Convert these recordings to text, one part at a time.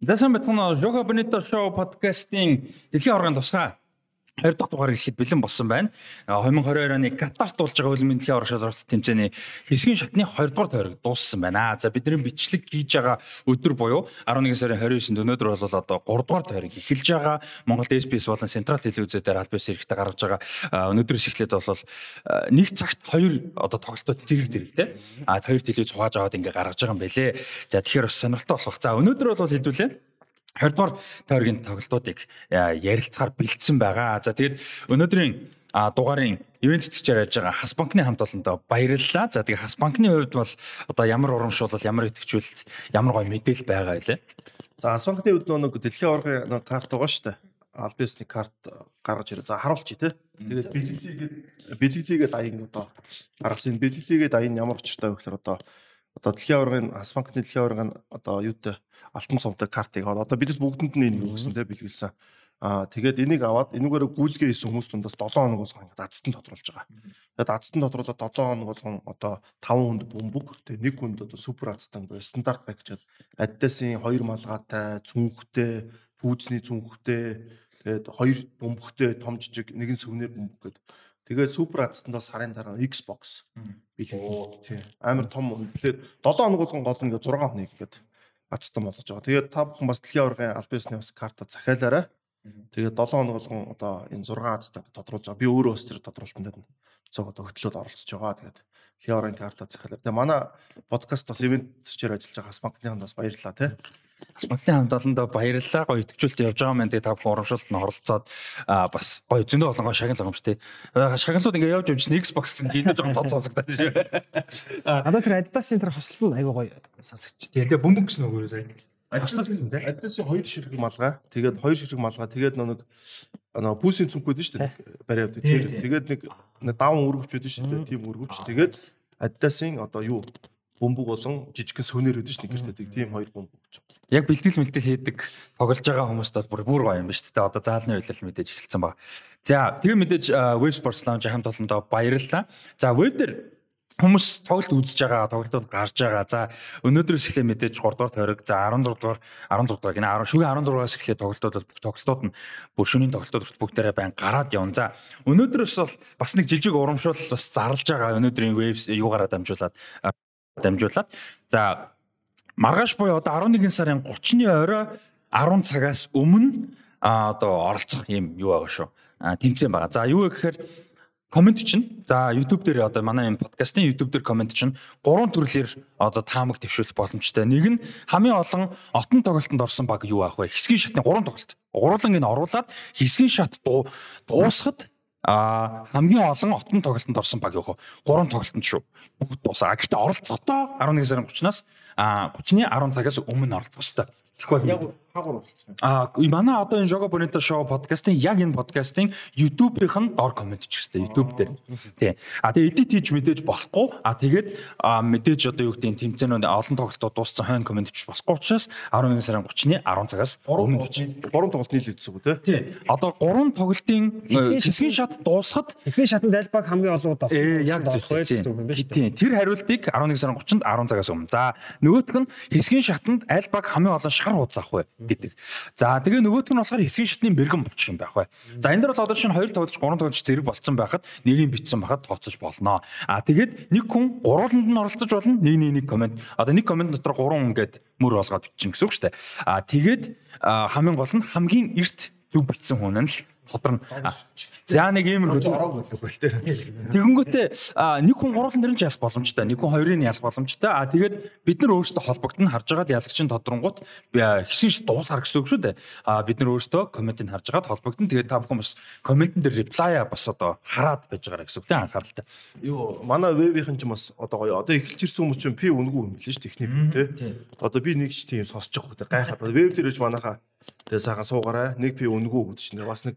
За сайн байна уу? Yoga Bonito Show podcast-ийн дэлхийн оргын тусгай 20 дахь дугаар эхлэхэд бэлэн болсон байна. 2022 оны Катарт болж байгаа хөлбөмбөгийн дэлхийн орон шалралт тэмцээний хэсгийн шатны 20 дугаар тойрог дууссан байна. За бидний бичлэг хийж байгаа өдөр буюу 11 сарын 29-нд өнөөдөр бол одоо 3 дугаар тойрог эхэлж байгаа. Монголд SBS болон Централ телевизээр аль бис эрэхтэй гаргаж байгаа өнөөдрөөс эхлээд бол нэг цагт хоёр одоо тоглолтууд зэрэг зэрэг те. А хоёр телевиз хувааж аваад ингээ гаргаж байгаа юм байлээ. За тэгэхээр бас сонирхолтой болох. За өнөөдөр бол хэдүүлээ 20 дугаар тойргийн тоглолтуудыг ярилцахаар бэлдсэн байгаа. За тэгээд өнөөдрийн дугаарын ивент тэтгэж яаж байгаа Хас банкны хамт олондоо баярлалаа. За тэгээд Хас банкны хувьд бол одоо ямар урамшуулал, ямар итгэжүүлэлт, ямар гоё мэдээлэл байгаа вэ? За Хас банкны хувьд нэг дэлхийн оргын нэг карт байгаа шүү дээ. Албисны карт гаргаж ирээ. За харуулчих тий. Тэгээд бэлгэлийгээд бэлгэлийгээд аян одоо гаргасан. Бэлгэлийгээд аян ямар учиртай вэ гэхээр одоо одоо дэлхийн аваргын Ас банкны дэлхийн аваргын одоо юутай алтан цомтой картыг одоо бидэс бүгдэнд нь энийг өгсөн те бэлгэлсэн. Аа тэгээд энийг аваад энүүгээр гүйцгээ хийсэн хүмүүс дундаас 7 хоног болгон дадцтан тодруулж байгаа. Тэгээд дадцтан тодруулаад 7 хоног болгон одоо 5 хүнд бөмбөг тэгээд нэг хүнд одоо супер ацтан бай стандарт пакэжд аддасын 2 малгайтай цүнхтэй пүүцний цүнхтэй тэгээд 2 бөмбөгтэй том жижиг нэгэн сүвнэр бөмбөг гэдэг Тэгээд супер азтандаа сарын дараа Xbox. Тийм. Амар том. Тэгээд 7 хоног болгон гол нь 6 хоног ингээд азтан болгож байгаа. Тэгээд та бүхэн бас дэлхийн аваргын аль бисны бас карта захиалаарай. Тэгээд 7 хоног болгон одоо энэ 6 азтан тодруулж байгаа. Би өөрөө бас тэр тодруулалтанд цог одоо хөтлөөд оролцож байгаа. Тэгээд дэлхийн аваргын карта захиалаар. Тэгээд манай подкаст бас ивент төсчээр ажиллаж байгаа Хасбанкны хамт бас баярлалаа тий. Асмагтын хамт олондоо баярлалаа. Гоё итгэжүүлэлт явж байгаа маань тэгээ та бүхэн урамшуултанд оролцоод бас гоё зөндөө болон гоё шагнал байгаа юм шүү дээ. Шагналууд ингээ явж явж Xbox гэсэн хийлээ жоохон тод сонсогдоод шүү. Одоо тэр Adidas-ын тэр хослол нь айгүй гоё сонсогч. Тэгээ бөмбөг гэсэн үг өөрөө сайн. Adidas гэсэн тийм. Adidas-ын хоёр ширхэг малгай. Тэгээд хоёр ширхэг малгай. Тэгээд нэг нөө пүүсийн цүнх байдаг шүү дээ. Бариад. Тэр тэгээд нэг даван өргөвч байдаг шүү дээ. Тийм өргөвч. Тэгээд Adidas-ын одоо юу бөмбөг болон жижигхэн сөнөр өдөн ш нэгэртэй тийм хоёр бөмбөг гэж. Яг бэлтгэл мэлтгэл хийдэг тоглож байгаа хүмүүст бол бүр бүр гоё юм ба шүү дээ. Одоо заалны үйлрэл мэдээж эхэлсэн баг. За тэгээ мэдээж Web Sports Lounge хамт олондоо баярлалаа. За веб дээр хүмүүс тоглолт үзэж байгаа, тоглолтууд гарч байгаа. За өнөөдрөөс эхлээ мэдээж 3 дугаар тойрог, за 16 дугаар 16 дугаар гинэ 10 шүгэ 16-аас эхлээ тоглолтууд бол бүх тоглолтууд нь бүр шөнийн тоглолтууд хүртэл бүгдээрээ байн гараад явна. За өнөөдрөөс бол бас нэг жижиг урамшуул бас зарлж байгаа. Өнөөдрийн веб юугаараа дамжуулаад дамжуулаад за маргааш буюу одоо 11 сарын 30-ны орой 10 цагаас өмнө одоо оролцох юм юу байгаа шүү. Тэмцээн байгаа. За юу гэхээр комент чинь за YouTube дээр одоо манай энэ подкастын YouTube дээр комент чинь гурван төрлөөр одоо таамаг твшүүлэх боломжтой. Нэг нь хамгийн олон отон тоглолтод орсон баг юу аах вэ? Хэсгийн шатны гурван тоглолт. Гурлан энэ оруулаад хэсгийн шат дуусахад а хамгийн олон отон тоглолтод орсон баг яг гурван тоглолтод шүү. Бүгд дуусаа. Гэхдээ оролцохдоо 11 сарын 30-наас 30-ны 10 цагаас өмнө оролцох хэрэгтэй. Тэгэхгүй яг хаагур болчихсон. Аа манай одоо энэ Jogo Bonito Show подкастын яг энэ подкастын YouTube-ийнх нь дор комент ч гэстэй YouTube дээр. Тий. А тэгээ edit хийж мэдээж болохгүй. А тэгээд мэдээж одоо юу гэдэг тэмцээнүүд олон тоглолтууд дууссан хойно комент хийж болохгүй учраас 11 сарын 30-ны 10 цагаас өмнө гэж. 3 тоглолт нийлүүлсэн үү те? Тий. Одоо 3 тоглолтын хэсгийн шат дуусахад хэсгийн шатанд альбаг хамгийн олон удаа Ээ яг зөв. Тий. Тэр хариултыг 11 сарын 30-нд 10 цагаас өмнө. За нөгөөх нь хэсгийн шатанд альбаг хамгийн олон шар хуудас авах вэ гэдэг. За тэгээ нөгөөх нь болохоор хэсгийн шатны мэрэгэн болчих юм байх бай. За энэ дэр бол одоо шинэ 2 тоглож 3 тоглож зэрэг болцсон байхад нэгийг битсэн байхад тооцож болно. А тэгээд нэг хүн гурвууланд нь оролцож болно. Нэг нэг нэг комент. Одоо нэг комент дотор 3 хүн гээд мөр болгоод бичсэн гэсэн үг шүү дээ. А тэгээд хамгийн гол нь хамгийн эрт зүг битсэн хүн нь л тодорно. За нэг иймэрхүү ороог болов л тээ. Тэгэнгүүтээ нэг хүн гуруулан дэрэн ч ялах боломжтой. Нэг хүн хоёрын ялах боломжтой. А тэгээд бид нар өөрсдөө холбогдно харж байгаад ялагчийн тодронгууд хişин дуусаар гэсэн үг шүү дээ. А бид нар өөрсдөө комментийг харж байгаад холбогдно. Тэгээд та бүхэн бас комментэн дээр реплай бас одоо хараад байж байгаа гэсэн үг тийм анхааралтай. Юу манай вебийнхэн ч бас одоо гоё одоо эхэлж ирсэн хүмүүс чинь пи үнгүй юм билээ шүү техник тий. Одоо би нэг ч тийм сонсож байгаа хөтэ гайхаад веб дээр иж манайхаа тэгээ сайхан суугаарай нэг пи үнгүй гэдэг чинь бас нэг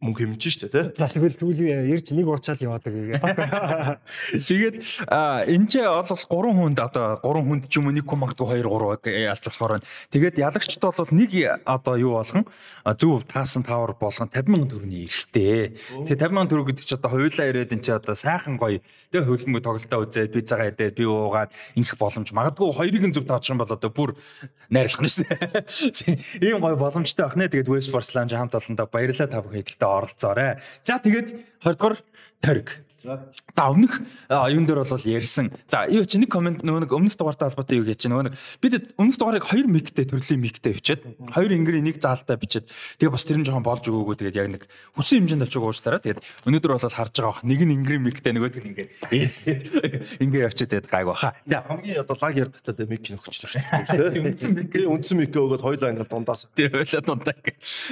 мөнгө хэмжиж штэ тий. За тэгвэл тэгвэл ярьж нэг уучаал яваадаг гэдэг. Тэгээд энэ ч бол 3 хүнд одоо 3 хүнд ч юм уу 1 хүн магадгүй 2 3 алж болохоор байна. Тэгээд ялагчд бол нэг одоо юу болгон зөв таасан тавар болгон 50 мянган төгрөний эрэхтэй. Тэгээд 50 мянган төгрөг гэдэг чи одоо хуйлаа ирээд энэ чи одоо сайхан гоё тэг хөлбөмбөг тоглолтоо үзээд пиццагаа идээд би уугаад ингэх боломж магадгүй хоёрыг нь зөв тоочих юм бол одоо бүр найрлах нь шээ. Ийм гоё боломжтой байх нэ. Тэгээд West Lounge хамт олондоо баярлалаа та бүхэн идэхтэй оролцоорой. За тэгээд 20 дугаар торг. За өмнөх а, юун дээр бол ярьсан. За юу чи нэг комент нөгөө нэг өмнөх дугаартай холбоотой юу гэж чи нөгөө нэг бид өмнөх дугаарыг 2 мигтэй төрлийн мигтэй бичээд 2 ингэрийн нэг заалтай бичээд тэгээ бас тэр нь жоохон болж өгөөгөө тэгээд яг нэг хүсэн хэмжээнд очиж уучлаарай. Тэгээд өнөөдөр бол харж байгаа бах нэг нь ингэрийн мигтэй нөгөөд нь ингээд ээжтэй ингээ явчихад тэгээд гайг баха. За Хамгийн одоо лаг ярдагтай дээ миг нөхчлөө шүү дээ. үндсэн миг үндсэн миг өгөөд хоёлаа ингээл дундаас. тий хойлоо дунтаа.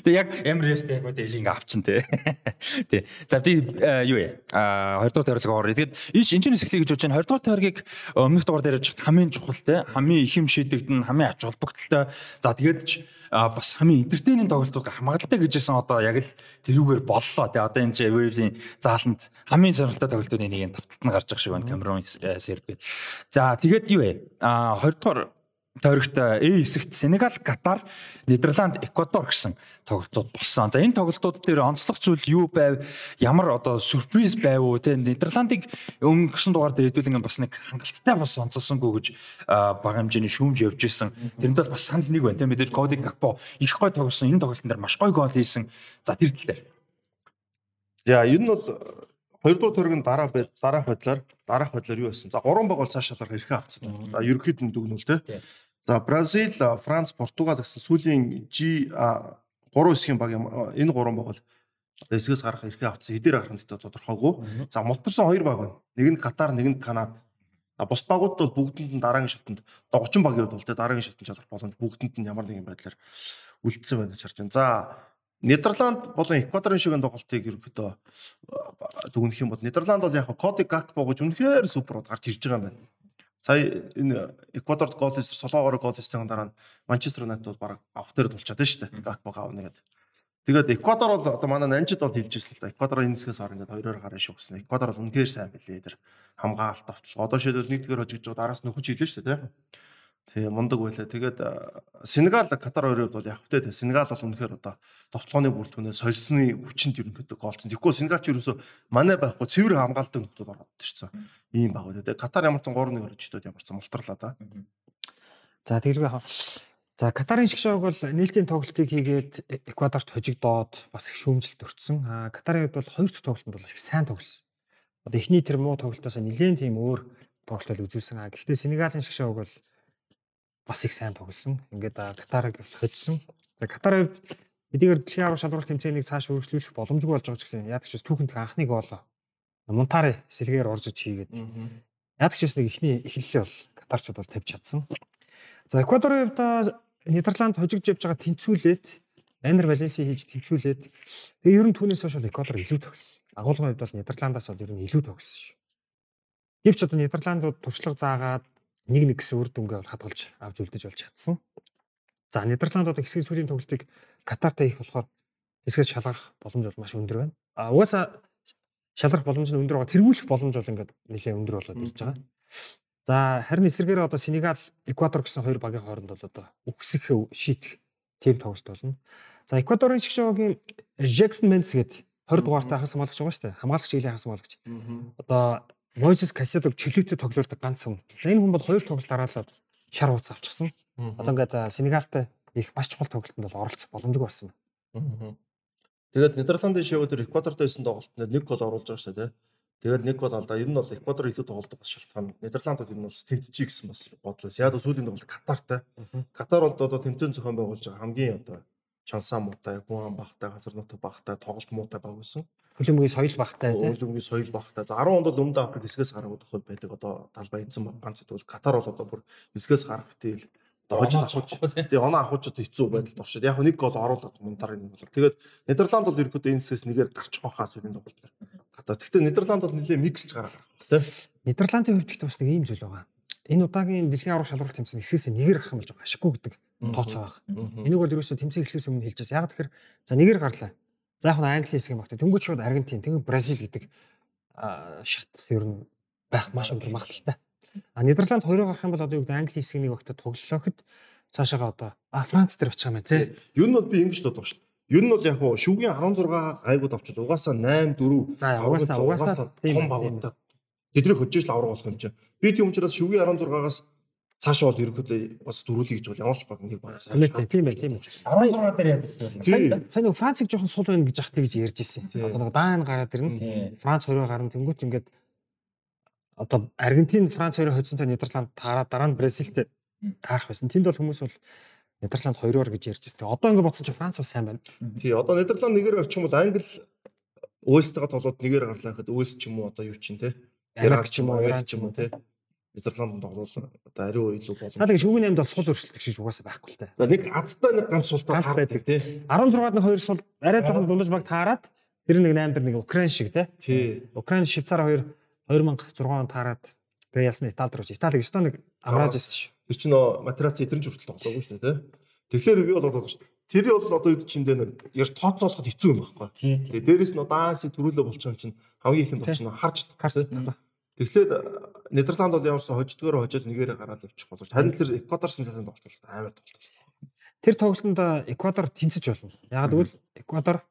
Тэгээ яг ямар яштэй яг дэж ингээ авчин тий. Тий. За би э, юу яа? А 20 дугаар тойролцоо орё. Тэгээд иш энэчнээс эхлэе гэж бодож байна. 20 дугаар тойргийг өмнөх дугаар дээр ярьж хамгийн чухал те хамгийн их юм шийдэгдэн хамгийн ач холбогдолтой. За тэгээд ч бас хамгийн энтертейнинг тоглолтууд гарах магадaltaй гэжсэн одоо яг л тэрүүгээр боллоо тий одоо энэ чи Waves-ийн зааланд хамгийн сонирхолтой тоглолтуудын нэг нь тавталт нь гарч байгаа шиг байна Камерун серб гээд за тэгээд юу вэ а 20 дугаар тойрогт A хэсэгт Сенегал, Катар, Нидерланд, Эквадор гэсэн тоглолтууд болсон. За энэ тоглолтууд дээр онцлог зүйл юу байв? Ямар одоо сюрприз байв уу? Тэ Нидерландыг өнгөрсөн дугаар дээр хэдүүлэн бас нэг хангалттай бас онцолсонгүй гэж бага хэмжээний шүүмж явж исэн. Тэрнээс бас санал нэг байна. Тэ мэдээж Коди Гакпо их гой тоглосон. Энэ тоглолтын дээр маш гой гол хийсэн. За тэр тал дээр. За ер нь бол хоёрдугаар төргийн дараа дараах байдлаар дараах байдлаар юу байсан? За гурван баг бол цааш шалгах эрхээ авцсан. За ерөөхдөө дүгнүүл Тий. За Бразил, Франц, Португал гэсэн сүүлийн G 3 хэсгийн баг юм энэ гурван баг бол эсгээс гарах эрхээ авцсан. Хэдээр гарах нь гэдэг тодорхойгүй. За мутарсан хоёр баг байна. Нэг нь Катар, нэг нь Канада. А бус багууд бол бүгдэнд нь дараагийн шатанд одоо 30 багийн хувьд бол те дараагийн шатанд шалгах боломж бүгдэнд нь ямар нэгэн байдлаар үлдсэн байна гэж харж байна. За Нидерланд болон Эквадорын шиг тоглолтыг ерөөхдөө дүгнэх юм бол Нидерланд бол яг Коди Гакпо гэж үнэхээр суперод гарч ирж байгаа юм байна. Сая энэ Эквадорт гол хийсэн солоогоор гол хийсэн дараа нь Манчестер Юнайтед бол баг авах дээр тулчаад байна шүү дээ. Гакпо аавна гэдэг. Тэгээд Эквадор бол одоо манай Нанжид бол хэлжсэн л да. Эквадорын энэ зэсгээс орно гэдэг хоёроор гараа шүү гэсэн. Эквадор бол үнэхээр сайн билээ тэр хамгаалалт товтлого. Одоо шийдэл нэгдүгээр хожигдж байгаа араас нөхөж хэлээ шүү дээ. Тийм мундаг байлаа. Тэгээд Сенегал Катар хоёрын хувьд бол яг хөтэй Сенегал бол үнэхээр одоо товтлооны бүрэлдэхүүнээ сольсны хүчинд ерөнхийдөө голцсон. Тэгэхгүй Сенегал ч ерөөсөө манай байхгүй цэвэр хамгаалалтын нөхдөд ороод ирсэн. Ийм баг байлаа. Тэгээд Катар ямар ч 3-1 оржтод ямарсан мултарлаа да. За тэргээ За Катарын шиг шоуг бол нийлтийн тоглолтыг хийгээд Эквадорт хожигдоод бас их шүүмжлэлт өртсөн. А Катарын хувьд бол хоёр дахь тоглолтод бол их сайн тоглосон. Одоо эхний тэр муу тоглолтоос нэлээд тийм өөр тоглолтол үзүүлсэн. А гэхдээ Сенегалийн шиг шоуг бол бас их сайн тоглосон. Ингээд Катарыг хоцсон. За хувьд эдгээр дэлхийн аврал шалралт тэмцээнийг цааш өөрчлөх боломжгүй болж байгаа ч гэсэн яадаг ч түүхэнд анхныг бол Монтари сэлгээр орж иж хийгээд яадаг ч нэг ихний эхлэлээ бол Катарчууд бол тавьж чадсан. За Эквадорын хувьд Нидерланд хожигдж явж байгаа тэнцвүүлээд Энер Валенси хийж тэнцвүүлээд тэгээ ер нь түүнээс хойш Эквадор илүү тогссон. Агуулгын хувьд бол Нидерландаас бол ер нь илүү тогссон шүү. Гэвч одоо Нидерландууд туршлага заагаад нэг нэг гэсэн үр дүнгээ бол хадгалж авч үлдэж болж чадсан. За Нидерланд одоо хэсгийн сүлийн тоглолтыг Катартай их болохоор хэсгээс шалгах боломж бол маш өндөр байна. А угаасаа шалгах боломж нь өндөр байгаа. Тэргүүлэх боломж бол ингээд нэлээд өндөр болоод ирж байгаа. За харин эсрэгээр одоо Сенегал, Эквадор гэсэн хоёр багийн хооронд бол одоо үхсэх шийдэх тим тоглолт болно. За Эквадорын шиг шоугийн Jackson Mendes гээд 20 дугаартай хагас хамгаалагч байгаа шүү дээ. Хамгаалагч илийн хагас хамгаалагч. Одоо Moises Caicedo чөлөөтэй тоглоордог ганц хүн. Энэ хүн бол хоёр тоглолт дараалал шар хууц авчихсан. Одоо ингээд Сенегалтай их маш чухал тоглолтод бол оролцох боломжгүй болсон. Тэгээд Нидерландын дээр Эквадортой байсан тоглолтод нэг гол оруулж байгаа шүү дээ. Тэгээд нэг гол алдаа. Ер нь бол Эквадор илүү тоглолт бас шалтгаан. Нидерландууд ер нь бол тэнцчих гэсэн бас бодлоо. Яг сүүлийн тоглолт Катартай. Катар бол одоо тэмцээн зохион байгуулж байгаа хамгийн одоо чансаа муутай, хүн ам багтай, газар нутаг багтай, тоглолт муутай баг байсан хөлөмгийн соёл багтай тийм хөлөмгийн соёл багтай. За 10 онд бол өмнөд Африк хэсгээс гарах тохиол байдаг. Одоо далбай эзэн ганц зүйл Катар бол одоо бүр хэсгээс гарах битэл дооч авахч тий оноо авахч одоо хэцүү байдалд оршид. Яг нэг гол оруулаад мундар юм бол. Тэгээд Нидерланд бол ерөөхдөө энэ хэсгээс нэгээр гарч хохаа зүйлийн тоглолт. Катар. Гэхдээ Нидерланд бол нэлээ миксж гараа гарах. Тий Нидерландын хувьд ихтэй бас нэг ийм зүйл байгаа. Энэ удаагийн дэлхийн аврах шалралт тэмцээн хэсгээс нэгээр гарах юм болж байгаа. Ашиггүй гэдэг тооцоо байгаа. Энийг бол ерөөсөө тэмцээн эхлэхээс өмнө хэлж байгаас. Яг тэгэхээр за нэгээр гарлаа. За яг нь Англи хэсэг юм багтаа. Тэнгүүд шууд Аргентин, тэнгүүд Бразил гэдэг шат ер нь байх маш өндөр магадлалтай. А Нидерланд хоёроо гарах юм бол одоо юу гэдэг Англи хэсэг нэг багтаа тоглолоо гэхэд цаашаага одоо а Франц дээр очих юм байна тий. Юу нь бол би ингэж боддог дээ. Юу нь бол яг хуу шүгийн 16 гайгууд авчид угаасаа 8 4 За угаасаа угаасаа том багуудтай. Тэднийг хөжөөж л авраг болох юм чинь. Би тийм учраас шүгийн 16-аас цаашаа бол ерөөхдөө бас дөрүүлээ гэж бол ямар ч баг нэг багаас Тийм байх тийм байх тийм үү. 16 дээр вэ? Сайн нэг Францыг жоохон сул байна гэж ахтай гэж ярьж ирсэн. Одоо нэг даан гараад ирнэ. Франц хоёроо гарна тэнгуут ингээд одоо Аргентин Франц хоёроо хоцсонтой Нидерланд таараад дараа нь Бразилтэй таарах байсан. Тэнд бол хүмүүс бол Нидерланд хоёроор гэж ярьж байсан. Одоо ингээд бодсон чинь Франц бол сайн байна. Тий, одоо Нидерланд нэгээр гарч юм бол Англи Уэстэйгээ тоглоод нэгээр гарлаа гэхэд Уэс ч юм уу одоо юу ч юм те. Ирак ч юм уу, Иран ч юм уу те. Нидерланд тоглол одоо ариун илүү боломж. Та нэг шүүгийн 8-д бол сул өршөлтөг шиг угаасаа байхгүй л та. За нэг азтай нэг ганц таардаг байдаг. тий. 16-ад нэг хоёр сул арай жоохон дундаж баг таарад тэр нэг 8 дээр нэг Украин шиг те. Тий. Украин Швейцар хоёр 2006 он таарад тэгээ ясна Итали руу. Итали ёстой нэг амрааж ирсэн шүү. Тэр чинь нөө материац эдгэрэн хүртэл тоглоогүй шүү дээ тий. Тэгэхээр би бол бодож Тэр бол одоо юу чинь дээ нэг яар тооцоолоход хэцүү юм байхгүй. Тий, тий. Тэгээ дээрэс нь даансыг төрүүлээ болчих юм чинь хамгийн ихэнд болчих нь харж Харж чадах. Тэгэхээр Нидерланд бол ямарсаа хождгоор хожоод нэгээрээ гараад явчих болов. Харин тэр Эквадорсын талын тоглолт амар тоглолт. Тэр тоглолтод Эквадор тэнцэж болно. Яг гэвэл Эквадор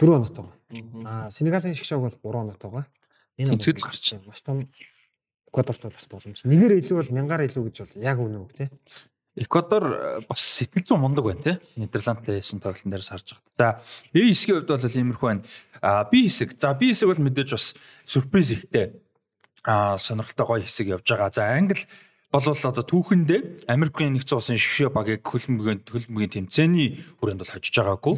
4 оноотой байгаа. Аа Сенегалийн шиг шаг бол 3 оноотой байгаа. Энэ Тэнцэл гарч маш том Эквадорт бол бас боломж. Нэгээр илүү бол мянгаар илүү гэж бол яг үнэ үг тий. Эквадор э, бас сэтгэл зүйн мундаг байна тий. Нидерландтай хийсэн тоглолтын дээрээс харж байгаа. За, A хэсгийн хувьд бол иймэрхүү байна. А B хэсэг. За, B хэсэг бол мэдээж бас сюрприз ихтэй. А сонирхолтой гоё хэсэг явж байгаа. За, Англи бол одоо түүхэндээ Америкийн нэгдсэн улсын шгшээ багийг хөлбөмбөгийн хөлбөмбөгийн тэмцээний хүрээнд бол хожиж байгаагүй.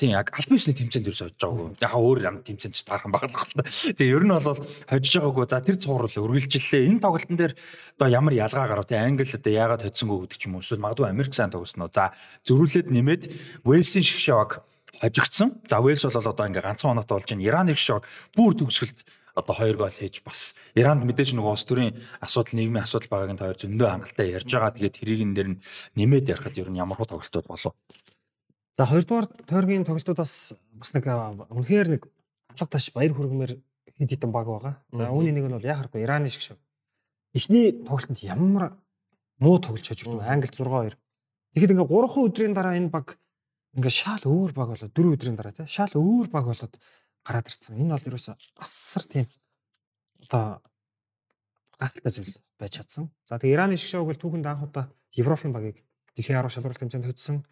Тийм яг аль бисний тэмцээнд ерөөс хожиж байгаагүй. Яг өөр юм тэмцээнд ч таархан баглах л та. Тэгээ ер нь бол хожиж байгаагүй. За тэр цуврал үргэлжиллээ. Энэ тоглолтын дээр одоо ямар ялгаа гарав те Англи одоо яагаад хоцсонгүй гэдэг ч юм уу. Эсвэл магадгүй Америк сайн тоглосон уу. За зөрүүлээд нэмээд Уэльсийн шгшээ баг хожигдсон. За Уэльс бол одоо ингээ ганцхан оноотой болж байна. Ираныг шок бүр төгсгөлт одоо хоёр гол хийж бас Иранд мэдээж нөгөө улс төрийн асуудал нийгмийн асуудал байгааг нь хоёр зөндөө хангалттай ярьж байгаа. Тэгээд тэрийг энэ дэр нь нэмээд ярихад ер нь ямар хөө тоглолтууд болов. За хоёрдугаар тойргийн тоглолтууд бас бас нэг үнэхээр нэг алга таш баяр хүргэмээр хэд хэдэн баг байгаа. За үүний нэг нь бол яхахгүй Ираны шиг шав. Эхний тоглолтод ямар муу тоглож хожигдв. Англи 6-2. Тэгэхэд ингээ 3 өдрийн дараа энэ баг ингээ шаал өөр баг болоод 4 өдрийн дараа тий шаал өөр баг болоод гараад ирсэн. Энэ бол ерөөсө асар тийм одоо гахалтай зүйл байж чадсан. За тэгээ Ираны шиг шоуг бол түүхэнд анх удаа Европын багийг дэлхийн 10 шалралт хэмжээнд хоцсон.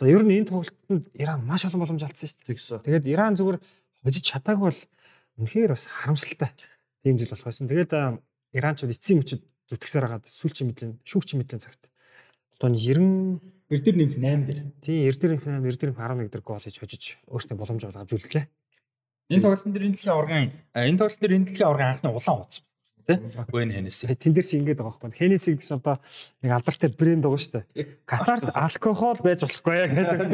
За ер нь энэ тоглолтод Иран маш олон боломж алдсан шүү дээ. Тэгээд Иран зүгээр хожиж чадаагүй бол үнэхээр бас харамсалтай тийм зүйл болох байсан. Тэгээд Иранчууд эцсийн мөчөд зүтгэсээр хагаад сүүлчийн мэдлийн шүүгчийн мэдлийн цагт одоо нь 90 Эрдэр нэмэх 8 дээр. тийм эрдэрийн финал эрдэрийн 11 дээр гол хийж хожиж өөрсдөө боломж олгож үлдлээ. Энэ тоглолтын дээр энэ дэлхийн аваргын энэ тоглолтын дээр энэ дэлхийн аваргын анхны улаан утас тий. Вэн Хенес. Тэн дээр чи ингэж байгаа байхгүй. Хенесиг гэж одоо нэг алдартай брэнд байгаа шүү дээ. Катарт алкогол байж болохгүй яг гэдэг.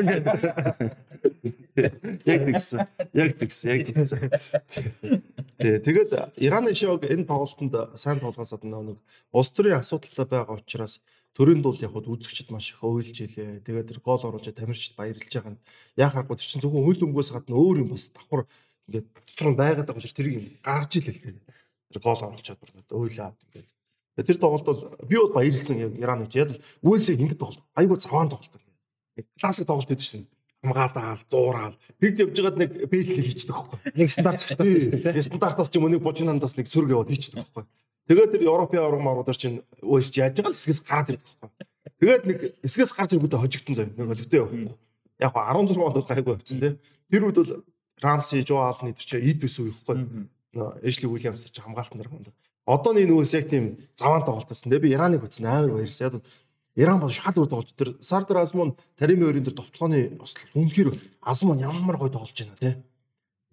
Яг тэгсэн. Яг тэгсэн. Яг тэгсэн. Тий, тэгээд Ираны шог энэ тоглолтод сайн тоглохоос гадна нэг улс төрийн асуудалтай байгаа учраас төрийн дул яг хад үзэгчд маш их ойлж илээ. Тэгээд тэр гол оруулж тамирчид баярлж байгаа нь яа харахгүй тэр чинь зөвхөн хөл өмгөөс гадна өөр юм бас давхар ингээд дотор нь байгаад байгаа учраас тэрийг гаргаж илээ л дээ. Тэр гол оруулчаад бүр ингээд ойлаа авд ингээд. Тэгээд тэр тоглолт бол би бол баярлсан яг Ираны ч яг үйлсийг ингээд тоглолт. Айгуу заваан тоглолт. Ингээд классик тоглолт гэдэг чинь хамгаалаал, зуурал. Бид явж байгаад нэг бэлэг хийчихдэг байхгүй. Нэг стандарт цагтаас шүү дээ тий. Стандартаас ч юм уу нэг бужинандаас нэг сөрөг яваад хийчихдэг байхгүй. Тэгээд тэр Европын авраг маруудаар чинь өөс яаж байгаа л эсгээс гараад ирдэг байхгүй. Тэгээд нэг эсгээс гарч ирэнгүүтээ хожигдсон заяа. Нэг олигтой явахгүй. Яг го 16 онд бол гайгүй явцсан тий. Тэр үед бол Рамси, Жо Алны тэр чинь эд бис үехгүй. Нөө Эшли Уильямс ч хамгаалт нар хүнд. Одоо энэ нөөс яг тийм заваан тоглолтсон. Тэгээ би Ираныг үзсэн амар баярсан. Яг Иран бол шал өөр тоглож тэр Сардар Азмун Тарими өрийн тэр товтлооны ослол үнэхээр Азмун ямар гой тоглож байна тий.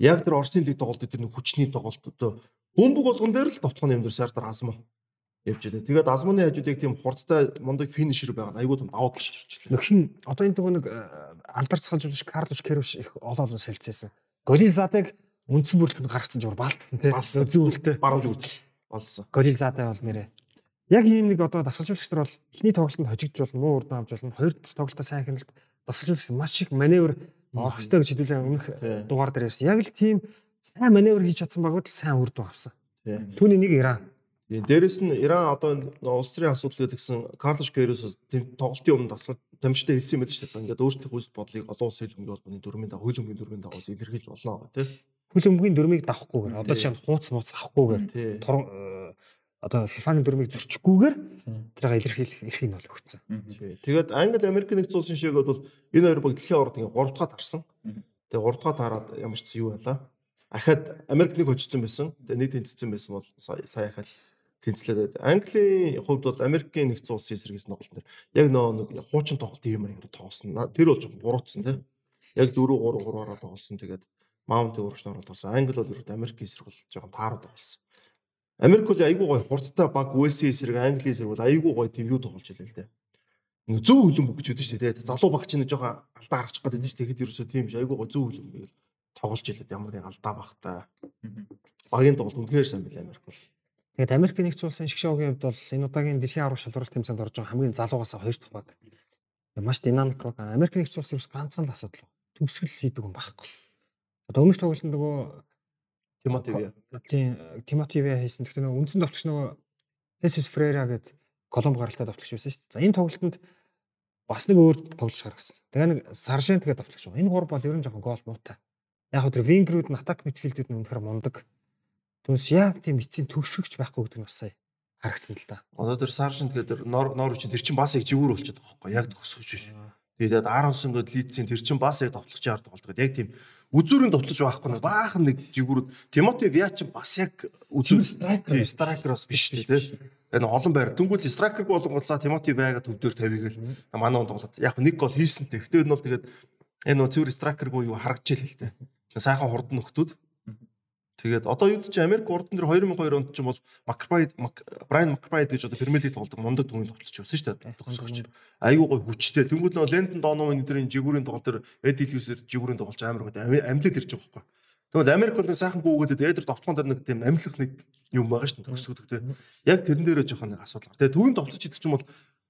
Яг тэр Орсын лиг тоглолт тэр нэг хүчний тоглолт одоо бөмбөг болгон дээр л товтлооны юм дээр Сардар Азмун явж байлаа. Тэгээд Азмуны хажууд яг тийм хурдтай мундаг финишер байгаа. Айгуу том давуу тал ширч ирлээ. Нөхин одоо энэ нөгөө нэг э, алдарцгалж биш Карлош Кервш их олон олон Голизатыг үндсэн бүрэлдэхүүн гаргацсан жур балтсан тий. Балсан. Зөвөлтэй. Баруун зүгт болсон. Голизатай бол нэрээ. Яг ийм нэг одоо дасгалжуулагч нар бол эхний тоглолтод хожигдж болно, муу урд авч болно. Хоёр дахь тоглолтоо сайн хяналт дасгалжуулагч маш их маневр орох ёстой гэж хэдүүлээ өмнөх дугаар дээр ярьсан. Яг л тийм сайн маневр хийж чадсан багууд л сайн үр дүн авсан. Түүний нэг Иран. Тийм, Дээрэс нь Иран одоо энэ улс төрийн асуудал гэдгсэн Карлош Гэрос тэм тоглолтын өмнө асуулт тамжтай хэлсэн юм байдаг шүү дээ. Ингээд өөрсдийнх үст бодлыг олон улсын хөлбөмбөгийн холбооны дөрмийн дагуу хөл өмгийн дөрмийн дагуу илэрхийлж болно гэх тийм. Хөл өмгийн дөрмийг давахгүйгээр одоо чинь хууц мууц авахгүйгээр э, одоо FIFA-гийн дөрмийг зөрчихгүйгээр тэрийг илэрхийлэх эрхийг нь бол өгсөн. Тэгээд Англи Америк нэгдсэн улсын шигэд бол энэ хоёр баг дэлхийн орд ингээд 3 дахь тарсан. Тэгээд 3 дахь тараад ямар ч зүйл юу байлаа. Ахад Америк нэг хочсон байсан. Тэгээд нэг тэнцсэн байсан бол сая ахад тэнцлээд Английн хувьд бол Америкийн нэгдсэн улсын эсрэгээс тоглолт нэр яг нөө нэг хуучин тоглолт юм аягаар тоглосон. Тэр бол жоохон буруутсан тий. Яг 4 3 3-аараа тоглосон. Тэгээд Маунт өөрчлөлт оруулалт болсон. Англи бол ерөөд Америкийн эсрэг бол жоохон таарууд болсон. Америк бол айгүй гоё хурдтай баг USA эсрэг Английн эсрэг бол айгүй гоё тийм юу тоглож илээ л дээ. Нэг зөв хөлбөмбөг гэж үдэн шүү дээ. Залуу багч нэг жоохон алдаа гаргачих гээд дээ. Тэгэхэд ерөөсөө тийм биш айгүй гоё зөв хөлбөмбөг тоглож илээд ямар нэг алдаа багтай. Багийн тоглолт үнэхээр сайн билээ Америк бол. Тэгээд Америкийн нэгдсэн улсын шгшөөгийн хувьд бол энэ удаагийн дэлхийн аврах шалралт тэмцээнд орж байгаа хамгийн залуугаас хоёр дахь баг. Маш динамик баг. Америкийн нэгдсэн улс ерөөс ганцхан л асуудал. Төгсгөл хийдэг юм байхгүй. Одоо өмнөх тоглолтод нөгөө Тимоти Виа. тийм Тимоти Виа хийсэн. Тэгэхээр нөгөө үндсэн товтлогч нөгөө Хесус Фрейра гэдэг Колумб гаралтай товтлогч байсан шүү дээ. За энэ тоглолтод бас нэг өөр тоглож гаргасан. Тэгээ нэг Саржент гэдэг товтлогч. Энэ гур бол ер нь жоохон гол муутай. Яг хөө тэр вингрүүд нь атак мидфилдүүд нь үнэхээр мундаг. Түнс яг тийм эцсийн төгсгөгч байхгүй гэдэг нь бас сая харагдсан л да. Одоо тэр Саржент гэдэг Нор Норвич тэр чин бас яг живүүр болчиход байгаа байхгүй яг төгсгөж биш. Тэгээд Аронсон гээд Лидсийн тэр чин бас яг товтлогчийн ард тоглолт гэдэг яг тийм үзүүрийн товтлож байхгүй нэг баахан нэг живүүрүүд Тимоти Виа чин бас яг үзүүр striker. тий страйкероос биш тий тэ. Энэ олон байр дөнгөж страйкер болгоцоо Тимоти Виага төвдөр тавигээл манай он тоглоод яг нэг гол хийсэнтэй. Гэтэ энэ бол тэгээд энэ нөө цэвэр страйкергүй юу харагдж ийл л дээ. Сайхан хурдан нөхдүүд. Тэгээд одоо юу ч Америк урдан дээр 2002 онд ч юм бол Макбрайд Брайан Макбрайд гэж одоо Премьер лиг тоглодог мундаг төвийн тоглолч байсан шүү дээ. Төгсгөгч. Айгуу гой хүчтэй. Тэнгүүд нөө Лэндон Доновын өдрийн жигүүрийн тоглолт төр Эд Ильюсэр жигүүрийн тоглолч амар гот амьлээд ирж байгаа байхгүй. Тэгвэл Америк бол сайхан гүгээд эдэр товтгон дээр нэг тийм амьлах нэг юм байгаа шүү дээ төгсгөдөг те. Яг тэрэн дээрээ жоохон нэг асуудал. Тэгээ төвийн тоглолч идэх юм бол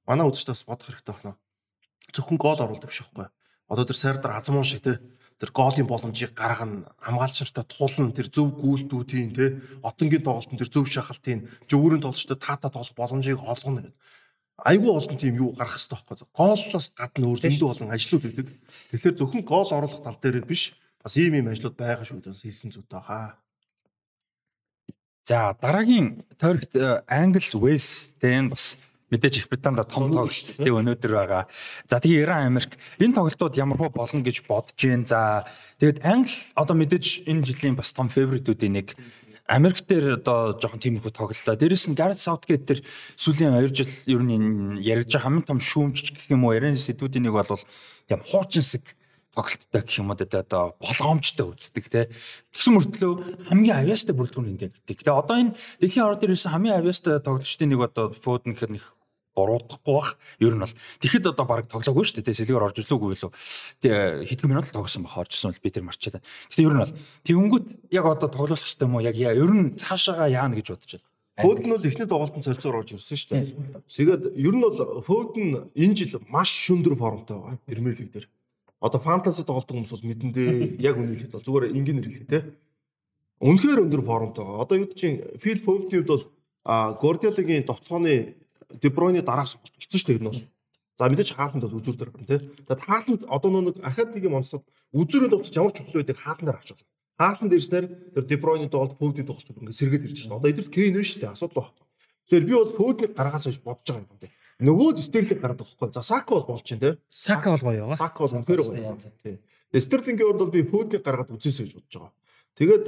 манай үзэгчдээс бодох хэрэгтэй байна. Зөвхөн гол оруулдаг биш байхгүй. Одоо тэр Сардар Азмун шиг те тэр голын боломжийг гаргана. Хамгаалч нартай тулна. Тэр зөв гүйлтүүдийн те отонгийн тоглолтын тэр зөв шахалтын зөвүүрийн тоглолчтой таата тоглох боломжийг олгоно гэдэг. Айгүй олон тийм юу гарах хэрэгтэй байхгүй голлоос гадна өөр зөндөө олон ажлууд байдаг тэгэхээр зөвхөн гол оруулах тал дээр биш. Бас ийм ийм ажлууд байгаа шүү дээ. Хийсэн зүйтэй хаа За дараагийн тойрогт э, Англи тэгээ энэ бас мэдээж их Британда том тоглолт тий өнөөдөр байгаа. За тэгээ Иран Америк энэ тоглолтууд ямар хөө болно гэж бодож байна. За тэгээд Англи одоо мэдээж энэ жилийн бас том фаворитуудын нэг Америк дээр одоо жоохон тиймэрхүү тоглолоо. Дээрэс нь Gareth Southgate тэр сүүлийн 2 жил ер нь энэ яригдж байгаа хамгийн том шүүмж гэх юм уу ярин сэдвүүдийн нэг бол тийм хуучинсэг тоглолттой гэх юм уу тэ одоо болгоомжтой үздэг те. Тэгсэн мөртлөө хамгийн авьяастай бүрэлдэхүүн энэ гэдэг. Тэгээ одоо энэ дэлхийн орд ирсэн хамгийн авьяастай тоглогчдын нэг одоо Foden гэхэр нэг буруудахгүй бах. Ер нь бол тэгэхэд одоо баг тоглоогүй шүү дээ. Сэлгээр орж ирлээгүй. Тэгээ хэдхэн минут л тоглосон бах орж ирсэн бол би тэр марчаад. Гэтэ ер нь бол тэгэнгүүт яг одоо тоглох хэрэгтэй юм уу? Яг яа- ер нь цаашаага яана гэж бодож байна. Фоден бол эхний тоглолтын солилцоор орж ирсэн шүү дээ. Тэгээд ер нь бол Фоден энэ жил маш шүндөр формтой байгаа. Премьер лиг дээр. Одоо фэнтези тоглолтын хүмүүс бол мэдэндээ яг хэлээд бол зүгээр энгийнээр хэлээ те. Үнэхээр өндөр формтой байгаа. Одоо юу чинь Фил Фоден бол а Гордиалагийн товцооны Дебройны дараах сонголт болсон шүү дээ энэ бол. За мэдээж хаалтанд үзүүр дээр гарна те. Тэгээд хаалтанд одоо нэг ахад нэг юм онцлог үзүүрийн товч ямар чухал байдгийг хаалтанд харж байна. Хаалтанд ирснээр тэр Дебройны тоглолт Фодийн тоглолт ингээд сэргээд ирж байна. Одоо эдгээр Кейн вэ шүү дээ. Асуудал байхгүй. Тэгэхээр би бол Фоднийг гаргаас гэж бодож байгаа юм дээ. Нөгөө Стерлинг гараад байхгүй. За Сака бол болж байна те. Сака бол гоё байгаа. Сака бол үнэхээр гоё. Тий. Стерлингийн урд бол би Фоднийг гаргаад үзээсэй гэж бодож байгаа. Тэгээд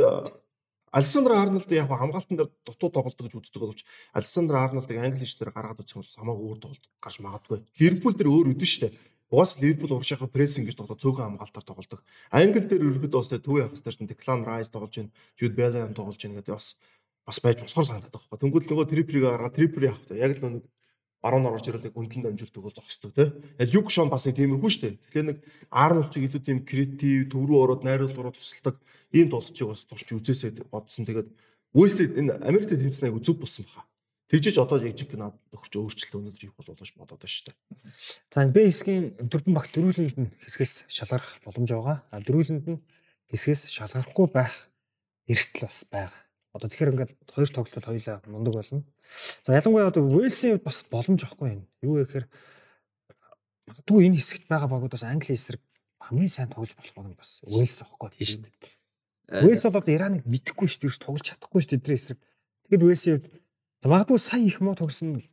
Александр Арнолд яг хамгаалтан дээр дутуу тоглолдог гэж үздэг боловч Александр Арнолдыг англи хэлээр гаргаад юм бол хамаагүй өөр тоглолт гарч магадгүй. Ливерпул дээр өөр өдөн штэ. Угаас Ливерпул уршихаа прессинг гэж тоглоод цөөхөн хамгаалтаар тоглодог. Англи дээр ерөөдөө бас хагас дээр чинь Declan Rice тоглож байна. Jude Bellingham тоглож байна гэдэг бас бас байж болохоор санагдаад байгаа байхгүй. Тэнгүүд нөгөө триприйг гаргаад трипри авах та. Яг л нэг баруун орж ирэл нэг гүндлэн дамжуулдаг бол зогсдог тий. Люк Шон бас нэг тиймэрхүү шүү дээ. Тэгэхээр нэг Арнольд ч илүү тийм креатив, төв рүү ороод найруулгаараа тусалдаг ийм тоглолчийг бас турч үзээсэй бодсон. Тэгээд Уэсли энэ Америкт тэнцсэн айгу зүг болсон баха. Тэгжиж одоо яг жиг над нөхөрч өөрчлөлт өнөдр хийх бол болж бодоод байна шүү дээ. За энэ Б хэсгийн дөрвөн багт дөрвөлөнд нь хэсгээс шалгарах боломж байгаа. А дөрвөлөнд нь хэсгээс шалгарахгүй байх эрсдэл бас байгаа. Одоо тэгэхээр ингээд хоёр тоглолт хоёлаа мундаг болно. За ялангуяа одоо Уэлсийн бас боломж واخгүй юм. Юу вэ гэхээр магадгүй энэ хэсэгт байгаа багуудаас Англи эсрэг хамгийн сайн тоглож болох баг нь бас Уэлс واخгүй тийм шүү дээ. Уэлс бол одоо Ираныг мэдэхгүй шүү дээ, тоглож чадахгүй шүү дээ тэдний эсрэг. Тэгэд Уэлсийн хувьд магадгүй сайн их муу тогсон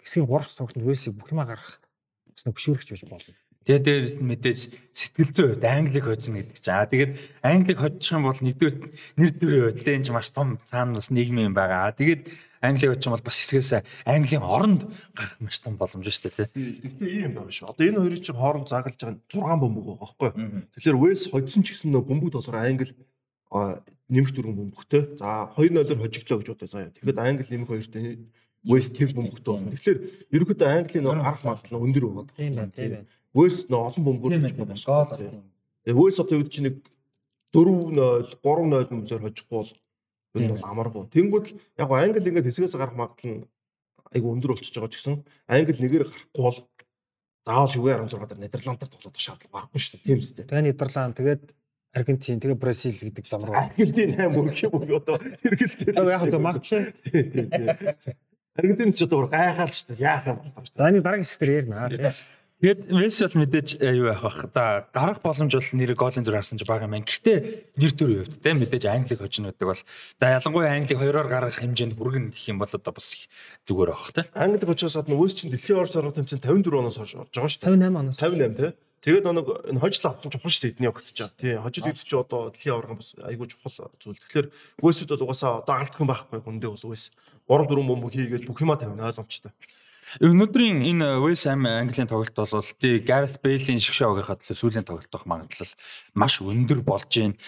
хэсгийн 3-т тогсонд Уэлсийг бүх юмаа гарах бас нэг хөшөөрөгч байж болно. Тэгээ дээр мэдээж сэтгэл зүйн хувьд Англиг хожно гэдэг чинь. Аа тэгээд Англиг хоцчих юм бол нэгдүгээр нэр төрийн хувьд энэ ч маш том цаана бас нийгмийн байгаа. Тэгээд Англиг хочих юм бол бас хэсгээс Английн оронд гарах маш том боломж шүү дээ тий. Гэхдээ ийм байна шүү. Одоо энэ хоёрын чинь хооронд загалж байгаа 6 бөмбөг байгаа байхгүй юу? Тэгэхээр Вэлс хоцсон ч гэсэн нөө бөмбөг толгоор Англи нэмэх дөрвөн бөмбөгтэй. За 2-0-оор хожиглоо гэж бодъё заяа. Тэгэхэд Англи нэмэх хоёртой West тэр бөмбөгтэй болно. Тэгэхээр ерөнхийдөө Английн гарах магадлал өндөр байгаа. Тийм байна, тийм байна. West нөө олон бөмбөгөөр хожих болно. Гол бол тийм. Тэгээ West одоо юу чинь нэг 4-0, 3-0 бөмбөгөөр хожихгүй бол энэ бол амаргүй. Тэнгүүд яг Англи ингээд хэсгээс гарах магадлал нь айгу өндөр болчихж байгаа ч гэсэн Англи нэгээр гарахгүй бол заавал шүгэ 16 дээр Нидерландаар тоглох шаардлага байхгүй шүү дээ. Тийм үстэй. Тэгээ Нидерланд тэгээд Аргентин тэгээ Бразил гэдэг зам руу. Аргентин 8 мөрөх юм уу одоо хэрэгэлж Яг одоо тий. Аргентин ч одоо гайхаад шүү дээ. Яах юм бол. За энэ дараагийн хэсгээр ярина. Тэгээд Месси бол мэдээж э, юу яах вэ? За гарах боломж бол нэр голын зүр харсан ч бага юм. Гэхдээ нэр төрийн хувьд те мэдээж Англиг хожно гэдэг бол за ялангуяа Англиг хоёроор гаргах хэмжээнд хүргэн гэх юм бол одоо бас зүгээр авах те. Англиг очоос гадна West чинь дэлхийн орж орох тэмцээн 54 оноос хойш орж байгаа шүү дээ. 58 оноос. 58 тий. Тэгээд нэг энэ хожил авах чухал шүү дээ эдний огтж байгаа. Тий. Хожил үүд чи одоо дэлхийн аварган бас айгүй чухал зүйл. Тэгэхээр West-д бол угаасаа одоо алдах юм байхгүй хүндээ бол West 3 4 бомбог хийгээд бүх юма тавина ойлгомжтой. Өнөөдрийн энэ West Ham Английн тоглолт бол тий Gareth Bale-ийн шгшоогийнхаа төлөө сүүлийн тоглолт байх магадлал маш өндөр болж байна.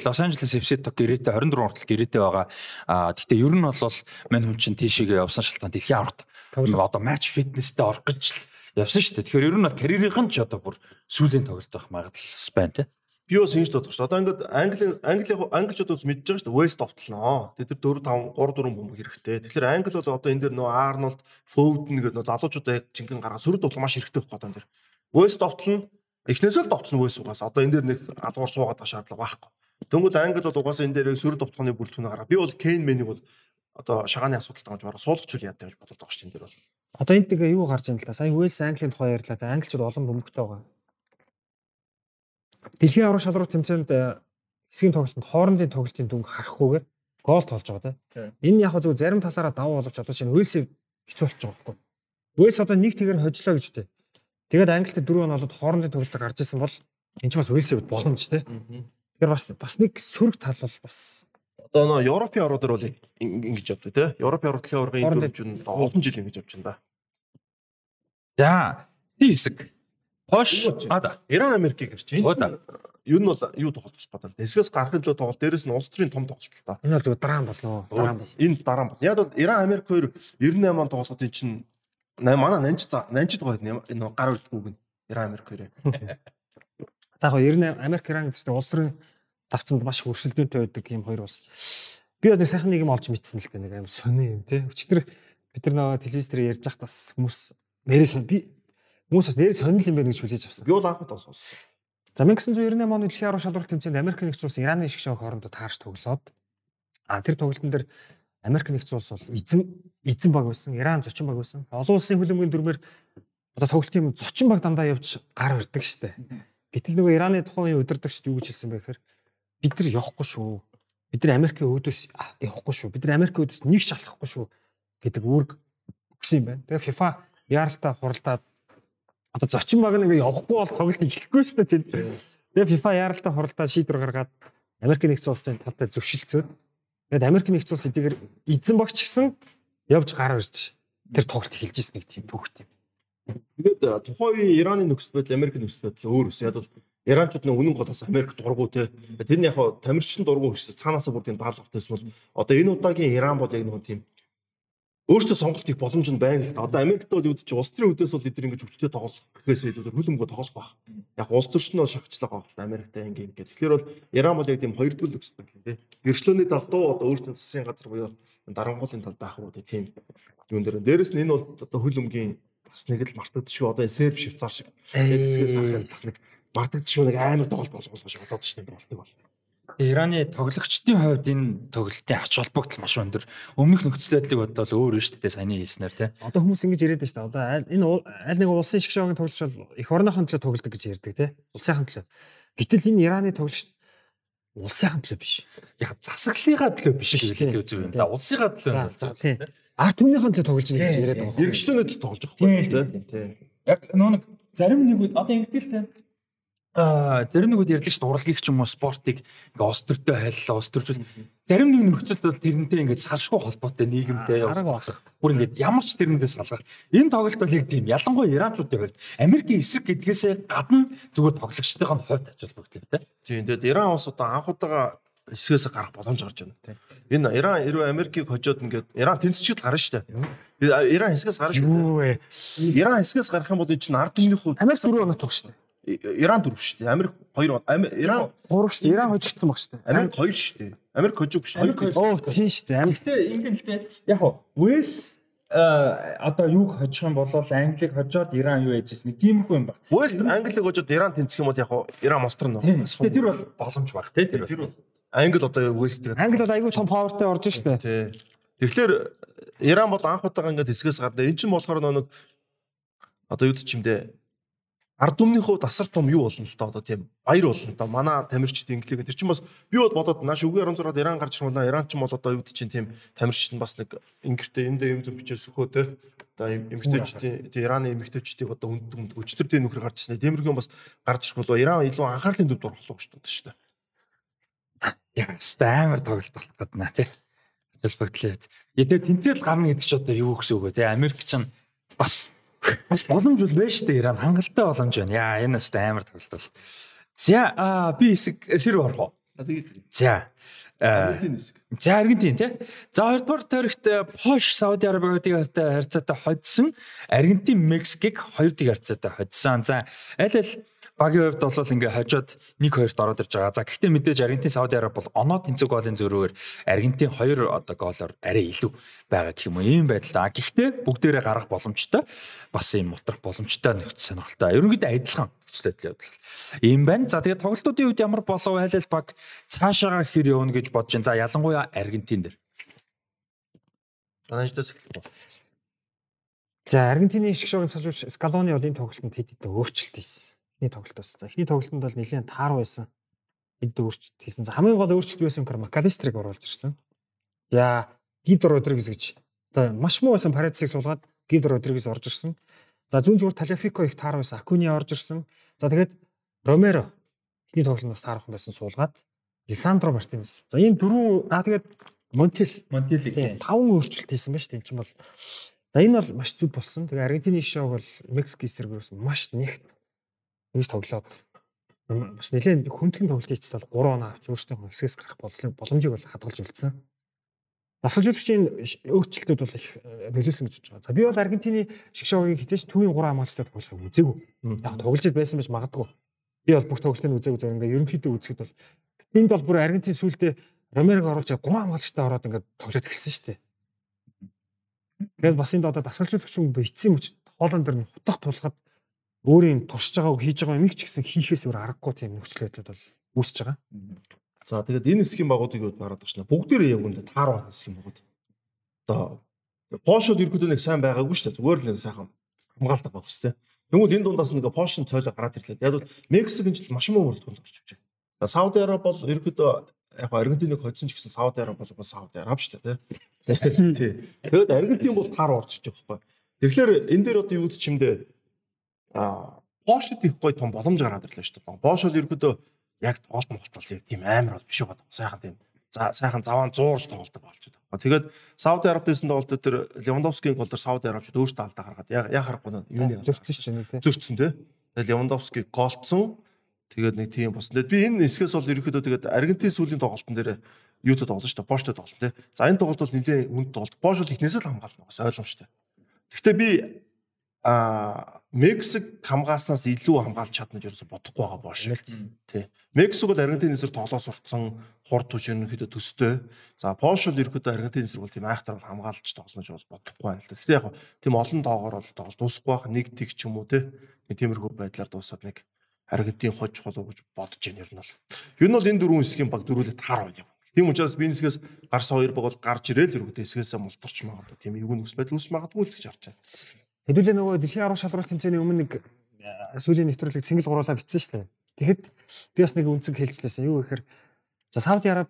Лос Анжелес FC-т гэрээтэй 23 хүртэл гэрээтэй байгаа. Гэхдээ ер нь бол мань хүн чинь тийшээгээ явсан шалтгаан дэлхийн аварт одоо матч фитнестэй орох гэж явсан шүү дээ. Тэгэхээр ер нь бол карьерийнх нь ч одоо бүр сүүлийн тоглолт байх магадлал бас байна тий. Би бас ингэж бодох шүү. Одоо ингээд англи англи англичууд бас мэдж байгаа шүү. West товтлноо. Тэд нар 4 5 3 4 бөмбөг хэрэгтэй. Тэгэхээр англи бол одоо энэ дэр нөө Арнольд, Foden гэдэг нөө залуучуудаа яг жинхэнэ гаргаа сөрөг тоглох маш хэрэгтэй байхгүй одоо энэ дэр. West товтлно. Эхнээсээ л товтлно West угаас. Одоо энэ дэр нэг алгуур суугаад байгаа шаардлага байхгүй. Дөнгөж англи бол угаасаа энэ дээр сөрөг товтлооны бүрэлдэхүүнээ гаргаа. Би бол Кейн Мэнийг бол одоо шагааны асуудалтай гэж бараа суулгач үл яадаг гэж бодож байгаа шүү энэ дэр бол. Одоо энд тэгээ юу гарч ийн л да. Сая Уэлс Английн тухай ярьлаа. Англичууд олон бөмбөгтэй байгаа. Дэлхийн аврах шалруу тэмцээнд э, хэсгийн тоглолтод хоорондын тоглолтын дүнг харахгүйгээр гол тоолж байгаа тийм. Энэ яг зөв зарим талаараа давуу боловч одоо чинь Уэлс хэцүү болчих жоох байхгүй. Уэлс одоо нэг тэгэр хожлоо гэж үү. Тэгээд Англид 4 он болоод хоорондын тоглолтод гарч исэн бол энэ ч бас Уэлсийн боломж тийм. Тэгэхээр бас бас нэг сөрөг тал бол бас Одоо нөө Европын орнуудаар бол ингэж явдаг тий. Европын орны энэ дөрвөн олон жил ингэж явж байна да. За хэсэг. Пош а за Иран Америкийг гэрч. Оо, за. Юу нь бол юу тоглох гэж бодлоо. Эсгээс гарахын төлөө тоглолт дээрэс нь улс төрийн том тоглолт л та. энэ бол зөв дараа болно. Дараа бол. Энэ дараа бол. Яг бол Иран Америк хоёр 98 он тоглоход эн чинь манай нанч за нанчд гоё энэ гар үлдгүүг нь Иран Америк хоёр. За яг 98 Америк Иран гэдэг улс төрийн давцанд маш их өрсөлдөөнтэй байдаг юм хоёр бас. Би одоо сайхан нэг юм олж мэдсэн л гэх нэг аим сони юм те. Өчтөр бид нар нөгөө телевизээр ярьж байхад бас хүмүүс нэрээ би хүмүүс бас нэрээ сонирхол юм байна гэж хүлээж авсан. Би бол анхудаа сонссон. За 1998 оны дэлхийн аврал шалралт тэмцээнд Америк нэгдсэн улс Ираны шиг шоу хоорондоо таарч тоглоод а тэр тоглолтын дээр Америк нэгдсэн улс бол эзэн эзэн баг байсан, Иран зочин баг байсан. Олон улсын хөлбөмбөгийн дүрмээр одоо тоглолтын зочин баг дандаа явж гар өрдөг штэ. Гэтэл нөгөө Ираны тухайн үеийн удирдагчд юу гэж хэлсэн бэ гэхээр бид нар явахгүй шүү. Бид нар Америкийн өөдөөс явахгүй шүү. Бид нар Америкийн өөдөөс нэг шалахгүй шүү гэдэг үүрэг өгсөн юм байна. Тэгээ FIFA яаралтай хуралдаад одоо зочин баг нэг явахгүй бол тоглолт эхлэхгүй шүү дээ. Тэгээ FIFA яаралтай хуралдаад шийдвэр гаргаад Америк нэгдсэн улсын талтай зөвшөлдсөд тэгээд Америк нэгдсэн улс эдгээр эзэн багч гэсэн явж гар ирж тэр тоглолт эхэлж ирсэн нэг тийм түүхт юм. Тэгээд тухайн үеийн Ираны нөхцөл байдал Америк нөхцөл байдал өөр ус. Яг бол Иранчууд нэг үнэн голоос Америк дургу те. Тэр нь яг хаа тамирчин дургу гэсэн цаанаасаа бүр тийм даалгавартай байсан бол одоо энэ удаагийн Иран бол яг нэг тийм өөртөө сонголт их боломж нь байна л да. Одоо Америкт бол юу гэж улс төрийн үдээс бол эдгээр ингэж хүчтэй тоглох гэхээсээ илүү хөлөмгөө тоглох байх. Яг улс төрчнөө шахацлага байх л Америктай ингэ ингэ. Тэгэхээр бол Иран бол яг тийм хоёр төрөл нөхцөл байдал тийм. Гэрчлөөний талдуу одоо өөртөө засгийн газар буюу дарангуулын тал байх уу тийм юун дээр. Дээрэс нь энэ бол одоо хөл өмгийн бас нэг л мартагдчих одоо серб швейцар шиг хэсгээс харахад бас нэг мартагдчих нэг амар тоглолт болгож болоод шүү дээ болтыг бол. Ираны тоглогчдын хувьд энэ тоглолтын ач холбогдол маш өндөр. Өмнөх нөхцөл байдлыг бодвол өөр нь шүү дээ саяны хэлснээр тий. Одоо хүмүүс ингэж яриад байна шүү дээ. Одоо энэ аль нэг улсын шгшөөгийн тоглогч бол эх орныхон төлөө тоглодог гэж ярьдаг тий. Улсынхан төлөө. Гэтэл энэ Ираны тоглогч улсынхан төлөө биш. Яг засаглалынхаа төлөө биш гэж тий. хэлээ үзүү юм да. Улсынхаа төлөө нь бол тий. Арт түмнийхэн төлөө тоглож байгаа гэж яриад байгаа. юм. Иргэжтэнүүд л тоглож байгаа байхгүй тий. яг нөө нэг зарим нэгүүд одоо ингэдэг л те а зарим нэгүүд ярьдаг шүү дээ урлагийг ч юм уу спортыг ингээ ус төртөө хайллаа ус төржүүл зарим нэг нөхцөлд бол тэрнтэй ингээ салшгүй холбоотой нийгэмтэй бүр ингээ ямар ч тэрнээс салгах энэ тоглолт бол яг тийм ялангуяа иранчуудын хувьд Америкийн эсрэг гэдгээсээ гадна зүгээр тоглогчдын хувьд холбогдол те Тийм тэгээд Иран улс одоо анх удаага хэсгээс гарах боломж гарч байна. Энэ Иран хэрвээ Америкийг хожоод ингээд Иран тэнцчихэд гарна шүү дээ. Тэгээд Иран хэсгээс гарна шүү дээ. Иран хэсгээс гарах юм бол энэ чинь ард түмний хувьд Америк дөрөв оноо тоглож шүү дээ. Иран дөрөв шүү дээ. Америк хоёр Ами- Иран Гурав шүү дээ. Иран хожигдсан баг шүү дээ. Америк хоёр шүү дээ. Америк хожиг хоёр. Оо тийм шүү дээ. Америк Гэтэ ингэ л те яг хоо Вэс одоо юг хожих юм бол Англиг хожоод Иран юу яжсэн нэг тиймэрхүү юм баг. West Англиг хожоод Иран тэнцэх юм бол яг хоо Иран мостор нөө. Тэгээ тэр бол боломж баг те тэр бол. Англи одоо West гэдэг. Англи бол айгүй том павертай орж шүү дээ. Тий. Тэгэхээр Иран бол анх удаага ингээд хэсгээс гарна. Энд чинь болохоор нэг одоо юу ч юм дээ. Ард түмний хувьд асар том юу болно л доо одоо тийм баяр болно доо. Манай тамирчид инглиг тэр чинь бас би бол бодоод нааш үгүй 16-ад Иран гарч ирмэлээ. Иран ч юм бол одоо юу чинь тийм тамирчид нь бас нэг ингэртэй эндээ юм зүм бичээс сөхөө те. Одоо эмгтээчдийн тийм Ираны эмгтээчдийг одоо үнд үнд өчтөр дээр нөхөр гарч ирсэн. Тиймэрхүү бас гарч ирэх болоо Иран илүү анхаарлын төвд орох болох шүү дээ. Яг амар тоглолт болох гэдэг наа тий. Холбогдлоо. Ядээ тэнцэл гарна гэдэг чи одоо юу гэсэн үг вэ тий? Америк ч бас бас боломж бол байна шүү дээ. Иран хангалттай боломж байна. Яа энэ бас амар тоглолт. За аа би хэсэг ширүү орох уу? За. За Аргентин тий. За хоёрдугаар тойрогт э, Пош Сауди Арабиудын харьцаатай хоцсон Аргентин Мексикийг 2-1 харьцаатай хоцсон. За аль аль багийн хувьд бол ингээ хожоод 1-2-т ороод ирж байгаа. За гэхдээ мэдээж Аргентин Сауди Араб бол оноо тэнцэг голын зөрүүгээр Аргентин 2 одоо голоор арай илүү байгаа гэх юм уу. Ийм байдалтай. Гэхдээ бүгдээрээ гарах боломжтой. Бас ийм мултрах боломжтой нөхцөл сонирхолтой. Ерөнхийдөө адилхан нөхцөл байдлын хувьд. Ийм байна. За тэгээд тоглолтуудын үед ямар болов аль баг цаашаага хэр явна гэж бодож байна. За ялангуяа Аргентин дээр. Танайдаас эхлэх. За Аргентины шгшөөгийн цажууч Скалоны бол энэ тоглолтод хэд хэдэн өөрчлөлт хийсэн. Эхний тоглолтоос. За эхний тоглолтод бол нэлээд тааруу байсан. Хэдэн өөрчлөлт хийсэн. За хамгийн гол өөрчлөлт байсан юм Макалистрийг оруулж ирсэн. За Гидор Родригес гэж одоо маш муу байсан Парадисыг суулгаад Гидор Родригес орж ирсэн. За зүүн зүгээр Талафико их тааруу байсан. Акуни орж ирсэн. За тэгээд Ромеро эхний тоглолтод бас таарах байсан суулгаад Лисандро Мартинес. За ийм дөрвөн аа тэгээд Монтел Монтелиг таван өөрчлөлт хийсэн байна шүү. Энэ чинь бол за энэ бол маш зүг болсон. Тэгээ Аргентины шоуг бол Мексик эсрэг маш нэгт нэгж тоглоод бас нэлээд хүндхэн тоглолт хийцтэй бол 3 оноо авч өөрсдөө хэсгээс гарах болцлог боломжийг бол хадгалж үлдсэн. Дасгалжуулагчийн өөрчлөлтүүд бол их э, нөлөөсөн гэж бодож байгаа. За би бол Аргентины шгшөөгийг хизээч төвийн 3 хамгаалцтай тоглохыг үзээгүй. Яг тоглож байсан байж магадгүй. Би бол бүх тоглолтыг үзээгүй зөв ингээ ерөнхийдөө үзэхэд бол энд бол бүр Аргентин сүултээ Ромерог оруулж 3 хамгаалагчтай ороод ингээ тоглоод эхэлсэн шүү дээ. Тэгээд бас энд одоо дасгалжуулагч юм бийцсэн мөч хоолон дэр нь хутах тулахад өөрийн туршиж байгааг хийж байгаа юм их ч гэсэн хийхээс өөр аргагүй тийм нөхцөл байдлууд бол үүсэж байгаа. За тэгээд энэ хэсгийн багуудыг бол хараад багш на бүгдээрээ яг үндэ тааруу хэсгийн багууд. Одоо Пошод ерөөдөө нэг сайн байгаагүй шүү дээ. Зүгээр л нэг сайхан хамгаалдаг баг шүү дээ. Тэгмэл энэ дундаас нэг Пошын цойлоо гараад ирлээ. Яг бол Мексикийн жил маш муу бүрэлдэхүүнд орж ивчээ. За Сауди Араб бол ерөөдөө яг Аргентиныг хоцсон ч гэсэн Сауди Араб бол Сауди Араб шүү дээ. Тий. Тэгээд Аргентин бол тааруу орж иж байгаа байхгүй. Тэгэхээр энэ дээр одоо юу гэдэг чимдээ а Пошод их гой том боломж гараад ирлээ шүү дээ. Пош бол ерөөдөө яг тоглолт яг тийм амар бол биш байгаа. Сайхан тийм за сайхан заваан зуурж тоглолдог болж байгаа. Тэгээд Сауди Араб дэсэн тоглолт дээр Левандовскийн гол дээр Сауди Арабчууд өөртөө алдаа гаргаад яг яг харахгүй нь юуны Зөрчсөн ч юм уу тий. зөрчсөн тий. Тэгээд Левандовски голцсон. Тэгээд нэг тийм болсон. Тэгээд би энэ хэсгээс бол ерөөхдөө тэгээд Аргентин сүүлийн тоглолтын дээр юутай тоглоно шүү дээ. Поштой тоглоно тий. За энэ тоглолт бол нэлээд үнд тоглолт. Пош бол ихнээсээ л хамгаална бас ойлгомжтой. Гэхдээ би а Мексик хамгааснаас илүү хамгаалж чадна гэж ерөөсө бодохгүй байгаа боош. Тий. Мексик бол Аргентин эсрэг тоглоо сурцсан хурд түж ерөнхийдөө төстэй. За Польш бол ерөнхийдөө Аргентин эсрэг бол тийм айхтар хамгаалж тоглоно гэж бол бодохгүй байна л да. Гэхдээ яг тийм олон тоогоор бол тоглол дуусахгүй байх нэг тэг ч юм уу тий. Нэг тиймэрхүү байдлаар дуусаад нэг Аргентин хож холоо гэж бодож байна ер нь бол. Ер нь бол энэ дөрвөн хэсгийн баг дөрүүлээд хар байна. Тийм учраас би нэсгээс гарс хоёр баг бол гарч ирээл ерөнхийдөө хэсгээс мултарч магадгүй тийм эвгүй нөхс байдал үүсч магадгүй л гэж харж байна. Хэдүүлээ нөгөө дэлхийн 10 шалралт тэмцээний өмнө нэг сүүлийн нэвтрүүлэг цэнгэл гуруулаа бичсэн шүү дээ. Тэгэхэд би бас нэг үнцэг хэлжлээсэн. Юу гэхээр за Сауди Араб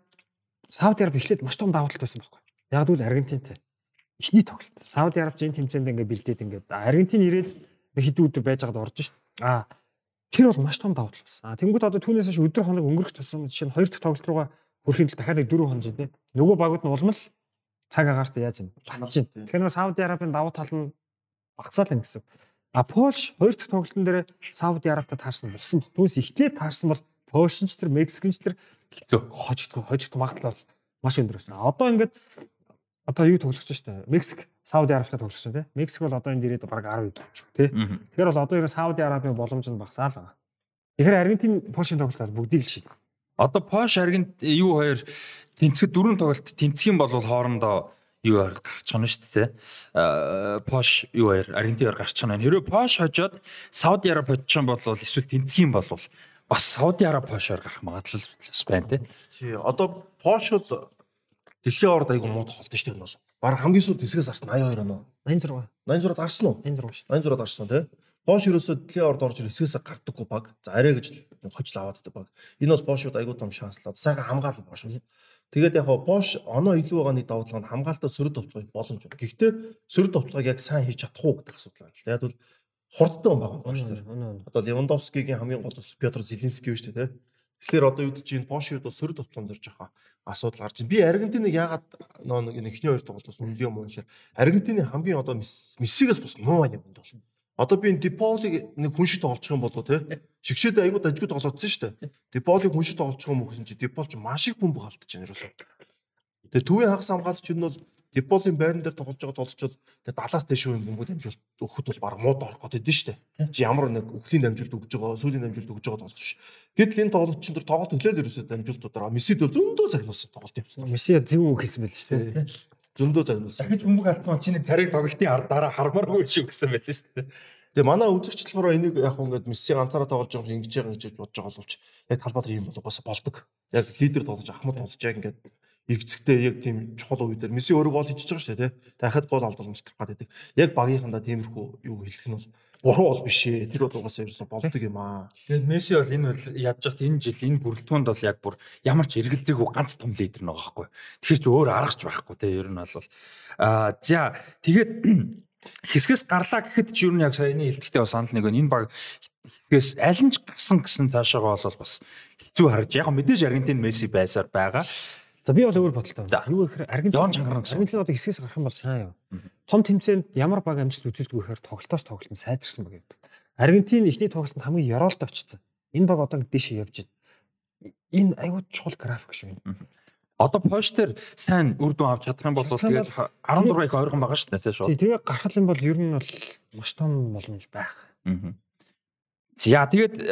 Сауди Араб эхлээд маш том давуу талтай байсан байхгүй. Яг л Аргентинтэй. Эхний тоглолт. Сауди Араб зэн тэмцээнд ингээд бэлдээд ингээд Аргентин ирээд хэдэн өдөр байж байгаад орж шít. Аа тэр бол маш том давуу тал байсан. Аа тэнгууд одоо түүнээс хойш өдөр хоног өнгөрөх тусам жишээ нь хоёр дахь тоглолт руугаа хүрэхин тул дахиад нэг дөрөв хоног зэ. Нөгөө багууд нь улмал цаг агаарт яаж юм. Тэгэхээр Сауди Арабын давуу тал нь багасаал байна гэсэн. А Польш хоёр дахь тоглолтын дээр Сауди Арабтай таарсан болсон. Түүнээс эхлээд таарсан бол Польшинч тэр Мексикч тэр хэцүү хожигдох хожигдох магадлал бол маш өндөр байсан. Одоо ингээд одоо юу тоглох гэж байна Мексик Сауди Арабтай тоглох чинь тий. Мексик бол одоо энэ дээрээ баг 10 төгч тий. Тэгэхээр бол одоо энэ Сауди Арабын боломж нь багасаал байгаа. Тэгэхээр Аргентин Польшийн тоглолтоор бүгдийг л шийд. Одоо Польш Аргент юу хоёр тэнцэд дөрөв тоглолт тэнцэх юм бол хоорондоо юу гарч чана шүү дээ. Аа Пош юу хоёр Аргентинаар гарч чана. Хэрвээ Пош хожоод Сауди Араб хоцсон бол эсвэл тэнцэх юм бол бас Сауди Араб Пошоор гарах магадлал бас байна тий. Тий. Одоо Пош бол дэлхийн орд айгу муу тоглолт шүү дээ энэ бол. Бараг хамгийн сүүл тэсгээс гарсан 82 оноо. 86. 86-ад гарсан уу? 86 шүү. 86-ад гарсан тий. Пош ерөөсөө дэлхийн орд орж хэсгээс гардаггүй баг. За арай гэж хожил аваад байдаг баг. Энэ бол Пошууд айгу том шанслаад сайхан хамгаалал Пош. Тэгээд яг Бош оноо илүү байгаа нэг давуу тал нь хамгаалтаа сөрөд товтлохыг боломж байна. Гэхдээ сөрөд товтлохыг яг сайн хийж чадах уу гэдэг асуудал байна. Тэгээд бол хурдтай байгаа Бош дээр. Одоо Левандовскигийн хамгийн гол ус Петр Зеленский шүү дээ, тэ. Тэгэхээр одоо юу гэж чинь бол сөрөд товтлон дээр жоохон асуудал гарч байна. Би Аргентиныг яагаад нэг эхний хоёр тоглолт бас мөнгө юм уу гэхээр Аргентины хамгийн одоо Мессигээс бас муу байна юм бол. Одоо би энэ Диполиг нэг хүн шиг байгаа юм болоо те. Шигшээд айгуу дажгүй тоглоодсон шүү дээ. Диполиг хүн шиг байгаа юм уу гэсэн чи Дипол ч маш их бөмбөг алдаж байна ерөөсөө. Тэгээ төвийн хагас хамгаалагч нь бол Диполийн байран дээр тоглож байгаа тоглолчод тэгээ далаас дэш үн бөмбөг дамжуулт өгөхөд бол баг мууд орох гээд дээ шүү дээ. Чи ямар нэг өхлийн дамжуулт өгж байгаа, сүүлийн дамжуулт өгж байгаа тоглолч ш. Гэтэл энэ тоглолч чинь тоглолт өглөөл ерөөсөө дамжуултуудаар Мессид зөндөө загнуулсан тоглолт явсан. Месси зөв үг хэлсэн байл шүү дээ. Зөндөө загнуулсан. Дахиж бөмбөг бол чиний цариг тоглолтын ар дараа хармааргүй шүү гэсэн байлээ шүү дээ. Тэгээ манай үзэгч болохоор энийг яг ингээд Месси ганцаараа тоглож байгаа юм ингэж байгаа гэж бодож байгаа боловч яг талбайд юм болгоос болдог. Яг лидер тоглож Ахмад тоглож яг ингээд игцэгтэй яг тийм чухал үе дээр Месси өөрөө гол хийж байгаа шүү дээ. Дахиад гол алдуулмж тарах гэдэг. Яг багийнхандаа тиймэрхүү юу хэлэх нь бол буруу бол биш ээ. Тэр бол угаасаа ерөөсөн болдог юм аа. Тэгээд Месси бол энэ яаж яхад энэ жил энэ бүрэлдэхүүнд бол яг бүр ямар ч эргэлзээгүй ганц том лидер нэг байхгүй. Тэгэхээр ч өөр аргач байхгүй те ер нь бол аа за тэгээд хэсгээс гарлаа гэхэд ч юу нь яг саяны хэлтгтээ бас санал нэг. Энэ баг хэсгээс аль нь ч гарсан гэсэн цаашаага бол бас хэцүү харж яг мэдээж Аргентин Месси байсаар байгаа. За би бол өөр бодолтой байна. Юу гэхээр Аргентин чангарна гэсэн. Аргентин одоо хэсгээс гарах юм бол сайн юу. Том тэмцээнд ямар баг амжилт үзүүлдэг гэхээр тоглолтоос тоглолт нь сайжирсан баг юм. Аргентин ихний тоглолтод хамгийн ёроолтой очсон. Энэ баг одоо дэше явж байна. Энэ аюул чухал график шүү. Одоо Польш дээр сайн үр дүн авч чадах юм бол тэгээд 16 их ойрхон байгаа шүү дээ тийм шүү. Тэгээ гарах юм бол ер нь бол маш том боломж байх. За тэгээд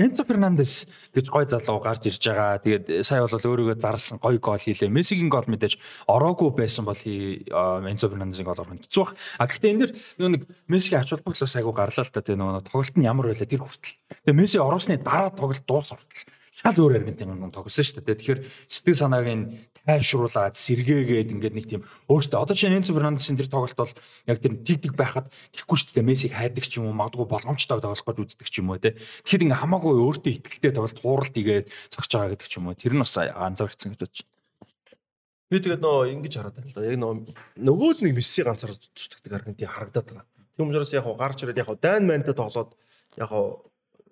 Энцо Фернандес гэж гой залуу гарч ирж байгаа. Тэгээд сая бол өөрийгөө зарлсан гой гол хийлээ. Мессигийн гол мэдээж ороогүй байсан бол Энцо Фернандесийн гол орох нь хэцүү бах. А гэхдээ энэ дэр нэг Мессигийн ач холбогдлоос айгу гарлаа л та тийм нөгөө тоглолт нь ямар байлаа тэр хүртэл. Тэгээд Месси ороосны дараа тоглолт дуус хүртэл шал өөр Аргентин тоглосон шүү дээ. Тэгэхээр сэтгэл санааг нь тайвшруулад сэргээгээд ингээд нэг тийм өөртөө одоо чинь Энцо Фернандесийн тэр тоглолт бол яг тэр тэгдэг байхад тэгхгүй шүү дээ. Мессиг хайдаг ч юм уу магадгүй боломжтой тоглох гэж үздэг ч юм уу те. Тэгэхэд ингээд хамаагүй өөртөө ихтэлтэй тоглолт хууралт игээд зогсож байгаа гэдэг ч юм уу. Тэр нь бас анзаарчихсан гэж бодож байна. Би тэгээд нөө ингэж хараад байна л да. Яг нөө нөгөө л нэг Месси ганцаар зүтгэдэг Аргентин харагдаад байгаа. Тийм учраас яг гарч ирээд яг дайн майнтай тоглоод яг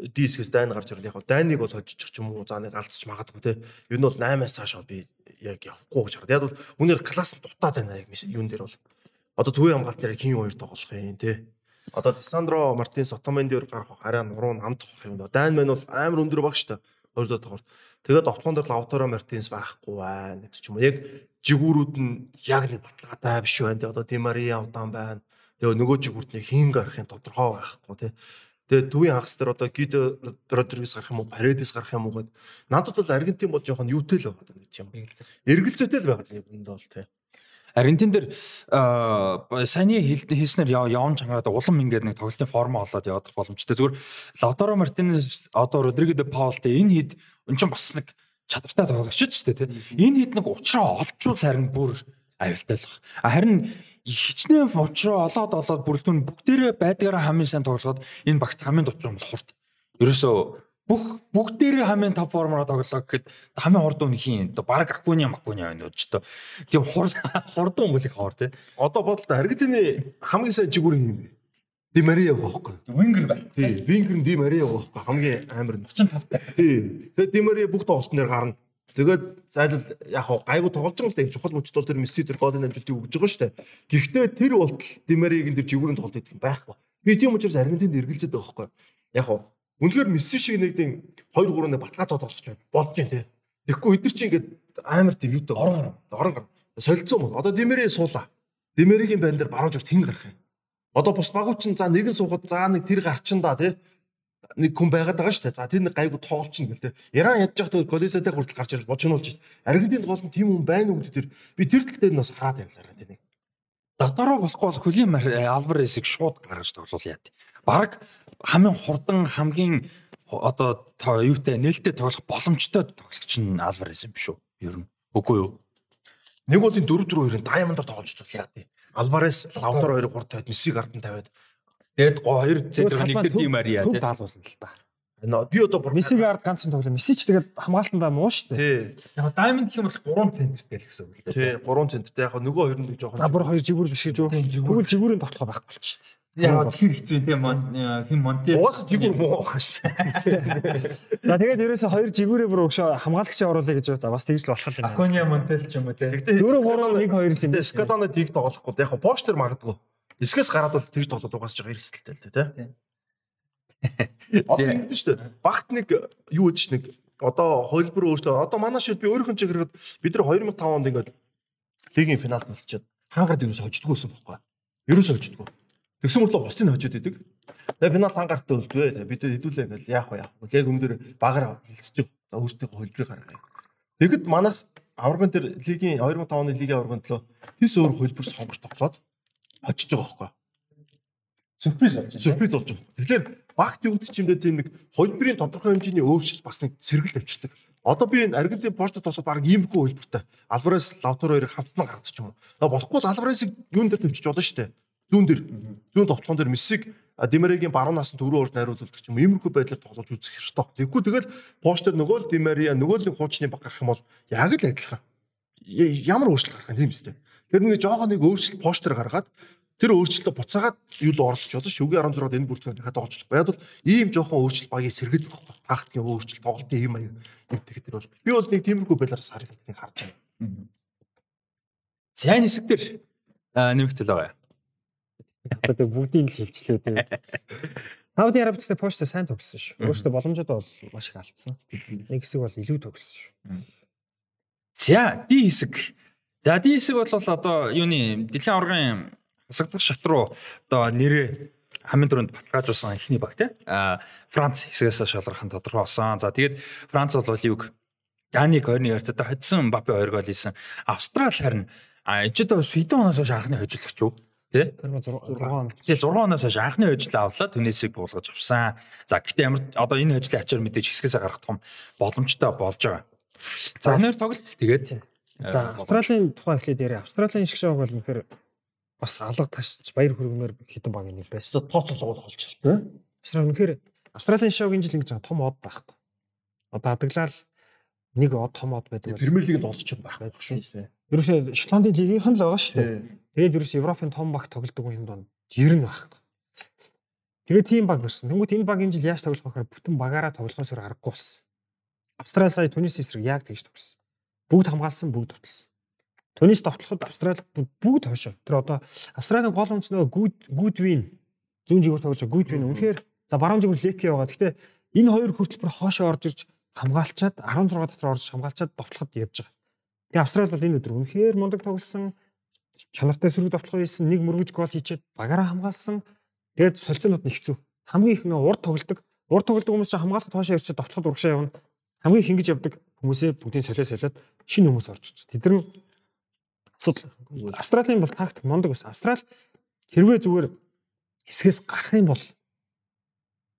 дискээс дайн гарч ирэл яг дайныг бол хожиж ч юм уу за нэг алдчих магадгүй те. Ер нь бол 8-аас цааш би яг явахгүй гэж хараад. Яг бол үнээр класс дутаад байна яг юун дээр бол. Одоо төвийн хамгаалт дээр хин хоёр тоглох юм те. Одоо Лисандро Мартинс Отоман дээр гарах арай нуруу намдах юм да. Дайн мань бол амар өндөр баг штэ. Хоёрдоо тоглолт. Тэгээд оптон дээр Лавтаро Мартинс байхгүй байна гэдэг ч юм уу. Яг жигүүрүүд нь яг нэг баталгаатай биш байна те. Одоо Димария удаан байна. Тэгээ нөгөө чиг хүртний хийн гарахын тодорхой байхгүй тий. Тэгээ төвийн хагас дээр одоо Гидо Родригес гарах юм уу, Паредес гарах юм уу гэд надад бол Аргентин бол жоохон юутэй л байгаа нэг юм. Эргэлзээтэй л байгаа юм энэ бол тий. Аргентин дээр саяны хэлснээр явж чангараад улам ингээд нэг тоглолтын форм олоод явах боломжтой. Зүгээр Лаутаро Мартинес одоо Родриго де Паултэй энэ хэд эн чинь бас нэг чадвартай тоглогч ч тийм. Энэ хэд нэг уучраа олчвол харин бүр аюултай л баг. Харин хичнээн уучраа олоод олоод бүрэлдэхүүн бүгдээрээ байдгаараа хамгийн сайн тоглоход энэ багт хамгийн дутуу юм бол хурд. Ерөөсөө бүх бүгдээрээ хамгийн топ формоор тоглоо гэхэд хамгийн хурд үн хийн. Бараг Акуни Макуни байна уу ч то. Тийм хурд хурдан хүмүүс их хоор тий. Одоо бодлоо Аргентины хамгийн сайн жигүүр юм бэ? Ди Мария байхгүй. Вингер бай. Тий, Вингер нь Ди Мария байхгүй. Хамгийн амар нь 35 таа. Тий. Тэгээд Ди Мария бүх тоглолтноор гарна. Тэгээд зайлал яг хаа гайгүй тоглож байгаа л да чухал мөчд бол тэр Месси тэр голын амжилтыг өгж байгаа шүү дээ. Гэхдээ тэр болтол Ди Мариагийн тэр жигүүрийн тоглолт идэх юм байхгүй. Би тийм учраас Аргентинд эргэлзээд байгаа байхгүй. Яг хаа Үнэхээр Месси шиг нэг тийм 2 3 нэг баталгаатай тоглож байна. Бодож байна тий. Тэгэхгүй эдгэр чинь ингээд амар тийм юутай орон орон гар. Солилцсон бол одоо Димэрээ суулаа. Димэрэгийн байн дээр баруун зүгт хэн гарах юм? Одоо бус багууд чинь за нэгэн суухад за нэг тэр гарчин да тий. Нэг хүн байгаад байгаа шүү дээ. За тэр нэг гайгүй тоглолчин гэл тий. Иран ядж явах тэр Голисатай хүртэл гарч ирэл бочнуулж шүү дээ. Аргентинд гол нь тийм хүн байна уу гэдэг тэр би тэр тал дээр нас хараад байлаа тий. Дотоороо болохгүй бол Хүлийн Альваресыг шууд гаргаж тоглуул яа. Бараг хамгийн хурдан хамгийн одоо юутай нээлттэй тоглох боломжтой тоглогч нь Альварес юм биш үү? Ер нь үгүй юу? Нэг бол энэ 4-4-2-ын Diamond-ор тоглож байгаа яа тий. Альварес Лаутар 2-ыг 3 тавиад Мессиг ардан тавиад тэгээд хоёр центр нэгдэр Ди Мария тий. Даалуулсан л та. Би одоо бүр Мессиг ард ганцхан тоглоо. Месси ч тэгээд хамгаалтандаа муу шүү дээ. Тий. Яг Diamond гэх юм бол 3 центртэй л гэсэн үг л дээ. Тий, 3 центртэй. Яг нөгөө хоёр нь жоохон. Бүр хоёр жигүүр биш гэж юу? Тэгвэл жигүүрийн тоглохоо байхгүй болчих шүү дээ. Яг тэр хэцүү тийм хин Монти. Уус жигүүр муу байгаа шүү дээ. За тэгээд ерөөсө хоёр жигүүрээ бүр өгшөө хамгаалагчаа оруулъя гэж за бас тэгж л болох юм. Акония Монтел ч юм уу те. Дөрөв гурав нэг хоёр л юм. Скалана тийг тоглохгүй. Яг постэр магадгүй. Эсгээс гараад бол тэгж тоглоод угаасч байгаа эрсдэлтэй л те. Одоо ингэдэж шүү дээ. Багт нэг юу гэж нэг одоо хөлбөр өөртөө одоо манай шил би өөрийнхөө чиг хэрэгэд бид нар 2005 онд ингээд лигийн финалд болчиход хангард ерөөсө хождгоо байсан байхгүй. Ерөөсө хождгоо. Тэгсэн мэт л бусдыг хожоод идэг. Тэгээ финал хангартаа өлдвэ. Бид хэдүүлээ ингээл яах вэ яах вэ. Яг өмнөдөр багаар хилцэж за өөртөө хөлбөрийг гаргая. Тэгэд манайх аварган дээр лигийн 2005 оны лигийн аварган төлөө тис өөр хөлбөр сонгож тоглоод очиж байгаа байхгүй. Сюрприз болж байна. Сюрприз болж байгаа. Тэгэхээр багт юу гэдэг чимдээ тийм нэг хөлбөрийн тодорхой хэмжээний өөрчлөлт бас нэг сэргэлт авчирдаг. Одоо би энэ Аргентин почтод тосоо баг иймэрхүү хөлбөртэй. Альварес Лаутаро хоёрыг хамтдан гаргадаг ч юм уу. Болохгүй Альваресыг юун дээр төвчж болно шүү дээ зүүн дээр зүүн товтлогон дээр Мессиг Димаригийн баруун насан төрөө урд найруулдаг ч юм иймэрхүү байдлаар тоглож үзэх хэрэгтэй. Тэгэхгүй тэгэл поштер нөгөө л Димария нөгөө л хуучны баг гарах юм бол яг л адилхан. Ямар өөрчлөлт гарах юм тийм үстэй. Тэр нэг жоохон нэг өөрчлөлт постэр гаргаад тэр өөрчлөлтөд буцаагаад юу л оролцож чадсан шүгэ 16-д энэ бүртгэн дахиад тоглохгүй. Яг бол ийм жоохон өөрчлөлт багийг сэргэдэг байхгүй. Тактикийн өөрчлөлт, тоглолтын юм аяа нэгтгэх тэр бол би бол нэг тиймэрхүү байдлаар сарыг харж байна. Сайн хэсэг дээр нэмэгдэл байгаа. Одоо бүгдийг л хилчлээ дээ. Сауди Арабитай почта сайн тоглосон шүү. Өөрөөсөө боломжууд бол маш их алдсан. Нэг хэсэг бол илүү тоглосон шүү. За, ди хэсэг. За, ди хэсэг бол одоо юуны дэлхийн аваргын хасагдах шат руу одоо нэрээ хамгийн түрүүнд баталгаажуулсан эхний баг тий. А Франц хэсгээс шалрах нь тодорхой болсон. За, тэгээд Франц бол юг Даник 21 ярцтай хоцсон Мбаппе 2 гол хийсэн. Австрал харин одоо Свиден оноос хойш анхны хожуулагч юу? Тэ? 6 он. Тэгээ 6 оноос хойш анхны ажил авлаа Түнисийг буулгаж авсан. За гэтээ ямар одоо энэ ажлын ачаар мэдээж хэсгээс гарах том боломжтой болж байгаа. За өнөр тоглолт тэгээд Австралийн тухай эхлээд яриа. Австралийн шиг шоуг бол үнэхээр бас алга ташч баяр хүргэмээр хитэн баг нэг байсан. Тооцоолгоод болж байна. Австрали үнэхээр Австралийн шоугийн жил ингэж том од байх. Одоо адаглал нэг од том од байдаг. Премьер лигэнд олж байх байх шүү. Ерөөсөө Шотландын лигийнхэн л байгаа шүү дээ. Тэгээд ерөөс Европын том баг тоглодог юм донд ер нь баг. Тэгээд тийм баг болсон. Тэнгүүт энэ баг энэ жил яаж тоглох вэ гэхээр бүтэн багаараа тоглохоос өөр аргагүй болсон. Австрали сая Тунис эсрэг яг тэгж тоглосон. Бүгд хамгаалсан, бүгд товтлсон. Тунис товтлоход Австрали бүгд хойшоо. Тэр одоо Австралийн гол үндэс нөгөө гүд гүдвин зүүн жигүүр тоглож байгаа гүдвин үнэхээр за баруун жигүүр леки байгаа. Гэхдээ энэ хоёр хүртэлбэр хоошоо орж ирж хамгаалчаад 16 дотор орж хамгаалчаад товтлоход явж байгаа. Тэгээ Австрали бол энэ өдөр үнэхээр мундаг тоглосон чанартай сөрөг давталгаа хийсэн, нэг мөргөж гол хийчихэд багаараа хамгаалсан. Тэгээд солилцоонууд нь хэцүү. Хамгийн их нөө урд тоглодог. Урд тоглодог хүмүүс чинь хамгаалалт хоошоо ирчихэд давталгад урагшаа явна. Хамгийн их ингэж явдаг хүмүүсээ бүгдийн солио солиод шинэ хүмүүс орж ирж. Тэд нар асуудал. Австралийн бол тактик мундаг байсан. Австрал хэрвээ зүгээр хэсгээс гарах юм бол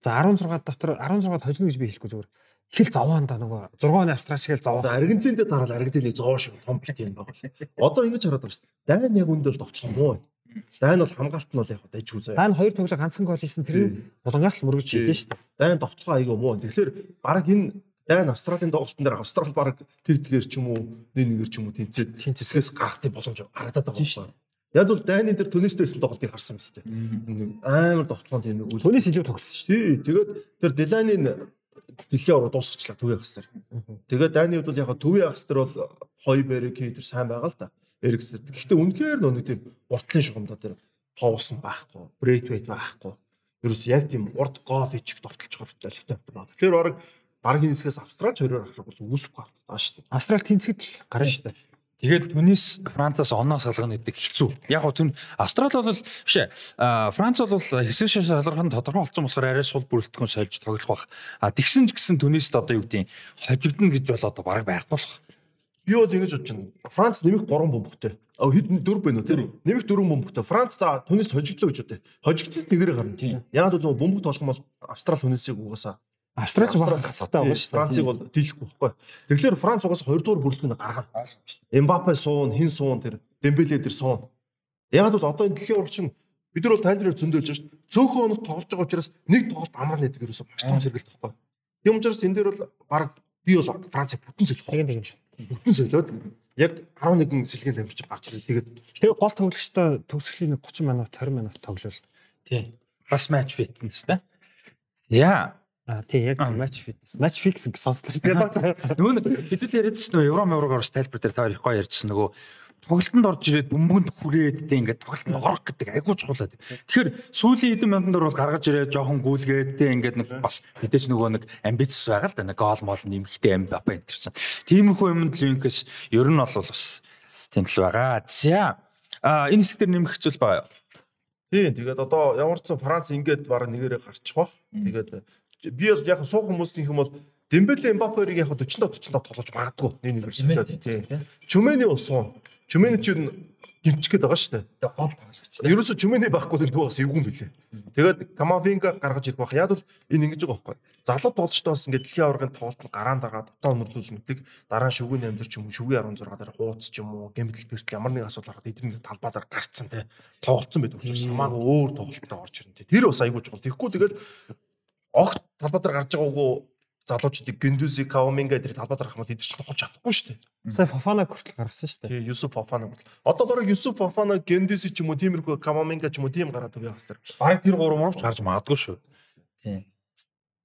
за 16 дотор 16-д хожно гэж би хэлэхгүй зүгээр хэл зовоон да нөгөө 6 оны австрал шиг л зовоо. За Аргентиндээ дараал Аргентиний зовоо шиг том бит юм байгаа шээ. Одоо ингэж хараад байна шүү. Дайн яг үндэл тогтлох муу. Дайн бол хамгаалт нь бол яг дайж үзээ. Дайн хоёр тоглог ганцхан гол хийсэн тэр булангаас л мөрөж хийлээ шүү дээ. Дайн тогтлохоо айгүй муу. Тэгэхээр баг энэ Дайн Австралийн тоглолтын дээр Австрал баг тэгтгээр ч юм уу нэг нэгээр ч юм уу тэнцээд хэсгээс гарахтын боломж харагдаад байгаа юм байна. Яг бол дайны дээр төнөөстэйсэн тоглолтыг харсан юм шүү дээ. Амар довтлоонд юм үл. Төнөөс илүү тоглосон шүү дээ. Тэгээд тэр Деланийн дэлхийн аврал дуусгачлаа төвийн хастар. Тэгээд дайны хувьд бол яг төвийн хастар бол Хойбер Кейтер сайн байгаа л да. Эриксэр. Гэхдээ үнэхээр нэг тийм уртлын шугамдаа тэр Паулсон байхгүй, Брейтвейт байхгүй. Ерөөс яг тийм урд гол ичих довтлож хортой л хэвтэй байна. Тэгэхээр баг багийн хэсгээс Австрал хоёроор авах бол үүсэхгүй байна шүү дээ. Австрал тэнцэд л гарна шүү дээ. Тэгээд Түнис Францаас оноо салгана гэдэг хэцүү. Яг гоо түн Австрал бол биш ээ. Франц бол хэсэг салгах нь тодорхой болсон болохоор арай сул бүрэлдэхүүн сольж тоглох бах. А тэгсэн ч гэсэн Түнист одоо юу гэдэг хожигдно гэж бол одоо бараг байхгүй болох. Би бол ингэж бодож байна. Франц нэмэх 3 бөмбөгтэй. А хэд 4 байна уу те? Нэмэх 4 бөмбөгтэй. Франц за Түнист хожигдлоо гэж бодъё. Хожигдсон нэгээрээ гарна. Яг бол бөмбөг толгом бол Австрал Түнисийг угаасаа Австралич баг хасахтай байгаа шүү дээ. Францыг бол дийлэхгүй байхгүй. Тэгэхээр Франц угаас 2 дугаар бүрэлдэхүүн гаргана. Эмбапе суун, хин суун тэр, Дембеле тэр суун. Яг бол одоо энэ дэлхийн урагч нь бид нар бол тайлбараар зөндөөлж шүү дээ. Цөөхөн хоног тоглож байгаа учраас нэг тоглолт амар нэдэг ерөөсөө маш том сэргэлт байхгүй. Тийм учраас энэ дээр бол баг би бол Францыг бүтэн солих. Тэгин тэгин. Бүтэн солиод яг 11 сэлгийн тамирчин гарч ирээ. Тэгээд тэгээ гол тоглогчтой төгсгөлийн 30 минут 20 минут тоглол. Тийм. Бас матч фитнес та. Яа А тий яг матч фитнес. Матч фикс гэж сонслоо шүү дээ. Нөгөө нэг хэдүүл яриадсан нөгөө евро еврогоор тайлбар дээр та хоёр их гоё ярьжсэн нөгөө тоглолтод орж ирээд бөмбөгөнд хүрээд тэ ингээд тоглолтод орох гэдэг айгуу чухал. Тэгэхээр сүүлийн хэдэн дор бол гаргаж ирээд жоохон гүйлгээд тэ ингээд нэг бас мэдээж нөгөө нэг амбиц байгаа л да нэг гол мол нэмэхтэй амбапа энэ чинь. Тиймэрхүү юмд линкс ер нь бол бас тийм л байгаа. За а энэ хэсэг дээр нэмэх зүйл байгаа. Тийм тэгээд одоо ямар ч сан Франц ингээд баг нэгээрээ гарчих бах. Тэгээд би бол яг суух хүмүүсийн юм бол Дембеле Эмбаперийг яг 45 45 тоглож магадгүй нэг нэгээр шилээд тийм. Чүмэний уусуу. Чүмэний чинь гимчих гээд байгаа шүү дээ. Гол тоглогч. Ерөөсө чүмэний байхгүй нэг дуугаас эвгүй билээ. Тэгээд Камавинга гаргаж ирэх бах. Яг бол энэ ингэж байгаа байхгүй. Залуу тоглолчдоос ингээд дэлхийн аваргын тоглолт нь гараан дагаад дотоо өнөрлүүлнэдэг дараа нь 8 дээр ч юм уу шүгэн 16 дээр хууц ч юм уу гэмтэл бэртэл ямар нэг асуудал гараад эдний талбайлаар гарцсан те тоглолцсон байдаг учраас хамаагүй өөр тоглолтод орж ирнэ те тэр бас айгуу чухал тэгэхгүй тэгэл огт талбай дээр гарч байгаагүй залуучдыг Гендүзи, Каоминга гэдэг талбай дээр хахмал эдгээр ч тоглож чадахгүй шүү дээ. Сая Фофана хүртэл гаргасан шүү дээ. Тий, Юсуф Фофана хүртэл. Одоо бараг Юсуф Фофана, Гендүзи ч юм уу тиймэрхүү Каоминга ч юм уу тийм гараад өгөө хастар. Бараг тэр гурав мууч гарч магадгүй шүү. Тий.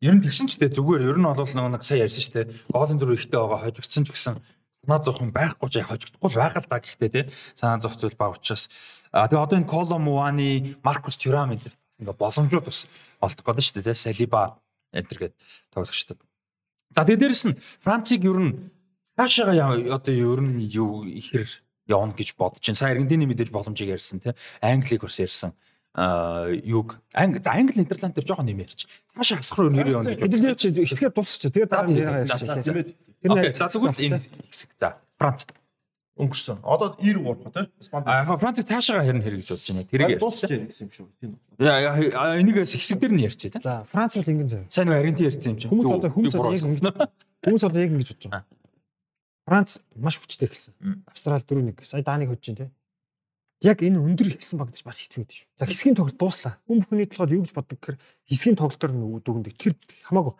Ер нь тэгшин ч дээ зүгээр ер нь бол нэг сая ярьсан шүү дээ. Гоолын дөрөв ихтэй байгаа хожигдсан ч гэсэн санаа зовхон байхгүй ч хожигдохгүй л байгаа л да гэхдээ тий. Санаа зовх зүйл баг учраас. А тэгээ одоо энэ Коло Муани, Маркус Тюрам энэ ингээ боломжууд бас олдох гэдэг шүү дээ. Салиба энтер гээд тоглогчдод. За тэгээ дээрэс нь Францыг ер нь цаашаага одоо ер нь юу ихэр явна гэж бодож байна. Сая Аргентины мэдээж боломжийг ярьсан тий. Англиг бас ярьсан. Аа юг Англи за Англи Нидерланд төр жоохон нэм ярьч. Цаашаа хасах руу нэр явна гэж бодож. Эдгээр чи хэсгээ дуусчих. Тэгээд дараа нь ярьж. Окей. За тэгвэл энэ хэсэг за Франц өнгөрсөн. Одоо 93 тий. Испани. Аа Франц цаашаага хэрнэ хэрэг гэж бодож байна. Тэрийг дуусч гэсэн юм шүү. Тийм. Яа энийгээс хэсэг дээр нь ярьчих тий. За Франц бол ингэн зав. Сайн нэг Аргентин ярьсан юм чинь. Хүмүүс одоо хүмүүс одоо яг хүмүүс одоо яг ингэж бодож байгаа. Франц маш хүчтэй эхэлсэн. Австрал 4-1. Сая Даныг хөдж чинь тий. Яг энэ өндөр ихсэн баг гэж бас байдаг шүү. За хэсгийн тоглолт дууслаа. Хүн бүхний толгойд юу гэж боддог гэхээр хэсгийн тоглолтоор дүгндэг. Тэр хамаагүй.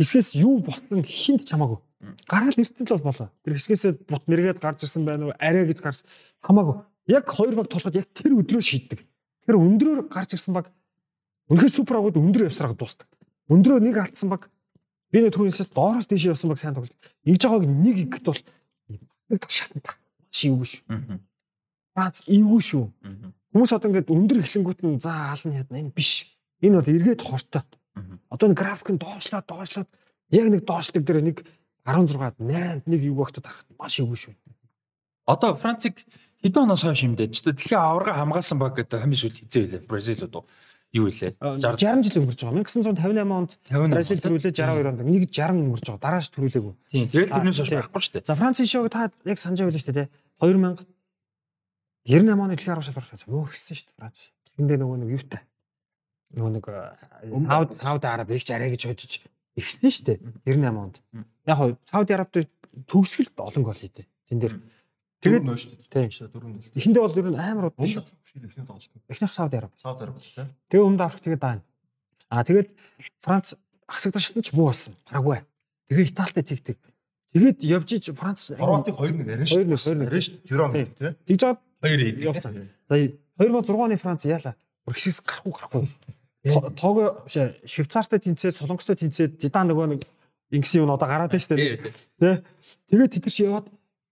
Хэсгээс юу болсон хинт ч хамаагүй гараал ирсэн л бол болоо. Тэр хэсгээсээ бут нэргээд гарч ирсэн байна уу? Арай гэж гарч хамаагүй. Яг хоёр баг толгойд яг тэр өдрөө шийддэг. Тэр өндрөөр гарч ирсэн баг үнэхээр супер агууд өндрөө явсараа дуустдаг. Өндрөө нэг алдсан баг би нэг түрүүнээс доороос дээш явсан баг сайн тоглолт. Ингэж байгааг нэг игт бол нэг шатна. Чи юу шүү. Бац эвгүй шүү. Хүмүүс одоо ингээд өндөр эхлэнгүүт нь за ална ядна энэ биш. Энэ бол эргээд хортой. Одоо нэг график нь доошлоод доошлоод яг нэг доошлог дээр нэг 16-ад 8-д нэг юу багтад харахад маш эвгүй шүү. Одоо Францыг хэдэн оноос хойш юм дээ. Дэлхийн аварга хамгаалсан баг гэдэг хамгийн сүүлд хизээ үлээ. Бразил уу юу илээ? 60 жил өнгөрч байгаа. 1958 онд 58 Бразил төрүүлээ 62 онд нэг 60 өнгөрч байгаа. Дарааш төрүүлээгүй. Тийм. Тэгэл тэрнээс хойш байхгүй шүү дээ. За Францын шоуг та яг санаж байл шүү дээ. 2000 98 оны дэлхийн арга шалралт байсан. Муу ихсэн шүү дээ Франц. Тэндээ нөгөө нэг юутай. Нөгөө нэг Сауд Сауд Араб их арай гэж хожиж ихсэн шүү дээ. 98 онд. Яг хоо Сауди Арабд төгсгөлд олон гол хийдэ. Тэн дээр Тэгээд нөө шүү Тийм. дээ. Дөрөв нь. эхэндээ бол ер нь амар удаа шүү. Эхнийх тоглолт. Эхнийх Сауди Араб. Сауд Араб тийм. Тэгээ өмнөд Африк тэгээ даана. Аа тэгээд Франц хасагдах шатнд ч муу болсон. Парагвай. Тэгээ Италитай тэгдэг. Тэгээд явж иж Франц Хорватыг 2-1 арай шүү. 2-1, 2-1. Арай шүү. Тэр он тийм. тэгж жаад Хоёр хэд. явсан. За 2006 оны Франц яала. Бүр хэсэгс гарахгүй гарахгүй. Тоого биш Швейцартай тэнцээд, Солонгостой тэнцээд Зидан нөгөө нэг ингэсэн юм одоо гараад байна шүү дээ. Тэ. Тэгээд тэд нар чи яваад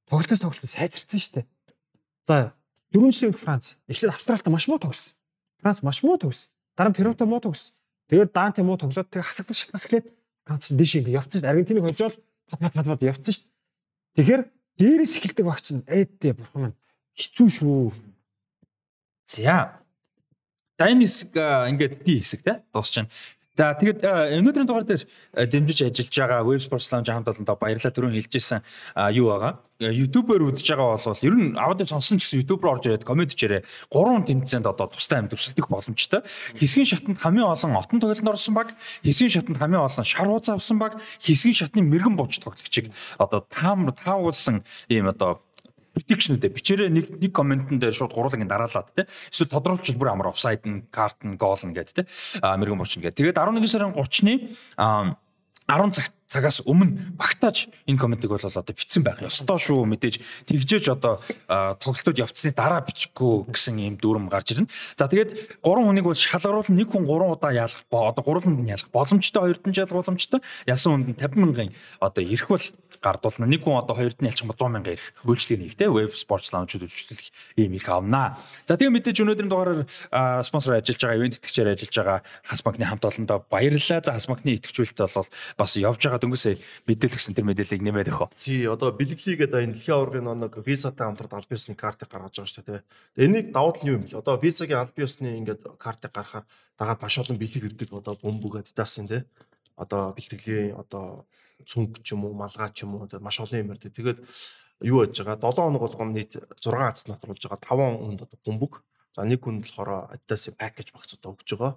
тоглолтоос тоглолтод сайжирсан шүү дээ. За 4 жилийн Франц эхлээд Австралитай маш муу тогссон. Франц маш муу тогссон. Дараа нь Перутай муу тогссон. Тэгээд Данте муу тоглоод тэгээд хасагдах шатнаас эхлээд Франц дэш ингэ явцсан шүү дээ. Аргентиныг хожоод пат пат пат пат явцсан шүү дээ. Тэгэхээр дээрээс эхэлдэг багч нь эдтэй бурхан маань хэцүү шүү. За. За энэ хэсэг ингээд ди хэсэг те дуусч байна. За тэгэд а, өнөөдрийн дугаар дээр дэмжиж ажиллаж байгаа Web Sports Lounge хамт олондоо баярлалаа түрүүн хэлжсэн юу байгаа. А, YouTube-оор үзэж байгаа бол ер нь аваад сонсон ч гэсэн YouTube руу орж ирээд комент бичээрэй. Гурван тэмцээнд одоо тустай амьд өрсөлдөх боломжтой. Хэсгийн шатанд хамгийн олон отон тоглолтод орсон баг, хэсгийн шатанд хамгийн олон шар хуудас авсан баг, хэсгийн шатны мэрэгэн бууч тоглогчийг одоо таам тааруулсан ийм одоо prediction-үүдээ бичээрээ нэг нэг комментэн дээр шууд гурлаг ин дараалаад тий. Эсвэл тодорхойлж бүр амар офсайд нь, карт нь, гол нь гэдэг тий. Боч нь гэдэг. Тэгээд 11 сарын 30-ны а 10 цаг цагаас өмнө багтааж энэ комментиг бол одоо бичсэн байх ёстой шүү мэдээж тэгжээж одоо тоглолтууд явцсны дараа бичихгүй гэсэн ийм дүрм гарч ирнэ. За тэгээд гурван хүнийг бол шалгаруулан нэг хүн 3 удаа ялах бо одоо гурван нь ялах боломжтой хоёрт нь ялах боломжтой. Ялсан хүнд нь 50 мянган одоо ирэх бол гардуулна. Нэг хүн одоо хоёрт нь ялчих юм 100 мянга ирэх үйлчлэг нэг те веб спортс лаунчуд үйлчлэх ийм ирэх авнаа. За тэгээ мэдээж өнөөдрийн дугаараар спонсор ажиллаж байгаа, ивент итгэгчээр ажиллаж байгаа Хас банкны хамт олондоо баярлалаа. За Хас банкны итгэжүүлэлт бол бас явж байгаа дөнгөсөө мэдээлэлсэн тэр мэдээллийг нэмээд өгөө. Тий, одоо бэлэглийг одоо энэ дэлхийн аваргын нэг визатай хамтраад аль биесны картыг гаргаж байгаа шүү дээ. Тэгээ энийг давуу тал нь юу юм бэ? Одоо визагийн аль биесны ингээд картыг гаргахаар дагаад маш олон бэлэг ирдэг одоо бөмбөг адидас юм те. Одоо бэлтгэлийн одоо цүнх ч юм уу, малгай ч юм уу маш олон юм ирдэг. Тэгээд юу яаж байгаа? 7 хоног болгоом нийт 6 ац натруулж байгаа 5 хүнд одоо бөмбөг За нэг хүнд болохоор Adidas-ийн пакэж багц одоо өгч байгаа.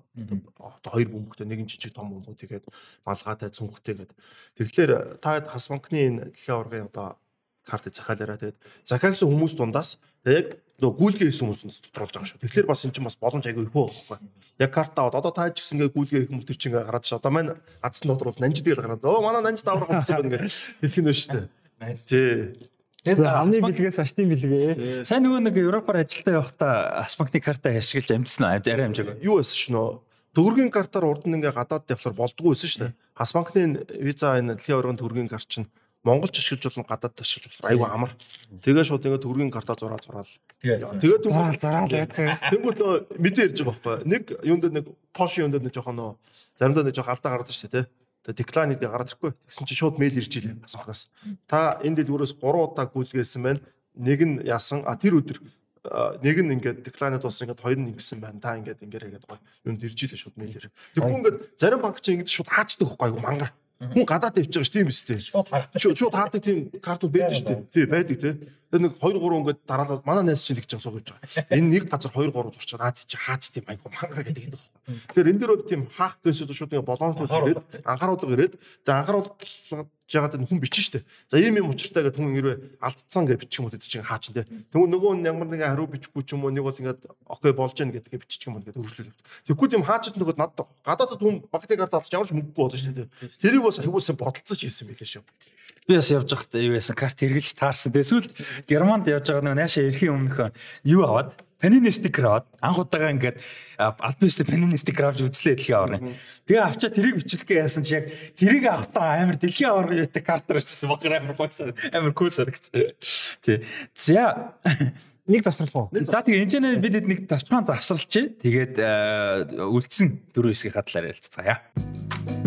Одоо хоёр бөмбөгтэй нэг жижиг том бөмбөг тэгээд малгайтай цүнхтэй гэдэг. Тэгэхээр та хас банкны энэ дэлхийн аваргын одоо картыг захиалаарай тэгээд захиалсан хүмүүс дундаас яг нөгөө гүйлгээ хийсэн хүмүүс тодруулж байгаа шүү. Тэгэхээр бас эн чинь бас боломж айгүй их байхгүй. Яг карт аваад одоо та ч гэсэн ингээ гүйлгээ хийх мөтөр чинь ингээ гараад ш. Одоо маань азсан тодруул нанжид дээр гараад. Оо манай нанжид аврах болсон байна ингээ хэлэх нь шүү дээ. Тий. За амны бэлгээс ашдын бэлгээ. Сайн нөгөө нэг Европоор ажилдаа явахдаа Аспанкны картаа ашиглаж амьдсан уу? Арай амжаагүй. Юу байсан ш нөө? Төгрөгийн картаар урд нь ингээ гадаад явахлаар болдгоо байсан. Хас банкны виза энэ дэлхийн аваргын төгрөгийн карт чинь Монголч ашиглаж болно гадаад ашиглаж болно айгүй амар. Тэгээ шууд ингээ төгрөгийн картаа зураа зураал. Тэгээд Зараал зараал яцсан. Тэнгүүд нөө мэдээ ирж байгаа байхгүй. Нэг юунд нэг пош юунд нэг жоохон нөө заримдаа нэг жоохон алдаа гараад шүү дээ. Тэгээ деклайн гэдэг гараад ирэхгүй. Тэгсэн чинь шууд мэйл ирж илээ асуухнаас. Та энэ дэлгүүрээс 3 удаа гүйлгээсэн байна. Нэг нь яасан. А тэр өдөр нэг нь ингээд деклайнад болсон ингээд хоёр нь ингэсэн байна. Та ингээд ингээд хийгээд гоё. Юунд ирж илээ шууд мэйлэр. Тэгэхгүй ингээд зарим банк чинь ингээд шууд хаачдаг байхгүй айгу мангар. Хүн гадаад явж байгаа ш тийм биз дээ. Шууд хаадаг тийм картууд байдаг шүү дээ. Тий байдаг тий. Тэр нэг 2 3 ингээд дараалал манай найз чинь тэгж байгаа сууж байгаа. Энэ нэг газар 2 3 зурчаад наад чи хаац тийм айгу мангар гэдэг юм байна. Тэгэхээр энэ дэр бол тийм хаах гэсэн шууд ингээд боломжлол ирээд анхааруулга ирээд тэгээ анхааруулж жагаад хүн бичин штэ. За ийм юм учиртай гэдэг хүн хэрвээ алдцсан гэж бичих юм уу гэдэг чинь хаа чинь те. Тэгвэл нөгөө нь ямар нэгэн хариу бичихгүй ч юм уу нэг бол ингээд окей болж гэнэ гэдгээ бичих юм уу гэдэг хөрвүүлээ. Тэгэхгүй тийм хаа ч нөгөө надад гадаадд хүн багтыг ард авч ямар ч мөнгөгүй болно штэ. Тэрийг бас аюулсан бодолцож хийсэн байлээ шүү. Би бас явж байхдаа юу яасан карт хэрглэж таарсан. Тэсвэл Германд явж байгаа нөгөө наашаа ирэхийн өмнөхөө юу аваад Panini sticker аваад анх удаага ингээд альбист Panini sticker авч үзлээ дэлхийн аваргын. Тэгээ авчаа тэрийг бичлэхээ яасан чи яг тэрийг авахтаа амар дэлхийн аваргын үүтэй картер очсон багаар амар фокс амар кул санагч. Тий. За Нэг засварлах уу? За тэгээ энэ бид нэг тавчхан завсралч. Тэгээд э, үлдсэн дөрөв хэсгийн хадлаар ярилцгаая.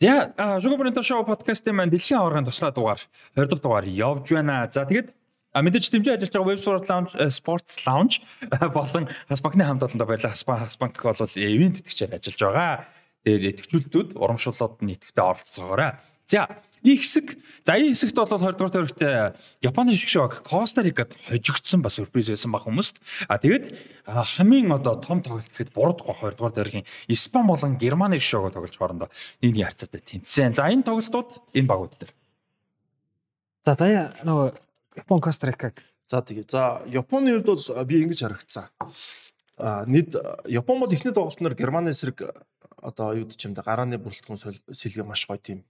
За Шугабринто шоу подкастын маань дэлхийн аваргын тусгай дугаар 20 дахь дугаар явж байна. За тэгээд А мэдээж тэмцээн ажиллаж байгаа Web Sport Lounge Sports Lounge болон Хасбанкны хамт олондоо байлаа. Хасбанк Хасбанк бол ивент итгэгчээр ажиллаж байгаа. Тэгээд итгэжүүлэлтүүд урамшууллууд нь идэвхтэй оролцоогоорой. За их хэсэг за энэ хэсэгт бол 20 дугаар төрөгт Японы шгшог Коста Рикад хожигдсон бас сюрприз байсан баг хүмүүст. А тэгээд хамгийн одоо том тоглолт гэхэд буруудгүй 20 дугаар төргийн Испани болон Германы шгшог тоглож хоорондоо нэг нэг харьцаатай тэнцсэн. За энэ тоглолтууд энэ багууд дээр. За заяа нөгөө Япон Кострикаг. За тэгээ. За Японы хувьд бол би ингэж харагдсан. А нийт Япон бол эхний тоглолтноор Германы эсрэг одоо юу гэж юм да гарааны бүрэлдэхүүн сэлгээ маш гоё тийм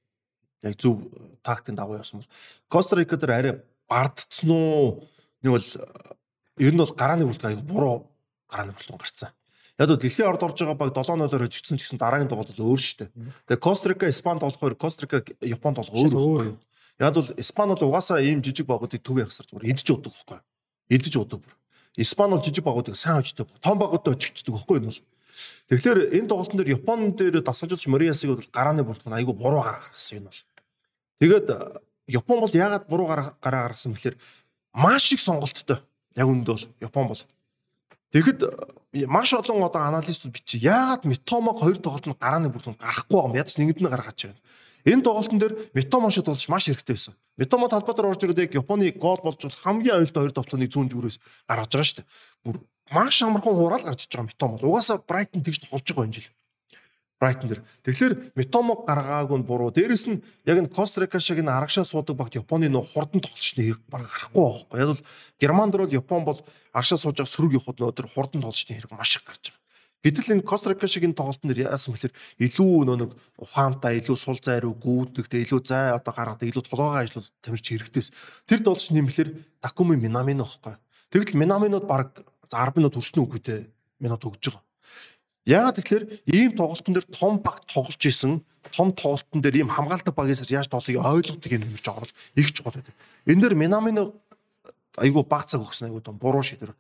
яг зөв тактикийн дагуу явсан бол Кострика дээр арай бардцсан уу? Нэг бол ер нь бол гарааны бүрэлдэхүүн аяг буруу гарааны бүрэлдэхүүн гарцсан. Яг л дэлхийн орд орж байгаа баг 7-0-оор хожигдсон ч гэсэн дараагийн тоглолт бол өөр шүү дээ. Тэгээ Кострика Испанд болохоор Кострика Японд бол өөр байхгүй юу? Яг бол Испани бол угаасаа ийм жижиг багуудыг төв яхсаар зүгээр идэж удаг байхгүй. Идэж удаг бүр. Испани бол жижиг багуудыг сайн очдог. Том багуудад очигддаг байхгүй бол. Тэгэхээр энэ тоглолтын дээр Япон дээр дасгалжуулагч Мориасыг бол гарааны бүртгэн айгүй буруу гараа гаргасан энэ бол. Тэгээд Япон бол яагаад буруу гараа гаргасан бэхээр маш их сонголттой. Яг үндэ бол Япон бол. Тэгэхэд маш олон одоо аналистууд бичиж яагаад Митомог хоёр тоглолтод гарааны бүртгэн гарахгүй байгаа юм. Ядч нэгэнд нь гаргаж байгаа. Энэ тоглолтын дээр Метомошод болж маш хэрэгтэй байсан. Метомо талбайтаар орж ирээд яг Японы гол болж бол хамгийн аюултай хоёр тоглолтыг зүүн зүрээс гаргаж байгаа шүү дээ. Бүр маш амархан хураал гарч иж байгаа Метомо. Угаасаа Брайтон тэгж толж байгаа энэ жил. Брайтон дээр. Тэгэхээр Метомо гаргаагүй нь буруу. Дээрэс нь яг энэ Кострика шиг энэ арагшаа суудаг багт Японы нөө хурдан тоглолчны хэрэг баг гарахгүй байхгүй. Яг бол Германд бол Япон бол арагшаа сууж байгаа сөрөг явахад нөөдөр хурдан тоглолчны хэрэг маш их гарч байгаа. Гэтэл энэ Кострика шиг энэ тоглолтын дээр яасан бэхээр илүү нөө нэг ухаантай, илүү сул зай руу гүйдэгтэй, илүү зай одоо гаргадаг, илүү толгойгоо ажлууд тамирч хэрэгтэйс. Тэр тоглолч нэмэхлэр Такуми Минамино байхгүй. Тэгвэл Минаминод баг 10 минут хүрсэн үгүй те минут өгж байгаа. Яагаад тэгэхээр ийм тоглолтын дээр том баг тоглож исэн том тоглолтын дээр ийм хамгаалдаг багээс яаж тоглохыг ойлгодог юм нэмэрч байгаа бол их чухал байдаг. Энэ дээр Минамино айгу баг цаг өгсөн айгу том буруу шийдвэр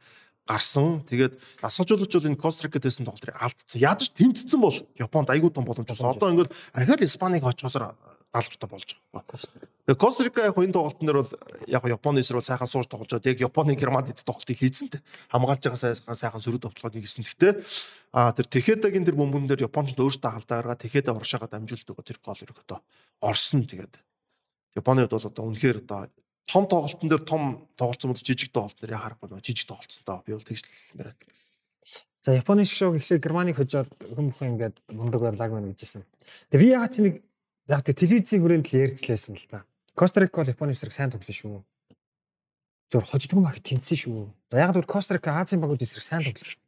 гарсан. Тэгээд асуужуулагч бол энэ Кострика дэсэн тоглолтыг алдсан. Ядаж тэнцсэн бол Японд айгүй том боломж болсон. Одоо ингээд ахаад Испанийг очихосоор даалгавартай болж байгаа байхгүй. Тэгээд Кострика яг энэ тоглолтын дээр бол яг Японы эсрэг сайхан сууж тоглож байгаа. Яг Японы Германд эд тоглолтыг хийцэн тэ. Хамгаалж байгаа сайхан сайхан сөрөг товтлогыг хийсэн. Гэхдээ а тэр Тэхэдагийн тэр бөмбөн дээр Японч өөртөө алдаа гаргаа Тэхэдэ оршоогоо дамжуулдаг тэр гол ерөөдөө орсон тэгээд Японы бол одоо үнэхээр одоо том тоглолтын дээр том тоглолцсон бол жижиг тоглолт нэр харахгүй нөгөө жижиг тоглолцсон доо би бол тэгж хэлмээр байна. За Японы шоу гэхлээр Германыг хожоод хүмүүхэн ингээд мундаг байрлааг мэн гэжсэн. Тэгээ би ягаад чи нэг яг тэг телевизийн хүрээнд л ярьцлээсэн л та. Костарик бол Японы эсрэг сайн тоглоно шүү. Зур хождгүй мах тэнцсэн шүү. За яг л Костарик Азийн багууд эсрэг сайн тоглоно.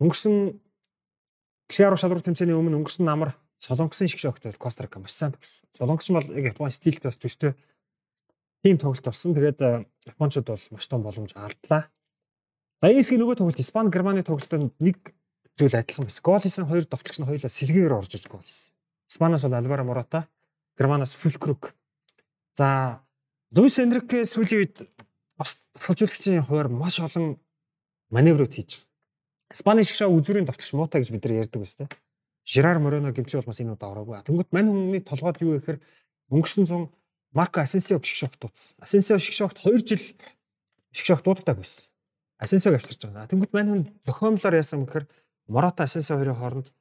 Өнгөрсөн Клиаро шалруу тэмцээний өмнө өнгөрсөн намар Солонгосын шиг шогтой Костарик маш сайн тоглосон. Солонгос бол яг Японы стилтэй бас төстэй тийм тоглолт болсон. Тэгээд э, Япончууд бол маш том боломж алдлаа. За энэ хэсгийн нөгөө тоглолт Испани Германы тоглолтод нэг зүйл адилхан байсан. Гол хийсэн хоёр довтлогч нь хоёулаа сэлгээгээр орж иж гол хийсэн. Испаноос бол Альваро Мората, Германаас Фулкрук. За Луис Энрике сүүлийн үед бас тасгалжуулагчийн хуваар маш олон маневрууд хийж байгаа. Испани шиг шаа үзүүрийн довтлогч муутай гэж бид нар ярьдаг байсан тийм. Жирар Морено гэмтэл бол бас энэ удаа ороогүй. Тэнгүүт мань хүмүүний толгойд юу гэхээр өнгөрсөн 100 Марко Асенсио гişг шогт дуудсан. Асенсио шиг шогт 2 жил шиг шогт дууддаг байсан. Асенсиог авчирч байгаа. Тэнгүүд мань хүн зохиомлоор яасан гэхээр Мората Асенсио хоёрын хооронд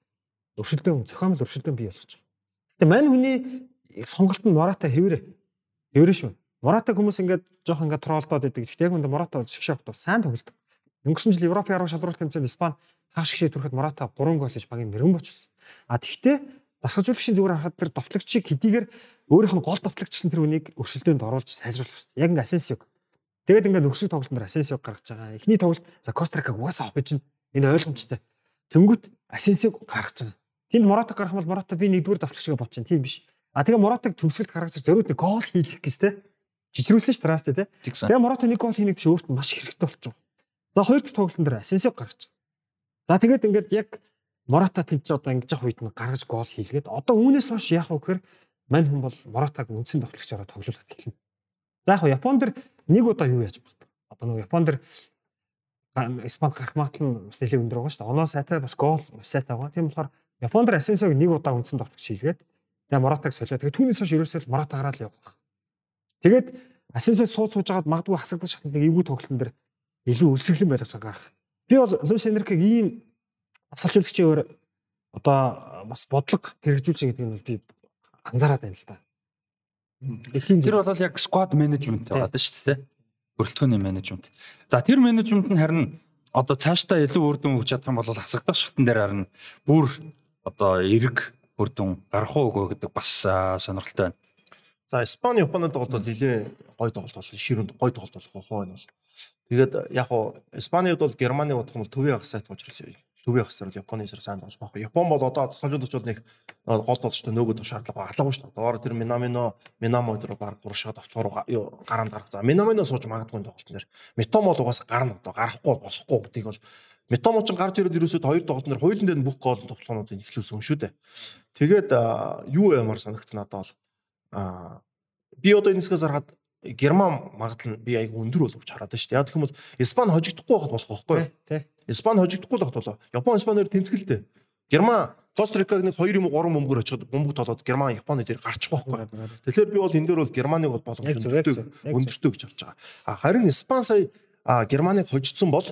өршөлтөө зохиомл өршөлтөө бий болгож байгаа. Гэтэ мань хүний сонголт нь Мората хэврээ. Хэврээ шүү. Мората хүмүүс ингээд жоох ингээд троллдоод идэг. Гэтэ яг үндэ Мората шиг шогт сайн тоглодог. Өнгөрсөн жил Европын арга шалралт тэмцээнд Испани хаах шиг шийдвэрэхэд Мората 3 гол хийж багийн мөрөн болчихсон. А тэгтээ дасгалжуулагчийн зүгээр харахад тэр товтлогчийг хэдийгээр өөрийнх нь гол товтлогч гэсэн тэр үнийг өршөлтөнд оруулж сайжруулах хэрэгтэй. Яг ингээ Асенсиог. Тэгээд ингээ нөхсөг тоглолтод Асенсиог гаргаж байгаа. Эхний тоглолт за Кострикаг угаасаа хопж энэ ойлгомжтой. Тэнгүүт Асенсиог гаргаж байгаа. Тэнд Моратаг гарах бол Мората би нэгдүгээр товтлогчгаа бодчихно. Тийм биш. А тэгээ Моратаг төгсгөлд гаргаж зориуд нэг гол хийх гэж те. Жижирүүлсэн ш траст те. Тэгээ Мората нэг гол хийх гэж өөрт нь маш хэрэгтэй болчих. За хоёр дахь тоглолтын дээр Асенсиог гаргаж. За тэгээд ингээд яг Мората тэнцээ одоо ингэж явах үед нь гаргаж гол хийлгээд одоо үүнээс хойш яах вэ гэхээр мань хүн бол Моратаг үндсэн тоглогчороо тоглуулад эхэлнэ. За яг Япон дэр нэг удаа юу яаж баг. Одоо нэг Япон дэр Испани гарах магадлал бас нэлээд өндөр байгаа шүү дээ. Оноо сайтай бас гол сайтай байгаа. Тийм болохоор Япон дэр Асенсог нэг удаа үндсэн тоглогч хийлгээд Тэгээ Моратаг солио. Тэгээ түүнээс хойш ерөөсөө л Мората гараад л явах. Тэгээд Асенсо сууд сууж хагаад магадгүй хасагдах шатнд эвгүй тоглолтын дээр илүү өлсгөлэн байлгаж байгаа. Би бол Луис Энрикийг ийм асалжуулагчийн өөр одоо бас бодлого хэрэгжүүлж байгаа гэдгийг би анзаараад байна л да. Тэр бол яг squad management байгаа шүү дээ. Бүрэлдэхүүний менежмент. За тэр менежмент нь харин одоо цаашдаа илүү үр дүн өгч чадах юм бол хасагдах шатн дээр харин бүр одоо эрг үр дүн гарах уугүй гэдэг бас сонирхолтой байна. За Испани Японы тоглолт бол нэлээд гой тоглолт болсон. Ширүүнд гой тоглолт болох хоо энэ бол. Тэгээд яг хуу Испанид бол Германы бодох юм бол төвийн ах сайт учраас төвийн ах сайт Японы эсрэг сайн тоглох байхгүй. Япон бол одоо тасгалжуулагч бол нэг гол тоглолттой нөгөөд шаардлага алгаагүй шүү дээ. Доор тэр Минамино Минамо өдрөө баг гуршаад автгаар гараанд гарах. За Минамино сууж магадгүй тоглолт нэр. Метомо бол угаасаа гарна одоо гарахгүй болохгүй гэдгийг бол Метомо ч гарч ирээд ерөөсөө хоёр тоглолт нэр хоёулын дээр бүх гол тоглоомнуудыг эхлүүлсэн шүү дээ. Тэгээд юу ямар санагц надад бол а би одоо энэсгээс харахад Герман магадлал нь би айгу өндөр боловч хараад байна шүү дээ. Яг гэх юм бол Испани хожигдохгүй байхад болох байхгүй юу? Испани хожигдохгүй л болоо. Япон Испаниор тэнцгэлтэй. Герман Кострикаг нэг 2 юм уу 3 бөмбөр очиход бөмбөг толоод Герман Японы дээр гарчих байхгүй. Тэгэхээр би бол энэ дээр бол Германыг бол боломж өндөртэй өндөртэй гэж харж байгаа. А харин Испани сая Германыг хожицсон бол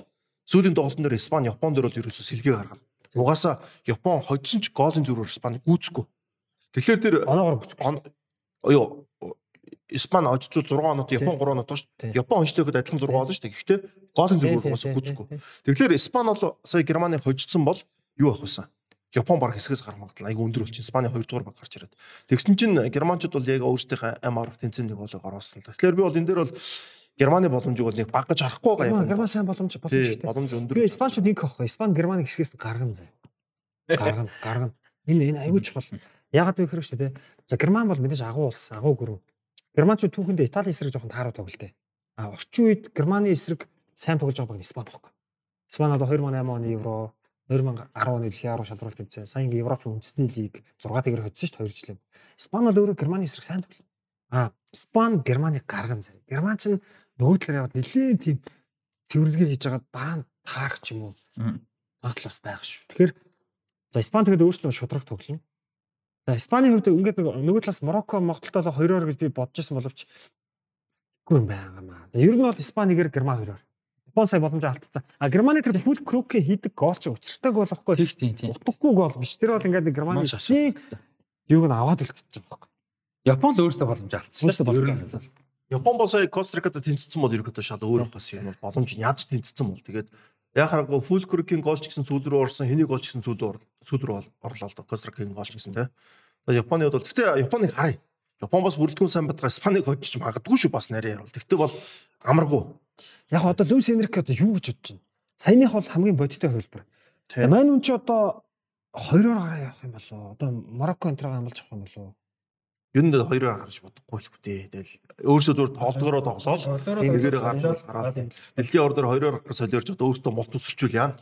сүүлийн тоглолтын дээр Испани Япон дээр бол ерөөсөө сэлгээ гаргана. Угаасаа Япон хожсон ч голын зүрээр Испани гүйцэхгүй. Тэгэхээр тэр оноогоор гүйцэхгүй. Юу Испани очицул 6 оноод Япон 3 оноод шүү дээ. Япон онцлогод адилхан 6 олно шүү дээ. Гэхдээ голын зөвгөр угаасаа гүцэхгүй. Тэгэхээр Испани бол сая Германыг хожицсон бол юу авах вэ? Япон баг хэсгээс гарах магадлал айгүй өндөр болчих. Испани 2 дугаар баг гарч ирээд. Тэгсэн чинь германчууд бол яг өөрсдийнхээ ам аврах тэнцэн нэг болоо оруулсан л. Тэгэхээр би бол энэ дээр бол Германы боломжийг бол нэг баг гэж харахгүй байгаа юм. Герман сайн боломж боломжтой. Боломж өндөр. Би Испанчууд ингэ авах. Испани Германы хэсгээс гаргана заа. Гаргана, гаргана. Энэ энэ айгүй чухал. Ягаад вэ гэхээр шүү дээ. За Герман бол мэдээж агуу улс, агуу гүрүү. Германчууд түүхэндээ Италийн эсрэг жоохон тааруу тоглолтой. А орчин үед Германы эсрэг сайн тоглож байгаа баг Испани байхгүй. Испани одоо 2008 оны Евро, 2010 оны дэлхийн арга шалралт сая ингээ Европын үндэсний лиг 6 тэгэр хоцсон шүү дээ 2 жилийн. Испани бол өөрөө Германы эсрэг сайн тоглоо. А Испани Германыг гарган заяа. Герман ч нөгөө талаар яваад нэлээд тийм цэвэрлэгээ хийж байгаа дараа нь таарах ч юм уу. Магадгүй бас байх шүү. Тэгэхээр за Испани тэгээд өөрсдөө шудраг тоглоно. За Испаний хувьд ингээд нөгөө талаас Марокко Монголтой хоёроор гэж би бодож байсан боловч үгүй юм байнамаа. Ер нь бол Испанигээр Герман хоёроор. Япон сая боломж алдсан. А Германы тэр хүл крок хийдэг гол ч учиртайг болохгүй. Тэгш тийм тийм. Утгагүй гол биш. Тэр бол ингээд Германы юуг нь аваад үлдчихэж байгаа байхгүй. Япон л өөртөө боломж алдсан. Өөртөө боломж алдсан. Япон бол сая Кострикад тэнцсэн бол ерөөдөө шал өөр бас юм бол боломж нь яаж тэнцсэн бол тэгээд яхаараа фул крокийн гол ч гэсэн сүүл рүү орсон, хэний гол ч гэсэн сүүл рүү сүүл рүү орлоо л доо Кострикийн гол ч гэсэн тийм. Японы бол гэхдээ Японыг харъя. Япон бас бүрэлдэхүүн сайн бадгаа Испанийг хоцчих магадгүй шүү бас нарийн ярил. Тэгтээ бол амаргүй. Яг одоо Луис Энрик одоо юу гэж бодож байна? Саяных бол хамгийн бодиттой хувилбар. Мань үн чи одоо хоёроор гараа явах юм болоо. Одоо Марокко энтраа амлаж авах юм болоо. Ер нь хоёроор гарч бодохгүй л хөтэй. Тэгэл өөрсдөө зүгээр тоглогоороо тоглоод нэгээрээ гарч гараад дэлхийн ордоор хоёроор гарах солиорч одоо өөртөө мулт үсэрчүүл яана.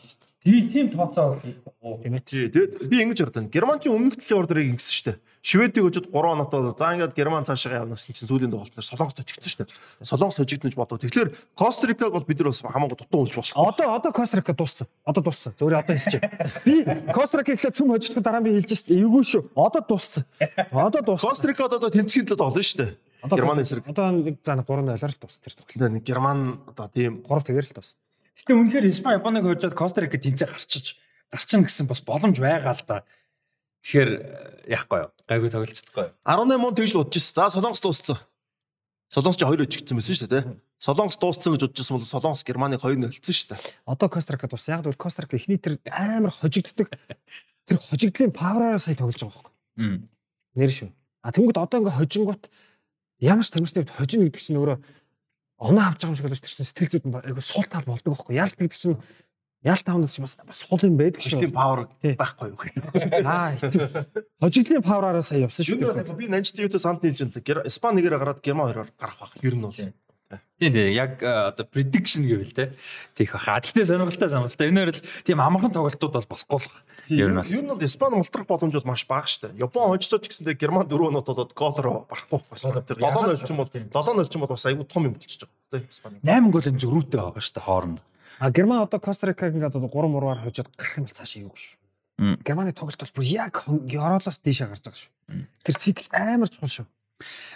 Тийм тийм тооцоо Тэгээд би ингэж бодсон. Герман чинь өмнөх дэлхийн ордорыг ингэсэн шүү дээ. Шведийг өчөд 3 оноотой за ингээд Герман цаашаа явна гэсэн чинь сүүлийн тоглолтоор Солонгос очигдсон шүү дээ. Солонгос хожигднож бодоо. Тэгэхээр Кострикаг бол бид нар бас хамаагүй дутуу унж болох. Одоо одоо Кострика дууссан. Одоо дууссан. Зөвөр одоо хэлчихэ. Би Кострикийг ихлэ цөм хожигдох дараа би хэлж шээ. Эвгүй шүү. Одоо дууссан. Одоо дууссан. Кострика одоо тэнцгийн төлөө олно шүү дээ. Германы эсрэг. Одоо нэг за 3-0-оор л дууссан тэр тоглолт. Герман одоо тийм 3 тэгэр л дууссан. Гэтэ үнэхээр Испани Японыг хожоод Кострика тэнцээ гарчиж гарчин гэсэн бас боломж байгаа л да. Тэгэхээр яахгүй юу? Гайгүй тоглож чадахгүй юу? 18 он тэгж бодож ирсэн. За Солонгос дууссан. Солонгос ч 2 өчгдсэн байсан шүү дээ, тий. Солонгос дууссан гэж бодож ирсэн бол Солонгос Германыг 2-0 хэлсэн шүү дээ. Одоо Кострика дууссан. Яг л Кострика эхний тэр амар хожигддаг тэр хожигдлын павраараа сая тоглож байгаа байхгүй. Нэр шүү. А тэнгууд одоо ингээ хожингууд ямар ч тамирчтай хожино гэдэг чинь өөрөө оноо авч байгаа юм шиг боловч тэр чинь сэтгэл зүйд айгу суул тал болдог байхгүй. Яалт гэдэг чинь яалт таавнууд чинь бас бас суул юм байдаг шүү. Тийм павер байхгүй юу. Аа хожигдлын павраараа сая явсан шүү. Би нанчтай юутай санал нийлж байна. Испани нэгээр гараад Герман хоёроор гарах байх. Ер нь бол. Тийм тийм яг одоо prediction гэвэл те тийх баха. Гэхдээ сонирхолтой сонирхолтой. Энэ л тийм амархан тоглолтууд бол болохгүй л. Ер нь ер нь бол Испани мултрах боломж бол маш бага шүү дээ. Япон хожцоо ч гэсэндээ Герман дөрөв нот болоод голоор барахгүй байхгүй. Тэр 7-0 ч юм бол 7-0 ч юм бол бас айгүй том юм болчихж байгаа. Тэ Испани. 8 голын зөрүүтэй байгаа шүү дээ хооронд. А Герман одоо Кострикаг ингээд одоо 3 мураар хожоод гарах юм бол цаашаа юу шүү. Мм. Германы тоглолт бол бүр яг Евролоос дээшээ гарч байгаа шүү. Тэр цикл амар чухал шүү.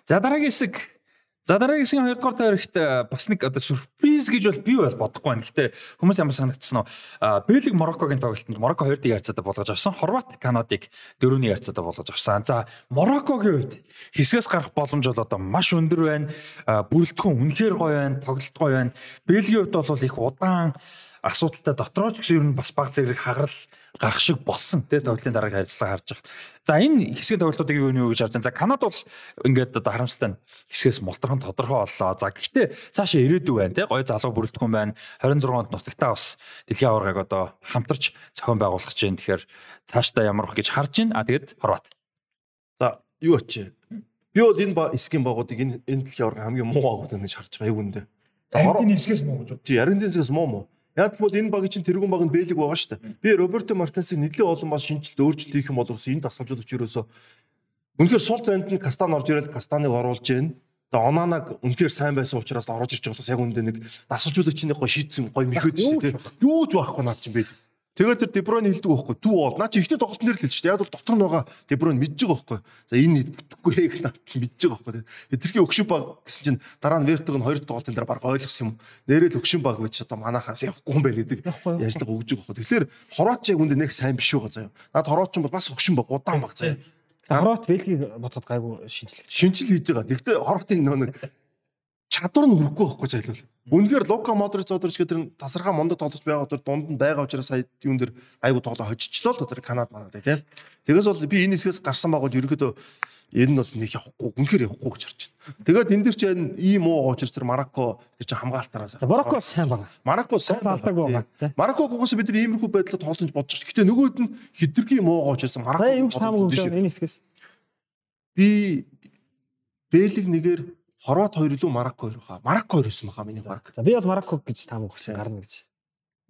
За дараагийн хэсэг За дараагийн хэсгийн 2 дугаар тойрогт э, бас нэг одоо сюрприз гэж бол би бол бодохгүй байна. Гэтэ хүмүүс ямар санагдсан нь Бэлэг Мороккогийн тоглолтод Марокко 2-1 ярцаатай болгож авсан. Хорват Канадыг 4-1 ярцаатай болгож авсан. За Мороккогийн хувьд хэсгээс гарах боломж бол одоо маш өндөр байна. Бүрэлдэхүүн үнэхээр гоё байна, тоглолт гоё байна. Бэлгийн хувьд бол их удаан асуудалтай дотроо ч гэсэн ер нь бас баг зэрэг хагарал гарах шиг болсон тийм тоглолтын дараагийн харилцаа харж байгаа. За энэ хэсгийн тоглолтуудыг юу юу гэж харж байна. За Канада бол ингээд одоо харамсалтай нь хэсгээс мултрах нь тодорхой боллоо. За гэхдээ цаашаа ирээдүй байна тийм гоё залуу бүрэлдэхүүн байна. 26-нд нутагтаа бас дэлхийн аваргыг одоо хамтарч зохион байгуулах гэж байна. Тэгэхээр цаашдаа ямар их гэж харж байна. А тэгээд Хорват. За юу очив? Би бол энэ эсгийн багуудыг энэ энэ дэлхийн аварга хамгийн муу агууд гэж харж байгаа юу гүндэ. За хороо хэсгээс муу гэж тий Аргентинээс муу муу. Яг бол энэ багийн чинь тэрүүн баг нь бэлэг байгаа шүү дээ. Би Роберто Мартинесийг нэлээд олон бас шинжилт өөрчлөлт хийх юм бол ус энэ дасгалжуулагч ерөөсөө үнэхээр сул зайд нь Кастан орж ирээд Кастаныг оруулж ийн. Тэгээ Онанаг үнэхээр сайн байсан учраас орж ирж байгаа бас яг үндэ нэг дасгалжуулагчны гой шийдсэн гой мэхөөд шүү дээ. Юу ч байхгүй наад чинь бэл. Тэгээд тэр Дебройн хэлдэг байхгүй. Түү бол. Наа чи ихний тоглолт нэр л хэлж дээ. Яг бол дотор нь байгаа Дебройн мэдж байгаа байхгүй. За энэ бүтэхгүй яг наа мэдж байгаа байхгүй. Тэрхий өгшин баг гэсэн чинь дараа нь Вертог нь хоёр тоглолтын дараа баг ойлгосон юм. Нэрэл өгшин баг гэж одоо манахаас явахгүй юм байна гэдэг яажлага өгж байгаа байхгүй. Тэгэхээр Хорват яг үндэ нэг сайн биш байгаа заяа. Наад Хорват ч бол бас өгшин баг удаан баг заяа. Хорват Бельгийг бодоход гайгүй шинжилгээ. Шинжил хийж байгаа. Гэхдээ Хорватын нэг чадвар нь хүрхгүй байхгүй зайлвал. Үнэхээр Лука Модрич зодорч гэдэг тэр тасархаа мундаг тоглож байгаа тэр дунд нь байгаа учраас сая юун дээр айгу тоглоо хожчихлоо л тэр Канад манад тийм. Тэгээс бол би энэ хэсгээс гарсан байгаа бол ерөөдөө энэ нь бол нэг явахгүй үнэхээр явахгүй гэж харж байна. Тэгээд энэ дэр чинь ийм уу учраас тэр Марокко тэр чинь хамгаалтаараас. За Марокко сайн байгаа. Марокко сайн алдаагүй байгаа тийм. Мароккогоос бид нар иймэрхүү байдлаар тоглож бодож. Гэтэ нөгөөд нь хитрхи муу За Марокко. юу ч таамаг өгөө энэ хэсгээс. Би Бэлэг нэгээр Хорват хоёр илүү Марокко хоёр хаа. Марокко хоёр байсан баха миний баг. За би бол Марокко гэж таамаг өгсөн гарна гэж.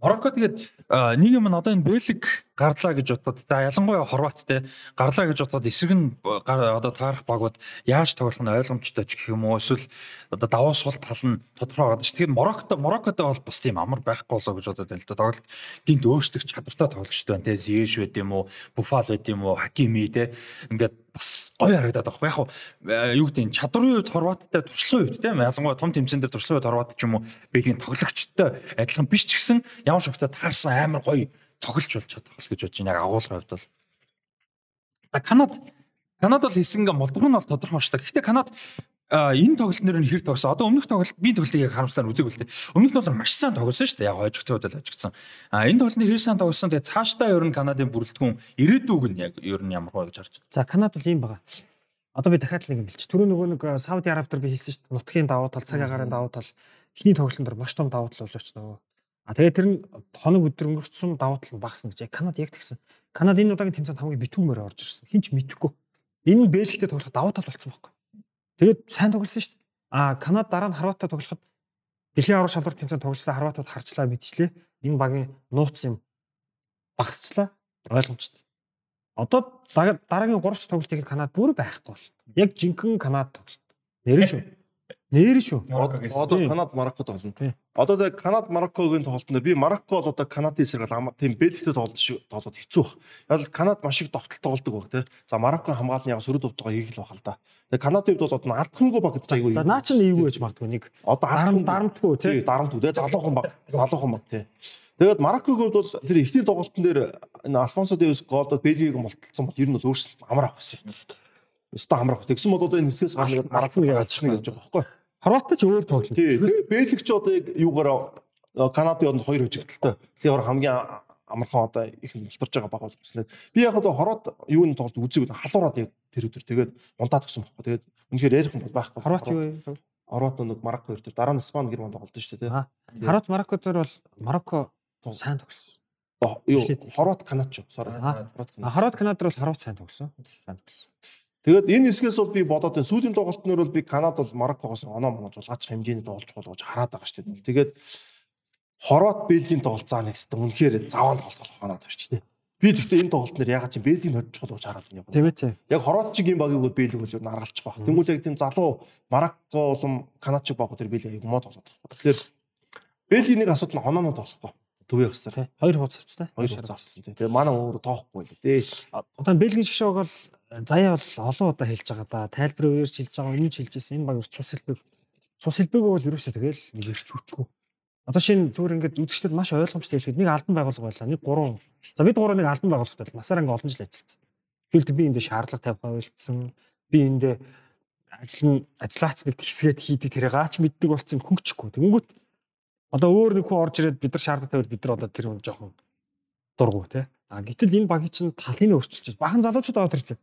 Марокко тэгээд нэг юм нь одоо энэ Бэлэг гарлаа гэж бодоод за ялангуяа Хорват те гарлаа гэж бодоод эсрэг нь одоо таарах багууд яаж тоглох нь ойлгомжтой ч гэх юм уу эсвэл одоо давуу сул тал нь тодорхой байгаа. Тэгэхээр Мароккото Мароккото бол бас тийм амар байхгүй болоо гэж бодоод байна л да. Тоглолт гинт өөрчлөх чадвартай тоглогчтой байна те Зiyech байд юм уу, Буфал байд юм уу, Хакими те ингээд бас гоё харагдаад байгаа. Яг юу гэдэг нь чадрын үед Хорваттай туршлагын үед те ялангуяа том тэмцээн дээр туршлагын үед Хорват ч юм уу Бэлгийн тоглогчтой адилхан биш ч гэсэн ямар шогтой таарсан амар гоё тоглож болж чадах л гэж бодож байна. Яг агуулгын хувьд бол. За Канад Канад бол хэсэг ингээ молдгор нь бол тодорхой болчлаа. Гэхдээ Канад энэ тоглолт нэр нь хэр тогсон. Одоо өмнөх тоглолт би тоглолтыг яг харамсалаар үзег үлдээ. Өмнөх нь бол маш сайн тоглосон шүү дээ. Яг хожигдсон үед л хожигдсон. А энэ тоглолтын хэр сайн тоглосон. Тэгээ цаашдаа ер нь Канадын бүрэлдэхүүн ирээдүг нь яг ер нь ямар хөө гэж харж байна. За Канад бол ийм байгаа. Одоо би дахиад нэг юм хэлчих. Түрүү нөгөө нэг Сауди Араб дээр би хэлсэн шүү дээ. Нутгийн давуу тал, цаг агаарын давуу тал эхний тоглолтын дээр маш том давуу тал болж нөгөө. А тэгээд тэр нь хоног өдөр өнгөрцөн давуу тал нь багасна гэж. Канад яг тэгсэн. Канад энэ удаагийн тэмцээнд хамгийн битүүмээр орж ирсэн. Хинч мэдэхгүй. Энэ нь Бэлгтэй тоглох давуу тал болсон байхгүй. Тэгээд сайн тоглосон шүү дээ. А Канад дараа нь Хорваттай тоглоход дэлхийн аврал шалралт тэмцээнд тоглосон Хорватууд харчлаа мэдчлээ. Энэ багийн нууц юм багасчлаа. Ойлгомжтой. Одоо дараагийн 3 дахь тоглолтыг Канад бүр байхгүй бол. Яг жинхэнэ Канад тоглолт. Нэрэн шүү. Нэрэн шүү. Одоо. Канад Марокко тоглоно. Одоо тэг Канад Мароккогийн тоглолтод би Марокко бол одоо Канадын эсрэг бол тийм бэлгтэй тоглолт шиг тоглоод хэцүү баг. Яг л Канад маш их тогтолт тоглодог баг тий. За Марокко хамгаалны яг сөрөг төвтөгөө хийх л баг л да. Тэг Канадын хувьд бол одоо алдахынгүй баг гэж айгүй. За наа чинь эйгүү гэж магадгүй нэг Одоо дарам алдахгүй- дарамтгүй тий. тий дарамт үү залуухан баг. Залуухан баг тий. Тэгээд Мароккогийн хувьд бол тэр ихний тоглолтын дээр энэ Альфонсо Дэвис голдод Бельгийг мулталсан бол ер нь бол авах гэсэн. Өстө амар авах. Тэгсэн бол одоо энэ хэсгээс Марцсан гэж алцна гэж байгаа байхгүй. Хорваттай ч өөр тоглолт. Тэгээ Бэлэг ч одоо яг юугаар Канадын онд хоёр хожигдталтай. Тэгэхээр хамгийн амархан одоо их мултарж байгаа баг болсон. Би яг одоо хороод юуны тоглолт үзег халуураад яг тэр өдөр тэгээд унтаад гисэн байхгүй. Тэгээд үнэхээр ярих юм бол байхгүй. Хорват юу вэ? Хорват нэг Марокко хоёр төр дараа нь Испани Герман тоглолт шүү дээ. Хорват Марокко дээр бол Марокко сайн тоглосон. Юу Хорват Канад ч. Хорват Канад. Хорват Канад бол Хорват сайн тоглосон. Сайн тоглосон. Тэгээд энэ хэсгээс бол би бодоод энэ сүүлийн тоглолтноор бол би Канад бол Мароккогоос оноо моноо зулгаач хэмжээний тоглож болох гэж хараад байгаа шүү дээ. Тэгээд Хорват Бельгийн тоглолт заа нэг хэвээр үнэхээр заваан тоглох болох ханаад тавьч тээ. Би гэхдээ энэ тоглолт нэр ягаад чи Бельгийн hodж чухал гэж хараад байна. Тийм ээ тий. Яг Хорват чигийн багийг бол Бельг бол юу наргалчих واخ. Тэнгүүл яг тийм залуу Марокко болон Канад чиг баг тэр Бельг аяг мод тоглоод байгаа. Тэгэхээр Бельгийн нэг асуудал нь онооноо тоглохгүй. төвийн хасар. тий. Хоёр хуудас авцтай. Хоёр хуудас авцсан тий. Тэгээ манай өөр тоохгүй л дээ. Одоо Бэлгийн шгшог бол заяа бол олон удаа хэлж байгаа да. Тайлбар өөрөөр хэлж байгаа, өмнө хэлж ирсэн энэ баг цус хэлбэг. Цус хэлбэг бол ерөөсөө тэгэл нэг ирч хүчгүй. Одоо шинэ зүгээр ингээд үзэгчдэд маш ойлгомжтой хэлэхэд нэг албан байгууллага байлаа. Нэг гурван. За бид гурав нэг албан байгууллагатай бол масаар ингээд олон жил ажилласан. Тэгэхэд би эндээ шаардлага тавих ойлцсон. Би эндээ ажил нь ажиллаач нэг тэгсгээд хийдэг тэрэ гаач мэддэг болсон хөнгөчгүй. Тэнгүүт одоо өөр нэг хүн орж ирээд бид нар шаардлага тавиад бид нар одоо тэр хүн жоохон дургу те. А гэтэл энэ багийн чинь талын өөрчилж бахан залуучууд аваад ирлээ.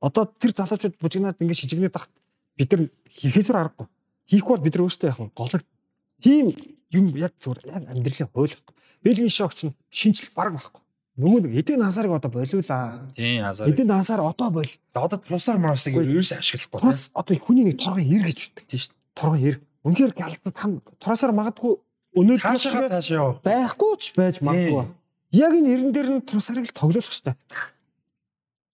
Одоо тэр залуучууд бужигнаад ингээд шижигнээд тахт бид нар хийхээсээр аргагүй. Хийхгүй бол бид нар өөрсдөө вэ? Голог тийм юм яг зүгээр яг амьдралын хууль байхгүй. Бэлгийн шогч нь шинжил баг байхгүй. Нөгөө нэг эдийн насарыг одоо болиулаа. Тийм азар. Эдийн насаар одоо бол Одоо трусаар марсыг ерөөсөө ашиглахгүй тус одоо хүний нэг торгон ир гэж үүдэг. Тийм шүү. Торгон ир. Үнэхээр галзад хам тураасаар магадгүй өнөөдөр цааш яа. байхгүй ч байж магадгүй. Яг энэ ирэн дээр нь турасарыг л тоглох хэрэгтэй.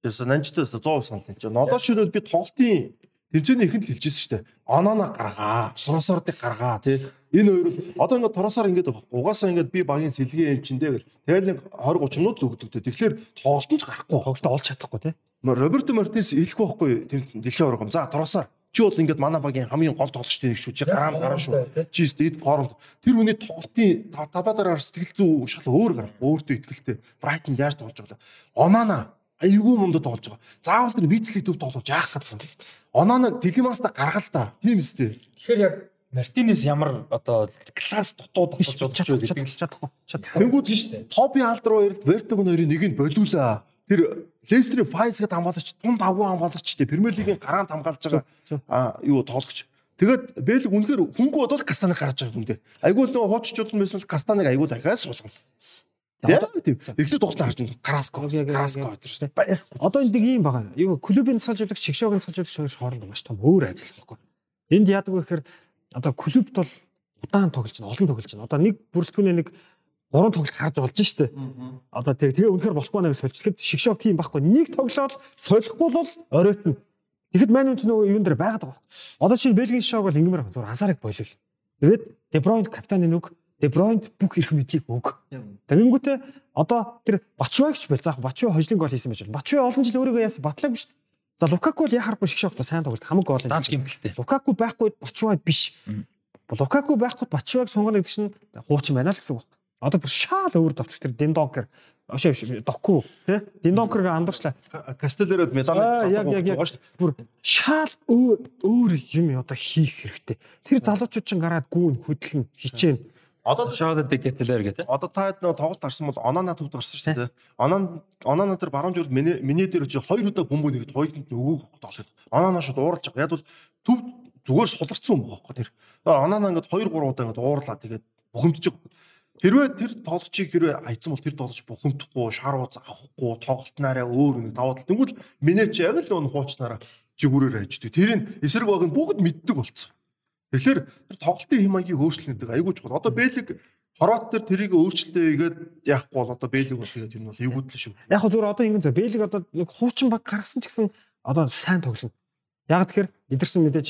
Яса нанчтаас 100% санал энэ чинь. Одоо шилбэл би тоглолтын тэмцээний ихэнд л хэлжсэн шүү дээ. Оноона гаргаа, Торосордыг гаргаа тий. Энэ хоёр бол одоо ингээд Торосоор ингээд угаасаа ингээд би багийн сэлгээ юм чинь дээ гэл. Тэгэл нэг 20 30 минут л өгдөг дээ. Тэгэхээр тоглолт нь ч гарахгүй. Тоглолтоо олж чадахгүй тий. Роберто Мартинес хэлэх байхгүй дэлхийн оргом. За Торосоор чи бол ингээд манай багийн хамгийн гол тоглогчтой нэг шүү. Чи гараам гараа шүү. Чи стэд форумд тэр хүний тоглолтын табадараар сэтгэл зүй шал өөр гарах. Өөртөө ихтэй. Брайтон яаж тоглож байгаа. Оноона айгүй мундад тоглож байгаа. Заавал тэр вицлийг төв тоглож яах гэдэг юм. Оноона Телемаста гаргал та. Тийм үстэй. Тэгэхээр яг Мартинес ямар одоо класс дутуу тасалж удаж вэ гэдэг л чадахгүй. Чадахгүй. Тэнгүүд нь шүү дээ. Топи алдар хоёрт Вертогийн хоёрын нэгийг болиулаа. Тэр Лестерийн Файс гэдэг хамгаалагч тунд агуу хамгаалагч те Премьер лигийн гараанд хамгаалж байгаа а юу тоглогч. Тэгээд Бэлэг үнэхээр хөнгөө бодвол Кастаныг гаргаж байгаа хүндээ. Айгүй л нөгөө хууччууд нь байсан Кастаныг айгүй дахиад суулгана. Тийм. Эхлээд тоглолт харж байна. Караско. Караско өдр. Баях. Одоо энэ нэг юм байгаа. Юу клубын сахалжуулагч, шгшөөгийн сахалжуулагч хоёр хооронд маш том өөр ажил байхгүй. Энд яадаг вэ гэхээр одоо клубт бол удаан тоглож байна, олон тоглож байна. Одоо нэг бүрэлдэхүүнээ нэг гурван тоглолт харж болж штэ. Одоо тэгээ тэгээ үнэхээр болохгүй наа гэж солиж. Тэгэхэд шгшөөг тийм байхгүй. Нэг тоглоод солихгүй бол оройтно. Тэгэхэд маань үн ч нөгөө юун дээр байгаад байгаа. Одоо чинь Бэлгийн шоог бол ингэмэр зүгээр ансаарыг болиул. Тэгээд Дебройн капитаны нүг Дебройнд бүх эрх мэдлийг өг. Тэгэнгүүтээ одоо тэр Бачуагч бэл заах Бачуа хожлын гол хийсэн байж байна. Бачуа олон жил өөрийгөө яасан батлаагүй шүү дээ. За Лукаку бол яхахгүй шиг шогтой сайн тоглолт хамаг гол. данч гимтэлтэй. Лукаку байхгүй Бачуа биш. Лукаку байхгүй Бачуаг сунгана гэдэг чинь хуучин байна л гэсэн үг. Одоо бүр шаал өөр товч тэр Диндонкер Ошоо доку тий Диндонкерг андуурчлаа. Кастелерод Аа, яг, яг, яг. Бүр шаал өөр өөр юм одоо хийх хэрэгтэй. Тэр залуучууд ч гараад гүүн хөдлөн хичээн. Одоо Шоод дигетэлэр гэдэг. Одоо та хэд нөө тоглолт харсан бол Онона төвд гарсан шүү дээ. Онон Онона тэр баруун зүрд миний миний дээр чи хоёр удаа бөмбөг нэгэд хоёрт нь өгөөг тоглоод. Онона шууд ууралж байгаа. Яг бол төв зүгээр суларсан юм байхгүй тэр. Онона ингээд 2 3 удаа ингээд уурлаа тэгээд бухимдж байгаа. Хэрвээ тэр тоглолчийг хэрвээ айцсан бол тэр тоглолч бухимдахгүй, шар ууз авахгүй, тоглолтнаараа өөр нэг даваад. Тэнгүүл миний чи яг л нөө хуучнараа жигүүрээр хайждаг. Тэрийг эсрэг баг нь бүгд мэддэг болцсон. Тэгэхээр тэр тоглолтын хэм маягийг өөрчлөн гэдэг айгүй чухал. Одоо Бэлэг Хорват дээр тэрийг өөрчлөлтөө игээд яахгүй бол одоо Бэлэг бол тэгээд юм бол эвгүүдлээ шүү. Яг хөө зүгээр одоо ингэ зэ Бэлэг одоо нэг хуучин баг гаргасан ч гэсэн одоо сайн тоглоно. Яг тэгэхээр эдэрсэн мэдээж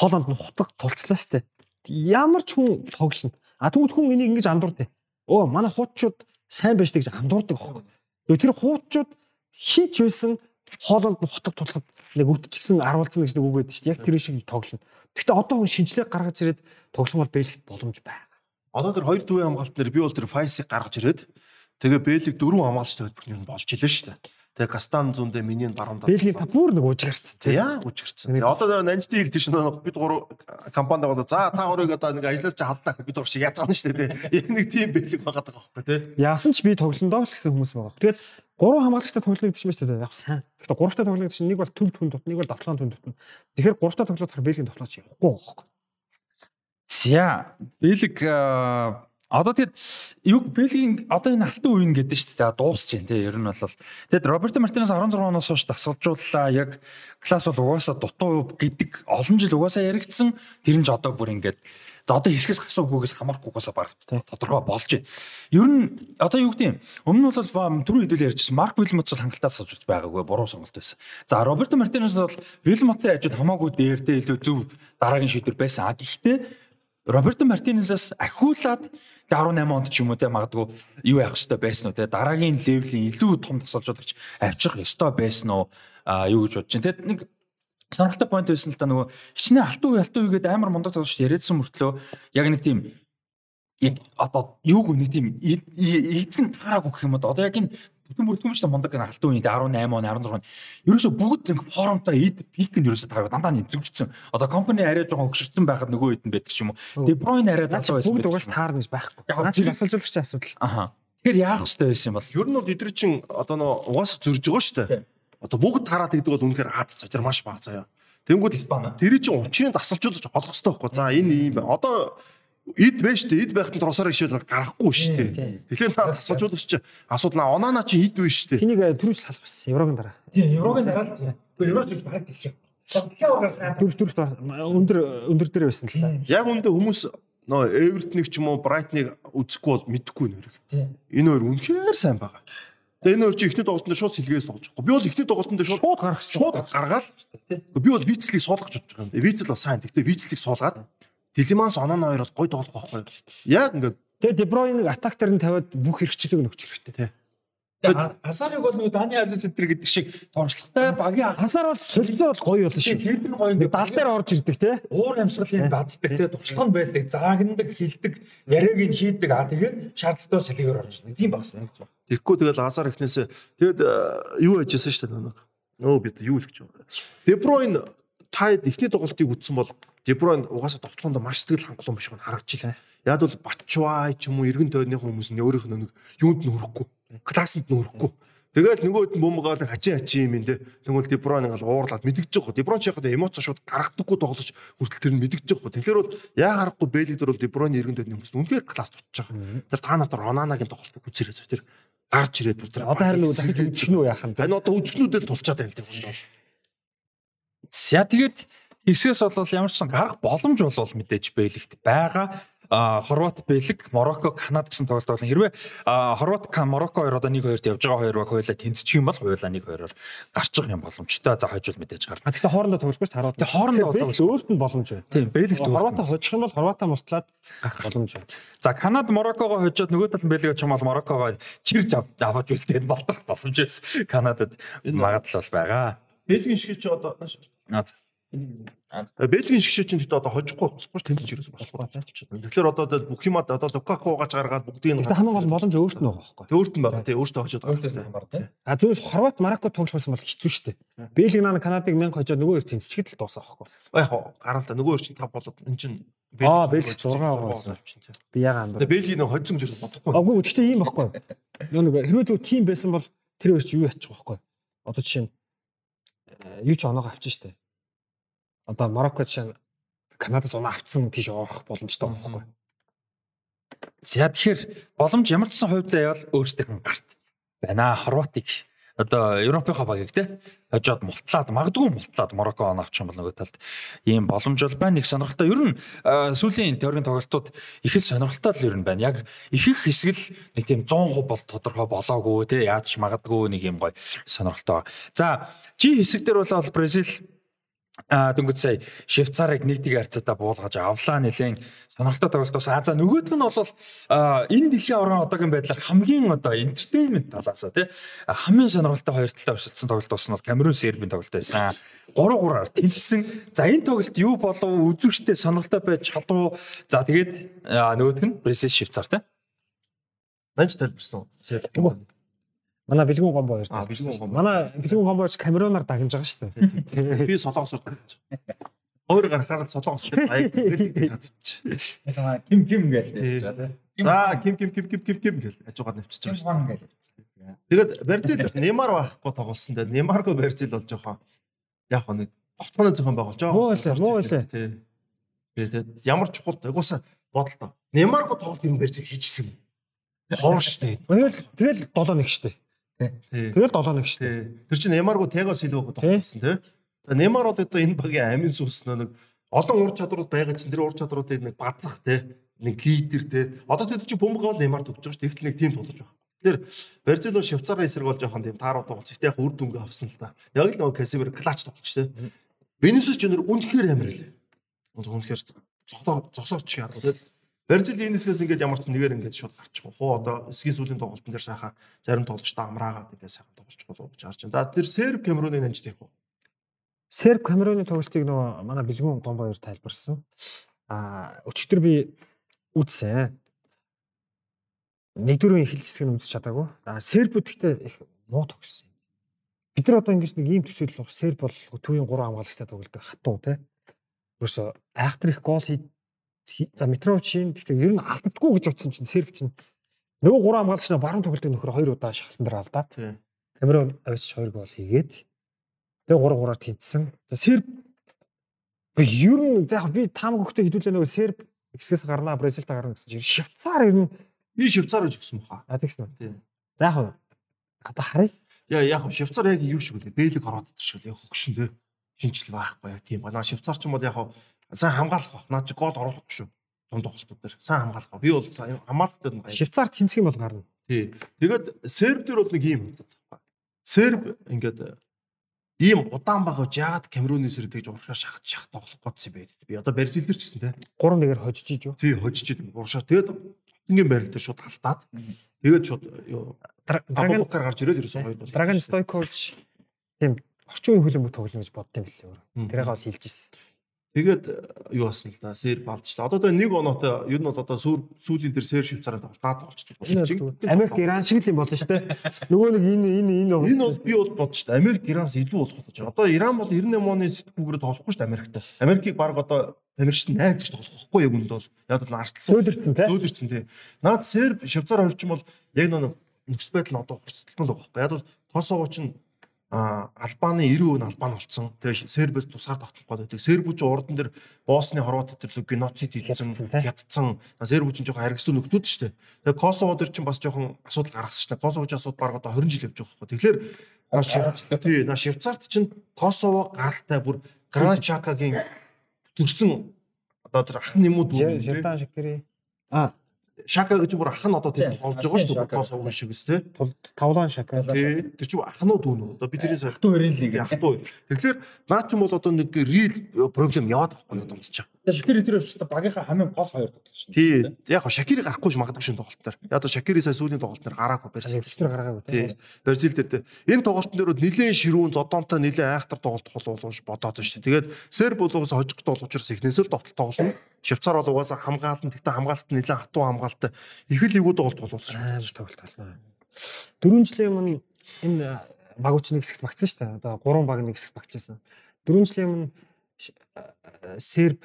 Холланд нь хутга тулцлаа штэ. Ямар ч хүн тоглоно. А тэгвэл хүн энийг ингэж андуурдээ. Оо манай хуучууд сайн байж гэж андуурдаг. Тэгээ тэр хуучууд хинч байсан Холланд нь хутга тулахад нэг үтчихсэн аруулсан гэж нэг үг байдаг штэ. Яг тэр шиг тоглоно. Гэхдээ одоо хүн шинжлэх гаргаж ирээд тоглоом бол Бэлэгт боломж байна. Одоо тэр хоёр төвийн хамгаалт нэр би бол тэр Файсыг гаргаж ирээд тэгээ Бэлэг дөрөв хамгаалцтай хөтөлбөр нь болж илээ шүү дээ. Тэгээ Кастан зүүндээ миний баруун Бэлгийн та бүр нэг ужгарцсан тий. Яа үжигэрсэн. Тэгээ одоо нанжтын хэлдэг шнэ бид гурав компанид болоо за та гурыг одоо нэг ажиллаж чи хадлаа бид гурав чи язгаана шүү дээ тий. Нэг тим бэлэг байгаа даа байхгүй тий. Яасан ч би тоглондоо л гэсэн хүмүүс байгаа. Тэгээд гурван хамгаалагчтай тоглоно гэдэг чинь шүү дээ. Яг сайн. Гэхдээ гуравтай тоглоно гэдэг чинь нэг бол төв түн дут, нэг бол давтлагын түн дут. Тэгэхээр гуравтай тоглоод хар Бэлгийн тоглооч явахгүй байхгүй. За Бэлэг одоо тэгэд юу Бэлгийн одоо энэ алтан үеийн гэдэг шүү дээ. Дуусч जैन тий. Ер нь бол. Тэгэд Роберто Мартинес 16 оноос хойш дасгалжууллаа яг класс бол угаасаа дутуу гэдэг олон жил угаасаа яригдсан. Тэр нь ч одоо бүр ингээд. За одоо хэсгээс гасуугүйгээс хамаарахгүйгээс баг тодорхой болж байна. Ер нь одоо юу гэдэг юм? Өмнө нь бол түрүү хэдүүл ярьжсэн. Марк Вилмотс бол хангалттай суулж байгаагүй. Буруу сонголт байсан. За Роберто Мартинес бол Вилмотын ажид хамаагүй дээртэй илүү зөв дараагийн шийдвэр байсан. А гэхдээ Роберто Мартинесаас ахиулаад 18 онд ч юм уу те магадгүй юу явах хэрэгтэй байсан уу те? Дараагийн левлийн илүү том тасалжуулагч авчих ёстой байсан уу? Юу гэж бодож байна. Тэгэд нэг сонирхолтой point байсан л да нөгөө хичнээн алтан үе алтан үе гэдэг амар мундаг тоглогч яриадсан мөртлөө яг нэг тийм яг одоо юуг нэг тийм эзэн таараагүй гэх юм одоо яг энэ бүтэн бүрдгүмжтэй мундаг гэн алтан үеийн 18 он 16 он ерөөсө бүгд нэг форумтай эд пикэнд ерөөсө таараа дандаа нэг зүгжсэн одоо компани арай жоохон өгшөрсөн байхад нөгөө хэд нь байдаг ч юм уу Де Бройн арай залуу байсан бүгд угаас таарна гэж байхгүй наад чинь асуулжуулагчийн асуудал аха тэгэхээр яах хэрэгтэй байсан юм бол Ер нь бол эдгээр чин одоо нөө угаас зөрж байгаа шүү дээ. Одоо бүгд тараад гэдэг бол үнэхээр аз цочор маш бага заяа. Тэнгүүд Испани. тэр чинь учрыг тасалжуулж олох хэрэгтэй байхгүй. За энэ ийм байна. Одоо эд байж тээ эд байхад тросоор ишэл гарахгүй шүү дээ. Тэгэхээр та тасалжуулагч чи асуудал наа онаана чи эд биш шүү дээ. Тэнийг түрүүж халах байсан. Еврогийн дараа. тийм еврогийн дараа л тийм евро ч баг дэлхий Тэгэхээр ургаас Дөрв дөрв өндөр өндөр дээр байсан л та. Яг үндэ хүмүүс нөө Эвертнийг ч юм уу Брайтныг үзэхгүй бол мэдэхгүй нэрэг. тийм Энэ хоёр үнэхээр сайн байгаа. Тэгээ энэ хоёр чи ихний тоглолтод шууд сэлгээс тоглож байгаа. Би бол ихний тоглолтод шууд Шууд гарах шууд гаргаал. Би бол вицлийг суулгах гэж бодож байгаа юм. Вицл бол сайн. Гэхдээ вицлийг суулгаад Дилиманс оноо хоёр бол гой тоглох байхгүй. Яг ингээд Тэгээ Дебройныг атак дээр нь тавиад бүх хэрэгчлэгийг нөгч хэрэгтэй. Хасарыг бол нөгөө Дани Алж өдр гэдэг шиг туршлагатай багийн анх Хасаар бол солилцоо бол гоё болно шүү. лидер нь гоё Нэг дал дээр орж ирдэг те. уур амьсгалын баддаг те туршлага нь байдаг заагнадаг хилдэг яриаг нь хийдэг а тэгээд шаардлагатай цэлгээр орж ирдэг тийм багсан нэг зүйл Тэгэхгүй тэгэл Азар ихнээсээ тэгэд э, юу яжсэн шүү дээ нэг. Нөө бид юу л гэж. Дебройн та ихний тоглолтыг үзсэн бол Дебройн угаасаа товтлоонд маш сэтгэл хангалуун биш гэнэ харагдчихлаа. Яг бол Бачвай ч юм уу эргэн тойрны хүмүүс нь өөрийнх нь нэг юунд нь хүрэхгүй. Классанд нь хүрэхгүй. Тэгэл нөгөөд нь бомбогаал хачи хачи юм энэ. Тэгвэл Дебройн ингээл уурлаад мэдгэж байгаа. Дебройн ч яг эмоц шууд гаргадаггүй тоглож хүртэл тэр нь мэдгэж байгаа. Тэгэхээр бол яа харахгүй Бэли дээр бол Дебройн эргэн тойрны хүмүүс нь үнэхээр класс байгаа. Тэр та нарт Ронанагийн тоглолтыг үзээрэй за тэр гарч ирээд бүр тэр Одоо харин үзэх нь үү яах юм. Тань одоо үзгнүүдэл тулчаад байна л тийм бол. За тэгээд хэсгээс бол ямар ч сан гарах боломж бол мэдээж бэлэгт байгаа. А Хорват, Бэлэг, Марокко, Канада гэсэн тоглолт болно. Хэрвээ Хорват, Марокко хоёр одоо 1-2-д явж байгаа хоёр баг хоёулаа тэнцчих юм бол хоёулаа 1-2-оор гарчих юм боломжтой. За хойжвол мэдээж гарна. Тэгэхээр хоорондоо тоглохгүй ш хараад. Тэгээ хоорондоо Бэлгч өөрт нь боломж байна. Тийм, Бэлэгт Хорватаа хожих юм бол Хорватаа муртлаад гарах боломж байна. За Канада Мароккогоо хожоод нөгөө тал нь Бэлэг очих юм бол Мароккогоо чирж ав- аваад үлдээд болдох боломж байсан. Канадад магадлал бол байгаа. Бэлгийн шиг чи одоо Аа, за. Бэлгийн шиг чинь одоо хожихгүй болохгүй тэнцэж ерөөс болохгүй болчихсон. Тэгэхээр одоо бүх юм одоо Лукаку угааж гаргаад бүгдийг нь хамгийн гол боломж өөрт нь байгаа байхгүй. Төөрт нь байгаа тий өөртөө хожоод байгаа. А зөвхөн Хорват Марокко тоглох байсан бол хэцүү шүү дээ. Бэлэг наа Канадыг 1000 хожоод нөгөө хоёр тэнцчихэд л дуусаа байхгүй. Яг гараал та нөгөө чинь 5 болоод эн чинь Аа, Бэлгич зураг байгаа. Би андаа. Тэгээ Бэлгийн нэг хоцсон гэж бодохгүй. Аггүй гэхдээ ийм байхгүй. Нөгөө хэрвээ зөв тим байсан бол тэр хоёр ч юу яачих байхгүй. Одоо жишээ нь э, юу ч оноогоо авчин штэ. Одоо Марокко жишээ нь Канадаас оноо авцсан тийш орох боломжтой байхгүй. За тэгэхээр боломж ямар ч сан хувьд заяавал өөрсдийнх нь гарт байна. Хорватыг одоо Европынхаа багийг те хожоод мултлаад магадгүй мултлаад Марокко он авчих юм бол нөгөө талд ийм боломж бол байна. Их сонирхолтой. Ер нь сүүлийн теорийн тоглолтууд их л сонирхолтой л ер нь байна. Яг их их хэсэг л нэг тийм 100% бол тодорхой болоогүй те яаж ч магадгүй нэг юм гой сонирхолтой. За G хэсэг дээр бол Бразил А дөнгөж сая Швейцарыг нэгдийг харьцаатаа буулгаж авлаа нэлээд сонирхолтой тоглолт болсон. А за нөгөөдг нь бол энэ дэлхийн орон одоогийн байдлаар хамгийн одоо entertainment талаас тий хамгийн сонирхолтой хоёр талаа өсөлтсөн тоглолт болсон бол Камерун Сербийн тоглолт байсан. 3-3-аар тэлсэн. За энэ тоглолт юу болов үзүүштэй сонирхолтой байж чадуу. За тэгээд нөгөөдг нь Бразил Швейцар тий. Манч тайлбарсан. Үгүй. Манай бэлгүүн гомбо хоёр. Аа, бэлгүүн гомбо. Манай бэлгүүн гомбоч Камерунаар дагнаж байгаа шүү дээ. Би солонгосоор гарч. Хоёр гарахаар солонгос аяг гадчих. Ким ким гэж За ким ким ким ким ким ким гэл хажуугаар навчиж байгаа шүү. гэж. Тэгээд Бразил Неймар байхгүй тоглосон дээр Неймарго Бразил бол жоохон яг хоо нэг тогтмооны зохион байгуулж байгаа. Муу байлаа, муу байлаа. Тий. Тэгээд ямар чухал угсаа бодолтой. Неймарго тоглолт юм Бразил хийчихсэн. Хоор штэ. Тэгэл тэгэл 7-1 шүү дээ. Тэгэл 7-1 шүү дээ. Тэр чинь Неймарго Tego Silva-г тоглосон тий. Неймар бол одоо энэ багийн амин сүнс нэг олон ур чадрууд байгаа чинь тэр ур чадруудыг нэг базах тий. Нэг лидер тий. Одоо тэр чинь бөмбөг бол Неймар төгж байгаа шүү. Тэгтэл нэг тим тоглож байгаа. Тэгэхээр Бразил бол Швейцарын эсрэг бол жоохон тийм тааруу тоглож. Гэхдээ яг үр дүнгээ авсан л да. Яг л нөгөө Касимир клач тоглож тий. Венисус ч өнөр үнэхээр амар лээ. Үнэхээр зогсоо зогсооч шиг Бразил энэ хэсгээс ингээд ямар ч нэгээр ингээд шууд гарчих. Хуу одоо эсгийн сүүлийн тоглолтын дээр сайхан зарим тоглолчтой амраагаад ингээд сайхан тоглож болов гэж харж байна. За тэр Серб Камеруныг нанж тэрх үү? Серб Камеруны тоглолтыг нөгөө манай бэлгүүн гомбо хоёр тайлбарсан. Аа өчигдөр би үзсэн. Нэгдүгээр хил хэсэг нь үзэж чадаагүй. Аа Сербүүд гэхдээ их муу тогссон. Бид нар одоо ингэж нэг ийм төсөөлөл болох Серб бол төвийн 3 хамгаалагчтай тоглодог хатуу те. Ерөөсө айхтар их гол За Митровичийн гэхдээ ер нь алддаггүй гэж утсан чинь Серб чинь нөгөө гурван хамгаалагч нь баруун тоглолтын нөхөр хоёр удаа шахалтан дээр алдаад. Камерон авч хоёр гол хийгээд тэгээ 3 3-аар тэнцсэн. За Серб ер нь яг би таам хөхтэй хэдүүлээ нөгөө Серб хэсгээс гарнаа Бразилтай гарна гэсэн чинь Швейцар ер нь би Швейцар гэж өгсөн баха. А тэгсэн үү. Тийм. За яг одоо харъя. Яа яг Швейцар яг юу шиг үлээ. Бэлэг ороод идэх шиг яг хөгшин дээ. Шинжил байхгүй тийм байна. Швейцар ч юм бол яг сайн хамгаалах баг. Наад чи гол оруулахгүй шүү. Том тоглолтууд дээр сайн хамгаалах баг. Би бол хамгаалалт дээр нь Швейцарт тэнцэх юм бол гарна. Тий. Тэгээд серб дээр бол нэг юм байна. Серб ингээд ийм удаан байгаа жаад Камеруны сэр тэгж урагшаа шахаж шах тоглох гэсэн байд. Би одоо Бразил дээр ч гэсэн те. 3 нэгээр хожиж ийж юу? Тий, хожиж ийд урагшаа. Тэгээд ингийн байрал дээр шууд халтаад. Тэгээд шууд юу Драган гарч ирээд ерөөсөн хоёр бол. Драган Стойкович тийм орчин үеийн хөлбөмбөг тоглоно гэж бодсон юм билээ өөр. Тэрийг бол хэлж ирсэн. Тэгээд э, юу басан л да сэр балдчихлаа. Одоо тэ нэг оноотой ер нь бол одоо сүүлийн тэр сэр швейцарын тоглолт даад болчихсон. Америк Иран шиг л юм болно шүү дээ. Нөгөө нэг энэ энэ энэ энэ бол би бол бодож шүү дээ. Америк Иранаас илүү болох гэж. Одоо Иран бол 98 оны сэтгүүгээр тоглохгүй шүү дээ Америктай. Америкийг баг одоо тамирчид найз гэж тоглохгүй яг үнд бол яг л арчилсан. Зөөлөрцөн тий. Зөөлөрцөн тий. Наад хоёр ч юм бол яг нэг нөхцөл байдал нь одоо хурцталтай л байгаа байхгүй. Яг бол Косово ч а Албаны 90% нь Албан болсон. Тэгээ Сербэс тусгаар тогтмох гэдэг. Сербүүч урдан дээр Босны хорвот төрлөө геноцид хийсэн, хятцсан. Сербүүч нь жоохон харгислуу нөхдүүд шүү дээ. Тэгээ Косово дээр чинь бас жоохон асуудал гаргасан шүү дээ. Косовоч асуудал бараг одоо 20 жил явж байгаа байхгүй. Тэгэхээр наа тий, наа Швейцарт чинь Косово гаралтай бүр Граначакагийн төрсэн одоо тэр ах нэмүүд үү. Шалтан шакери. А Шака гэж бүр ах нь одоо тэнд холж байгаа шүү дээ. Тос уган шигс те. Тавлан шака. Тий. Тэр чинь ахнууд үү. Одоо бидний сахтуу өрийн лиг. Ахтуу. Тэгэхээр наа ч юм бол одоо нэг real проблем яваад байхгүй юм дундчаа. Тэгээ Шакири тэр өвчтө багийнхаа хамгийн гол хоёр тоглолт шүү. Тий. Яг хоо Шакири гарахгүй ш магадгүй шин тоглолтоор. Яг одоо Шакири сая сүүлийн тоглолтоор гараагүй Бразил. Тэр гараагүй тий. Бразил дээр энэ тоглолтын дээр нэлээд ширүүн зодоонтой нэлээд айхтар тоглолт болов бодоод шүү. Тэгээд Серб болгоос хожигт болох учраас эхнээс л довтол тоглоно. Швейцар бол угаасаа хамгаалалт гэхдээ хамгаалалт нэлээд хатуу хамгаалалт их л ивүү тоглолт боловсон шүү. Тоглолт болно. Дөрвөн жилийн өмнө энэ багууч нэг хэсэгт багцсан шүү дээ. Одоо гурван баг нэг хэсэгт багчаасан. Дөрвөн жилийн өмнө Серб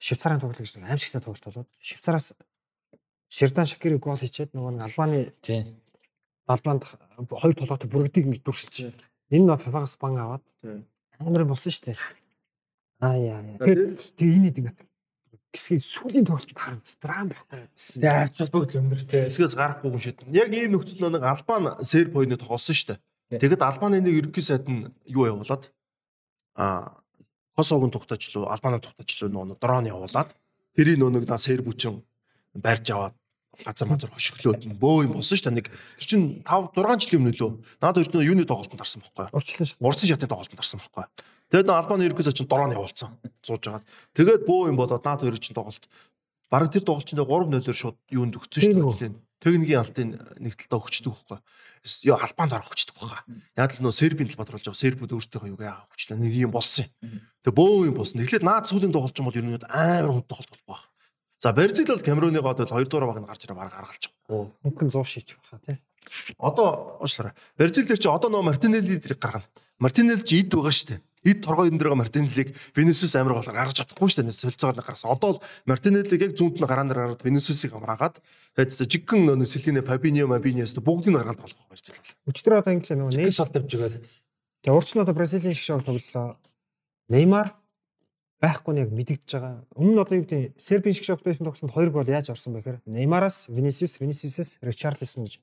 Швейцарын тоглолт гэж аимшигтай тоглолт болоод Швейцараас Шердан Шакири гол хийчихэд нөгөө нэг Албаны тийм Албанд хоёр толгойтой бүрэгдийг ингэж дүршилж энэ нь FIFA-гаас бан аваад амар болсон шүү дээ. Аа яа тэгээ энэ ингэ гисгийн сүлийн тоглолт харамц драм байхгүй. Тэгээ авч бол бүгд өндөртэй. Эсгээс гарахгүй хүн шийдэн. Яг ийм нөхцөл нэг Албан Серб хоёрны тоглосон шүү дээ. Тэгэд Албаны нэг ерөнхий сайд нь юу явуулаад аа Косовогийн тогтоочлоо, Албаны тогтоочлоо нөгөө дрон явуулаад тэрийг нөгөө нэг Серб хүчин барьж аваад газар мазар хошиглоод бөө юм болсон шүү дээ. Нэг тэр чин 5 6 жилийн өмнө лөө. Наад хоёр юуны тоглолтод тарсан байхгүй юу? Урчлсан шүү. Урсан шатны тоглолтод тарсан байхгүй юу? Тэгээд нөө Албаны ерөнхийдөө чин дрон явуулсан. Зууж жагаад. Тэгээд бөө юм болоод наад хоёр чин тоглолт. Бараг тэр тоглолт чинь 3-0-оор шууд юунд өгсөн шүү дээ. Техникийн алтын нэг талдаа өгчдөг байхгүй ёо албанд орох хүчдэг баха. Яг л нөө сербийн талбад болж байгаа сербүүд өөртөө юу яага хүчлээ. Нэг юм болсон юм. Тэгээ бөө юм болсон. Тэгэхээр наад сүүлийн тоглолт ч юм бол ер нь амар хүнд тоглолт болох. За Бразил бол Камеруны гоод бол 2 дугаар баг нь гарч ирээ гаргалж байгаа. Мөнгөн 100 шийчих баха тий. Одоо уушлаа. Бразил дээр чи одоо нөө Мартинелли дээр гаргана. Мартинелли чи ид байгаа шүү дээ эд торгой энэ дээрээ Мартинеллиг Венесус амир голоор гаргаж чадахгүй шүү дээ. Солилцоогоор гаргасан. Одоо л Мартинеллиг яг зүүнд нь гараан дээр гаргаад Венесусыг амраагаад тэгээд жиггэн нөө Селине Фабиньо Мабиньяс бүгдийг нь гаргаад болох байж зэл. Өчтөр одоо ингэ л нөгөө нэг шалт тавьж байгаа. Тэгээд урч нь одоо Бразилийн шиг шоу тоглолоо. Неймар байхгүй нь яг мэдэгдэж байгаа. Өмнө нь одоо юу гэдэг Сербийн шиг шогт байсан тоглолтод хоёр гол яаж орсон бэ гэхээр Неймараас Венисиус, Венисиусээс Ричарлисон гэж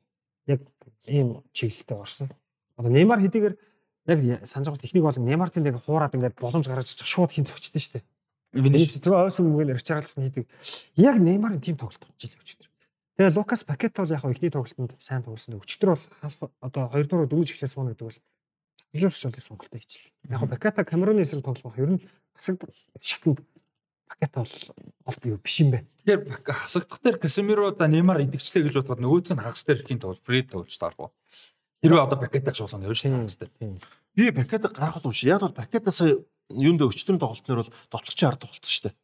яг ийм чиглэлтэй орсон. Одоо Неймар хэдийгээр яг санаж байгаас техник бол Неймартын яг хуураад ингээд боломж гаргаж ирчих шууд хин цогчдөө шүү дээ. Венец тэр ойсон мөнгөөр Ричарлсон хийдэг. Яг Неймарын тим тоглолт болж илээ өчтөр. Тэгээ Лукас Пакет бол яг ихний тоглолтод сайн тоглосон. Өчтөр бол одоо 2 дугаар дөрөв чихлээ суuna гэдэг бол зөвлөж бол сонголттой хийчихлээ. Яг Пакета Камеруны эсрэг тоглох ер нь хасаг шатнд пакет бол бол юу биш юм бэ. Тэгэхээр хасагдах дээр Касемиро за Неймар идэгчлээ гэж бодоход нөгөөдг нь хагас дээр ихийн тулд фри тоглож таарах уу. Хэрвээ одоо пакетаа суулгана явж таа хагас дээр. Би пакетыг гаргахад унш. Яг бол пакетаас юунд өчтөр тоглолтноор бол товтлогчийн ард тоглолцсон шүү дээ.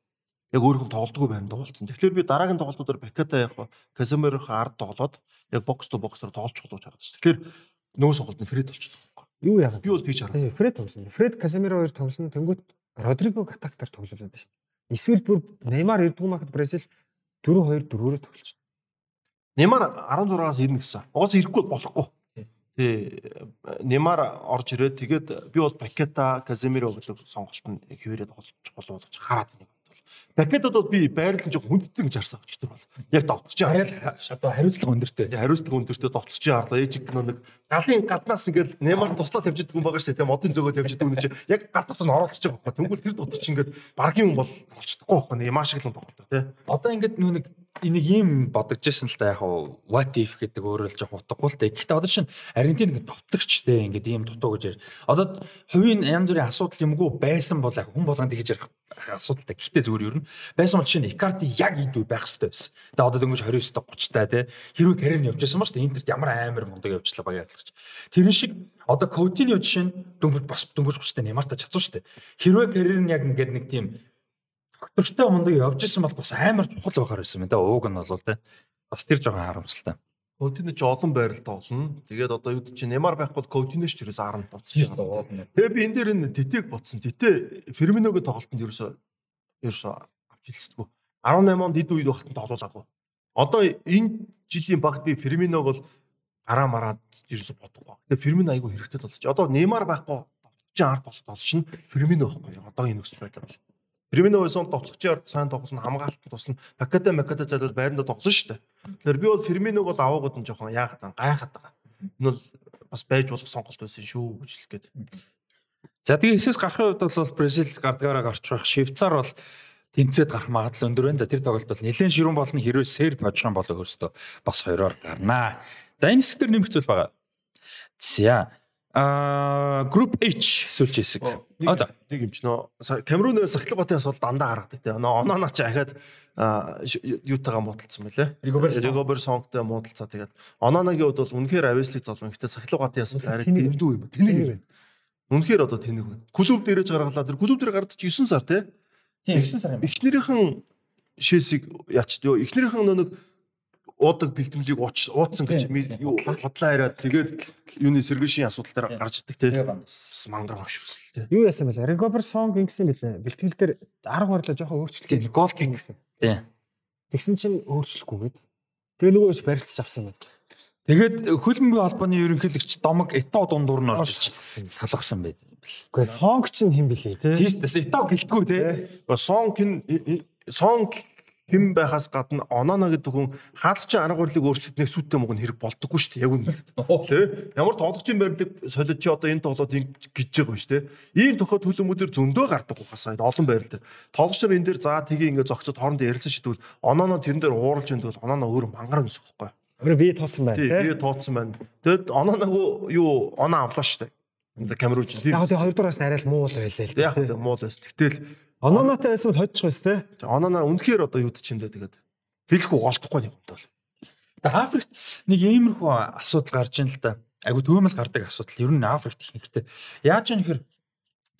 Яг өөрөөр нь тоглодгоо байна тоглолцсон. Тэгэхээр би дараагийн тоглолтуудаар пакета яг Касемирох ард тоглоод яг бокс то боксоор тоглож болох гэж харагдсан. Тэгэхээр нөө сонголт нь фред болчихлоо. Юу яагаад? Би бол тийч хараад. Тэгээ Фред тоглосон. Фред Касемиро хоёр тоглосон. Тэнгүүт Родриго Катактар тоглолоо шүү дээ. Эсвэл бүр Неймар ирдгүү махад Бразил 4-2 4-өөр тоглолч. Неймар 16-аас ирнэ гэсэн. Угаасаа ирэхгүй болохгүй. Тий. Неймар орж ирээд тэгээд би бол Пакета, Каземиро гэдэг сонголт нь хэвээрээ тоглож болоо гэж хараад байна. Пакетод бол би байрлал жоо хүндсэн гэж харсан гэж бол. Яг довтлогч Арай л одоо хариуцлага өндөртэй. хариуцлага өндөртөө довтлогч харлаа. Ээжиг нэг галын гаднаас ингээд Неймар туслаад тавьж идэг юм байгаа шүү дээ. Модын зөөгөө тавьж идэг юм чи яг гаднаад нь оролцож байгаа байхгүй. Тэнгүүл тэр дутууч ингээд баргийн хүн бол болчихдохгүй байхгүй. Неймар шиг л юм тоглолтой тий. Одоо ингээд нөө нэг энийг ийм бодож ирсэн л та яг хуу what if гэдэг өөрөө л жоох утгагүй л та. Гэхдээ одоо чинь Аргентин ингээд товтлогчтэй ингээд ийм дутуу гэж. Одоо хувийн янз бүрийн асуудал юмгүй байсан бол яг хүн болгонд тэгж ярих асуудалтай. Гэхдээ зүгээр юу н байсан бол чинь Икарди яг идүү байх хэрэгтэй байсан. Тэгээ одоо дөнгөж 29 30 та тий. Хэрвээ карьер нь явжсэн ба шүү дээ. Интерт ямар амар мундаг явжлаа багийн адлагч. Тэрэн шиг одоо Коутинио жишээ нь дөнгөж бас дөнгөж 30 та Неймарта чадсан шүү дээ. Хэрвээ карьер нь яг ингээд нэг тийм доктортой мундаг явжсэн бол бас амар чухал байхаар байсан юм да. Ууг нь бол тий. Бас тэр жоохон харамсалтай. Коутинеч олон байрал тоглоно. Тэгээд одоо юу чи Неймар байхгүй Коутинеч тэрээс 10 товцож байгаа. Тэгээ би энэ дээр энэ тэтэг бодсон. Тэтэ Ферминогийн тоглолтод ерөөсөө ерөөсөө авч хэлсдэггүй. 18 онд эд үед багтан тоглоулаагүй. Одоо энэ жилийн багт би Ферминог бол гараа мараад ерөөсөө бодохгүй. Тэгээ Фермино айгүй хэрэгтэй толсож. Одоо Неймар байхгүй товчхон ард толсож толсож нь Фермино байхгүй. Одоо энэ нөхцөл байдал бол. Фермино байсан товтлогчийн ард сайн тоглосон хамгаалтанд туслана. Паката Маката зайлвал байранда тоглосон шүү дээ. Тэгэхээр би бол Ферминог бол аваагууд нь жоохон яахад гайхаад байгаа. Энэ бол бас байж болох сонголт байсан шүү гэж хэлэх гээд. За тэгээ эсэс гарахын хувьд бол Бразил гардгаараа гарч байх. Швейцар бол тэнцээд гарах магадлал өндөр байна. За тэр тоглолт бол нэлээд ширүүн болно хэрвээ серб хожхон болоо өөртөө бас хоёроор гарнаа. За энэ нэмэх зүйл байгаа. За а групп H сүүлч хэсэг. А за нэг юм ч нөө Камерун сахилгатын асуудал дандаа гаргадаг те. Онооно ч ахаад юутайгаа муудалцсан байлээ. Ригобер сонгтой муудалцаа тэгээд онооногийн хувьд бол үнэхээр авеслиг золон ихтэй сахилгатын асуудал арай дэндүү юм. Тэнэг юм байна. Үнэхээр одоо тэнэг байна. Клуб дээрэж гаргалаа тэр клуб дээр гардаг чи 9 сар те. тийм 9 сар юм. Эхнэрийнхэн шээсийг яач ёо эхнэрийнхэн нөө нэг уудаг бэлтгэлийг ууцсан гэж юу бодлоо хараад тэгээд юуны сэргээшийн асуудал дээр гарч идэг те. Бас мангар хошвс те. Юу яасан бэлээ? Recover song ингэсэн бэлээ. Бэлтгэл дээр арга барилаа жоохон өөрчлөлт. Гол кинг. Тийм. Тэгсэн чинь өөрчлөхгүйгээд. Тэгээ нөгөөс барилцаж авсан байна. Тэгээд хөлбөмбөгийн холбооны ерөнхийлөгч Домог Ито дундуур нь орж ирж салгасан байт. Гэхдээ сонг чинь хэн блэ те? Тийм дэс Ито гэлтгүү те. Сонг хин сонг хэн байхаас гадна онооно гэдэг хүн хаалгачийн арга барилыг өөрчлөлт нэсүүтэй мөг нь хэрэг болдоггүй шүү дээ. Яг үнэ. Тэ? Ямар тоглогчийн барилыг солиод чи одоо энэ тоглоод ингэ гэж байгаа шүү дээ. Ийм тохиол төлөмүүдээр зөндөө гардаг ухасаа энэ олон байрал дээр. Тоглогч нар энэ дээр заа тгий ингэ зогцоод хоорондоо ярилцсан шийдвэл онооно тэрэн дээр ууралж энэ онооно өөр мангар өмсөх байхгүй. Өөрөө бие тооцсон байна Тий, бие тооцсон байна. Тэгэд онооноог юу оноо авлаа шүү дээ. Тийм. Яг тэгээ хоёрдугаараас нь арай л муу л байлаа л. Яг л муу л байсан. Гэтэл Оноонотой байсан бол хожчих байсан те. онооно үнэхээр одоо юу ч юм дээ тэгээд хэлэхгүй голдохгүй нэг юм бол. Тэгээ Африкт нэг иймэрхүү асуудал гарч ийн л да. Айгу төөмөл гардаг асуудал. Ер нь Африкт их нэгтэй. Яаж юм хэр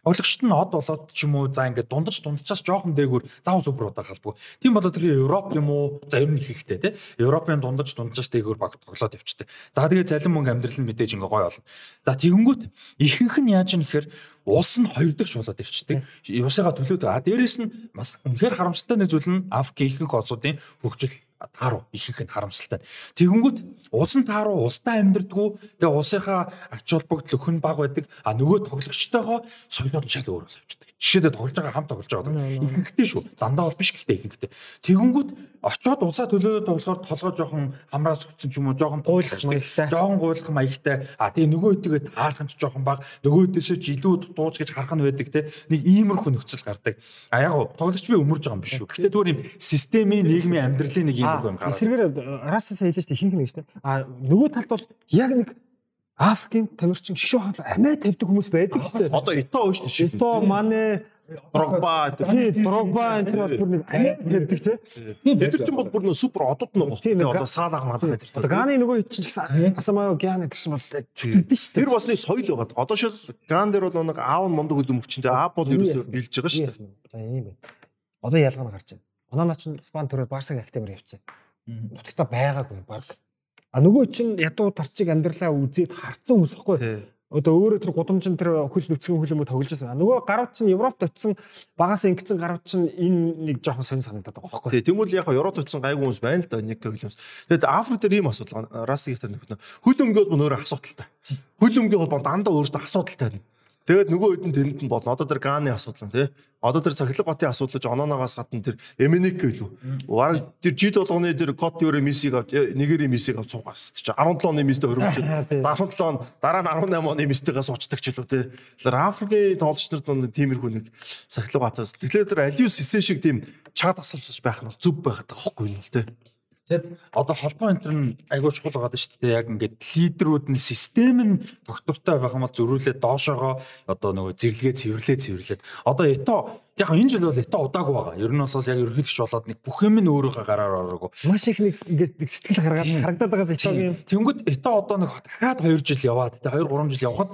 Тоглогчт нь од болоод ч юм уу за ингээд дундаж дундчаас жоохон дээгүүр зав зүбр удаа халбгүй. Тийм болоод тэр Европ юм уу за ер нь их ихтэй тий. Европын дундаж дундчаас дээгүүр баг тоглоод явчихдээ. За тэгээ залин мөнгө амьдрал нь мэдээж ингээ гой болно. За тэгэнгүүт ихэнх нь яаж юм гэхээр улс нь хоёр дахь болоод явчихдээ. Юусыгаа төлөөд а дээрэс нь бас үнэхээр харамсалтай нэг зүйл нь Африкийн ихэнх улсуудын хөгжил тааруу ихэнх нь харамсалтай. Тэгэнгүүт улс нь тааруу улстай амьдрдгүү тэгээ улсынхаа ач холбогдол өхөн баг байдаг а нөгөө тоглогчтойгоо соёлоор нь шал өөр болж авчдаг. Жишээлбэл тоглож байгаа хамт тоглож байгаа. Ихэнхтэй шүү. Дандаа бол биш гэхдээ ихэнхтэй. Тэгэнгүүт очиод улсаа төлөөд тоглохоор толгой жоохон хамраас өгсөн ч юм уу жоохон Гуйлах маягтай. жоохон гуйлах маягтай. А тэгээ нөгөө хэдийгээ таарах нь ч жоохон баг нөгөөдөөсөө ч илүү дууж гэж харах нь байдаг те. Нэг иймэрхүү нөхцөл гардаг. А яг тоглогч би өмөрж байгаа юм биш шүү. Гэхдээ зүгээр юм системийн нийгмийн амьдралын нэг иймэрхүү юм гараад. Эсрэгээр араасаа хэлж штэ ихэнх нэг штэ. А нөгөө талд бол яг нэг Африкийн тамирчин шгшөө хаалт амиа тавьдаг хүмүүс байдаг штэ. Одоо ито шүү. Ито мане Дрогба тий Дрогба энэ төр бүр нэг амиа гэдэг тий. Бид нар ч бол бүр нөө супер одод нөгөө. Тийм, одоо саалаа мадаа гэдэг. Одоо Ганы нөгөө хэд ч гэсэн Асамаа Гян гэдэг чинь бол тэгдэж шүү Тэр бас нэг соёл байгаа. Одоо шил ган дээр бол нэг аав нь мундаг хөлөм өвчнөд аав бол ерөөсөө билж байгаа шүү дээ. За ийм байна. Одоо ялгаа нь гарч байна. Оноо ч Спан төрөд Барсаг Актемэр явцсан. Нутагта байгаагүй баг. А нөгөө чинь ядуу тарчиг амьдралаа үзээд харцсан хүмүүс ихгүй. Одоо өөрөө тэр гудамжин тэр хөл нүцгэн хөлөмө тоглож байсан. А нөгөө гарууд чинь Европт очисон багаас ингэсэн гарууд чинь энэ нэг жоохон сонир санагдаад байгаа байхгүй. Тий, тэгмэл яг Европ очсон гайгүй хүмүүс байна л да нэг Уильямс. Тэгэд Африк дээр ийм асуудал Расиг тэр нэг хөл өмгөөд мөн өөр асуудалтай. Хөл өмгөө бол дандаа өөртөө асуудалтай байна. Тэгээд нөгөө хэд нь тэнд нь болно. Одоо тэр Ганы асуудал нь тий. Одоо тэр цахилга готын асуудал ч онооногоос гадна тэр Эменик гэлүү. Бараг тэр жид болгоны тэр кот юурэ мисиг авч нэгэр мисиг авч суугаас чи 17 оны мистэй хөрөмжөд 17 он дараа нь 18 оны мистейгээс уучдаг ч илүү тий. Тэр Африкийн тоглогч нарт нэг тиймэрхүү нэг цахилга готоос. Тэгэхээр тэр Алиус Исе шиг тийм чад асуулж байх нь зөв байгаа хөөхгүй юм л тий. Тэгэд одоо холбоо энэ төр нь айгүй чухал байгаа шүү дээ. Яг ингээд лидерүүд нь систем нь доктортой байх юм бол зөрүүлээд доошоогоо одоо нөгөө зэрлэгээ цэвэрлээ цэвэрлээд одоо ето яг энэ жил бол ето удаагүй байгаа. Ер нь бол яг ерөнхийлөгч болоод нэг бүх юм нь өөрөөгөө гараар ороогүй. Маш их нэг ингээд сэтгэл гаргаад харагдаад байгаа зэтогийн Тэнгүүд ето одоо нэг дахиад 2 жил яваад тэ 2 3 жил явхад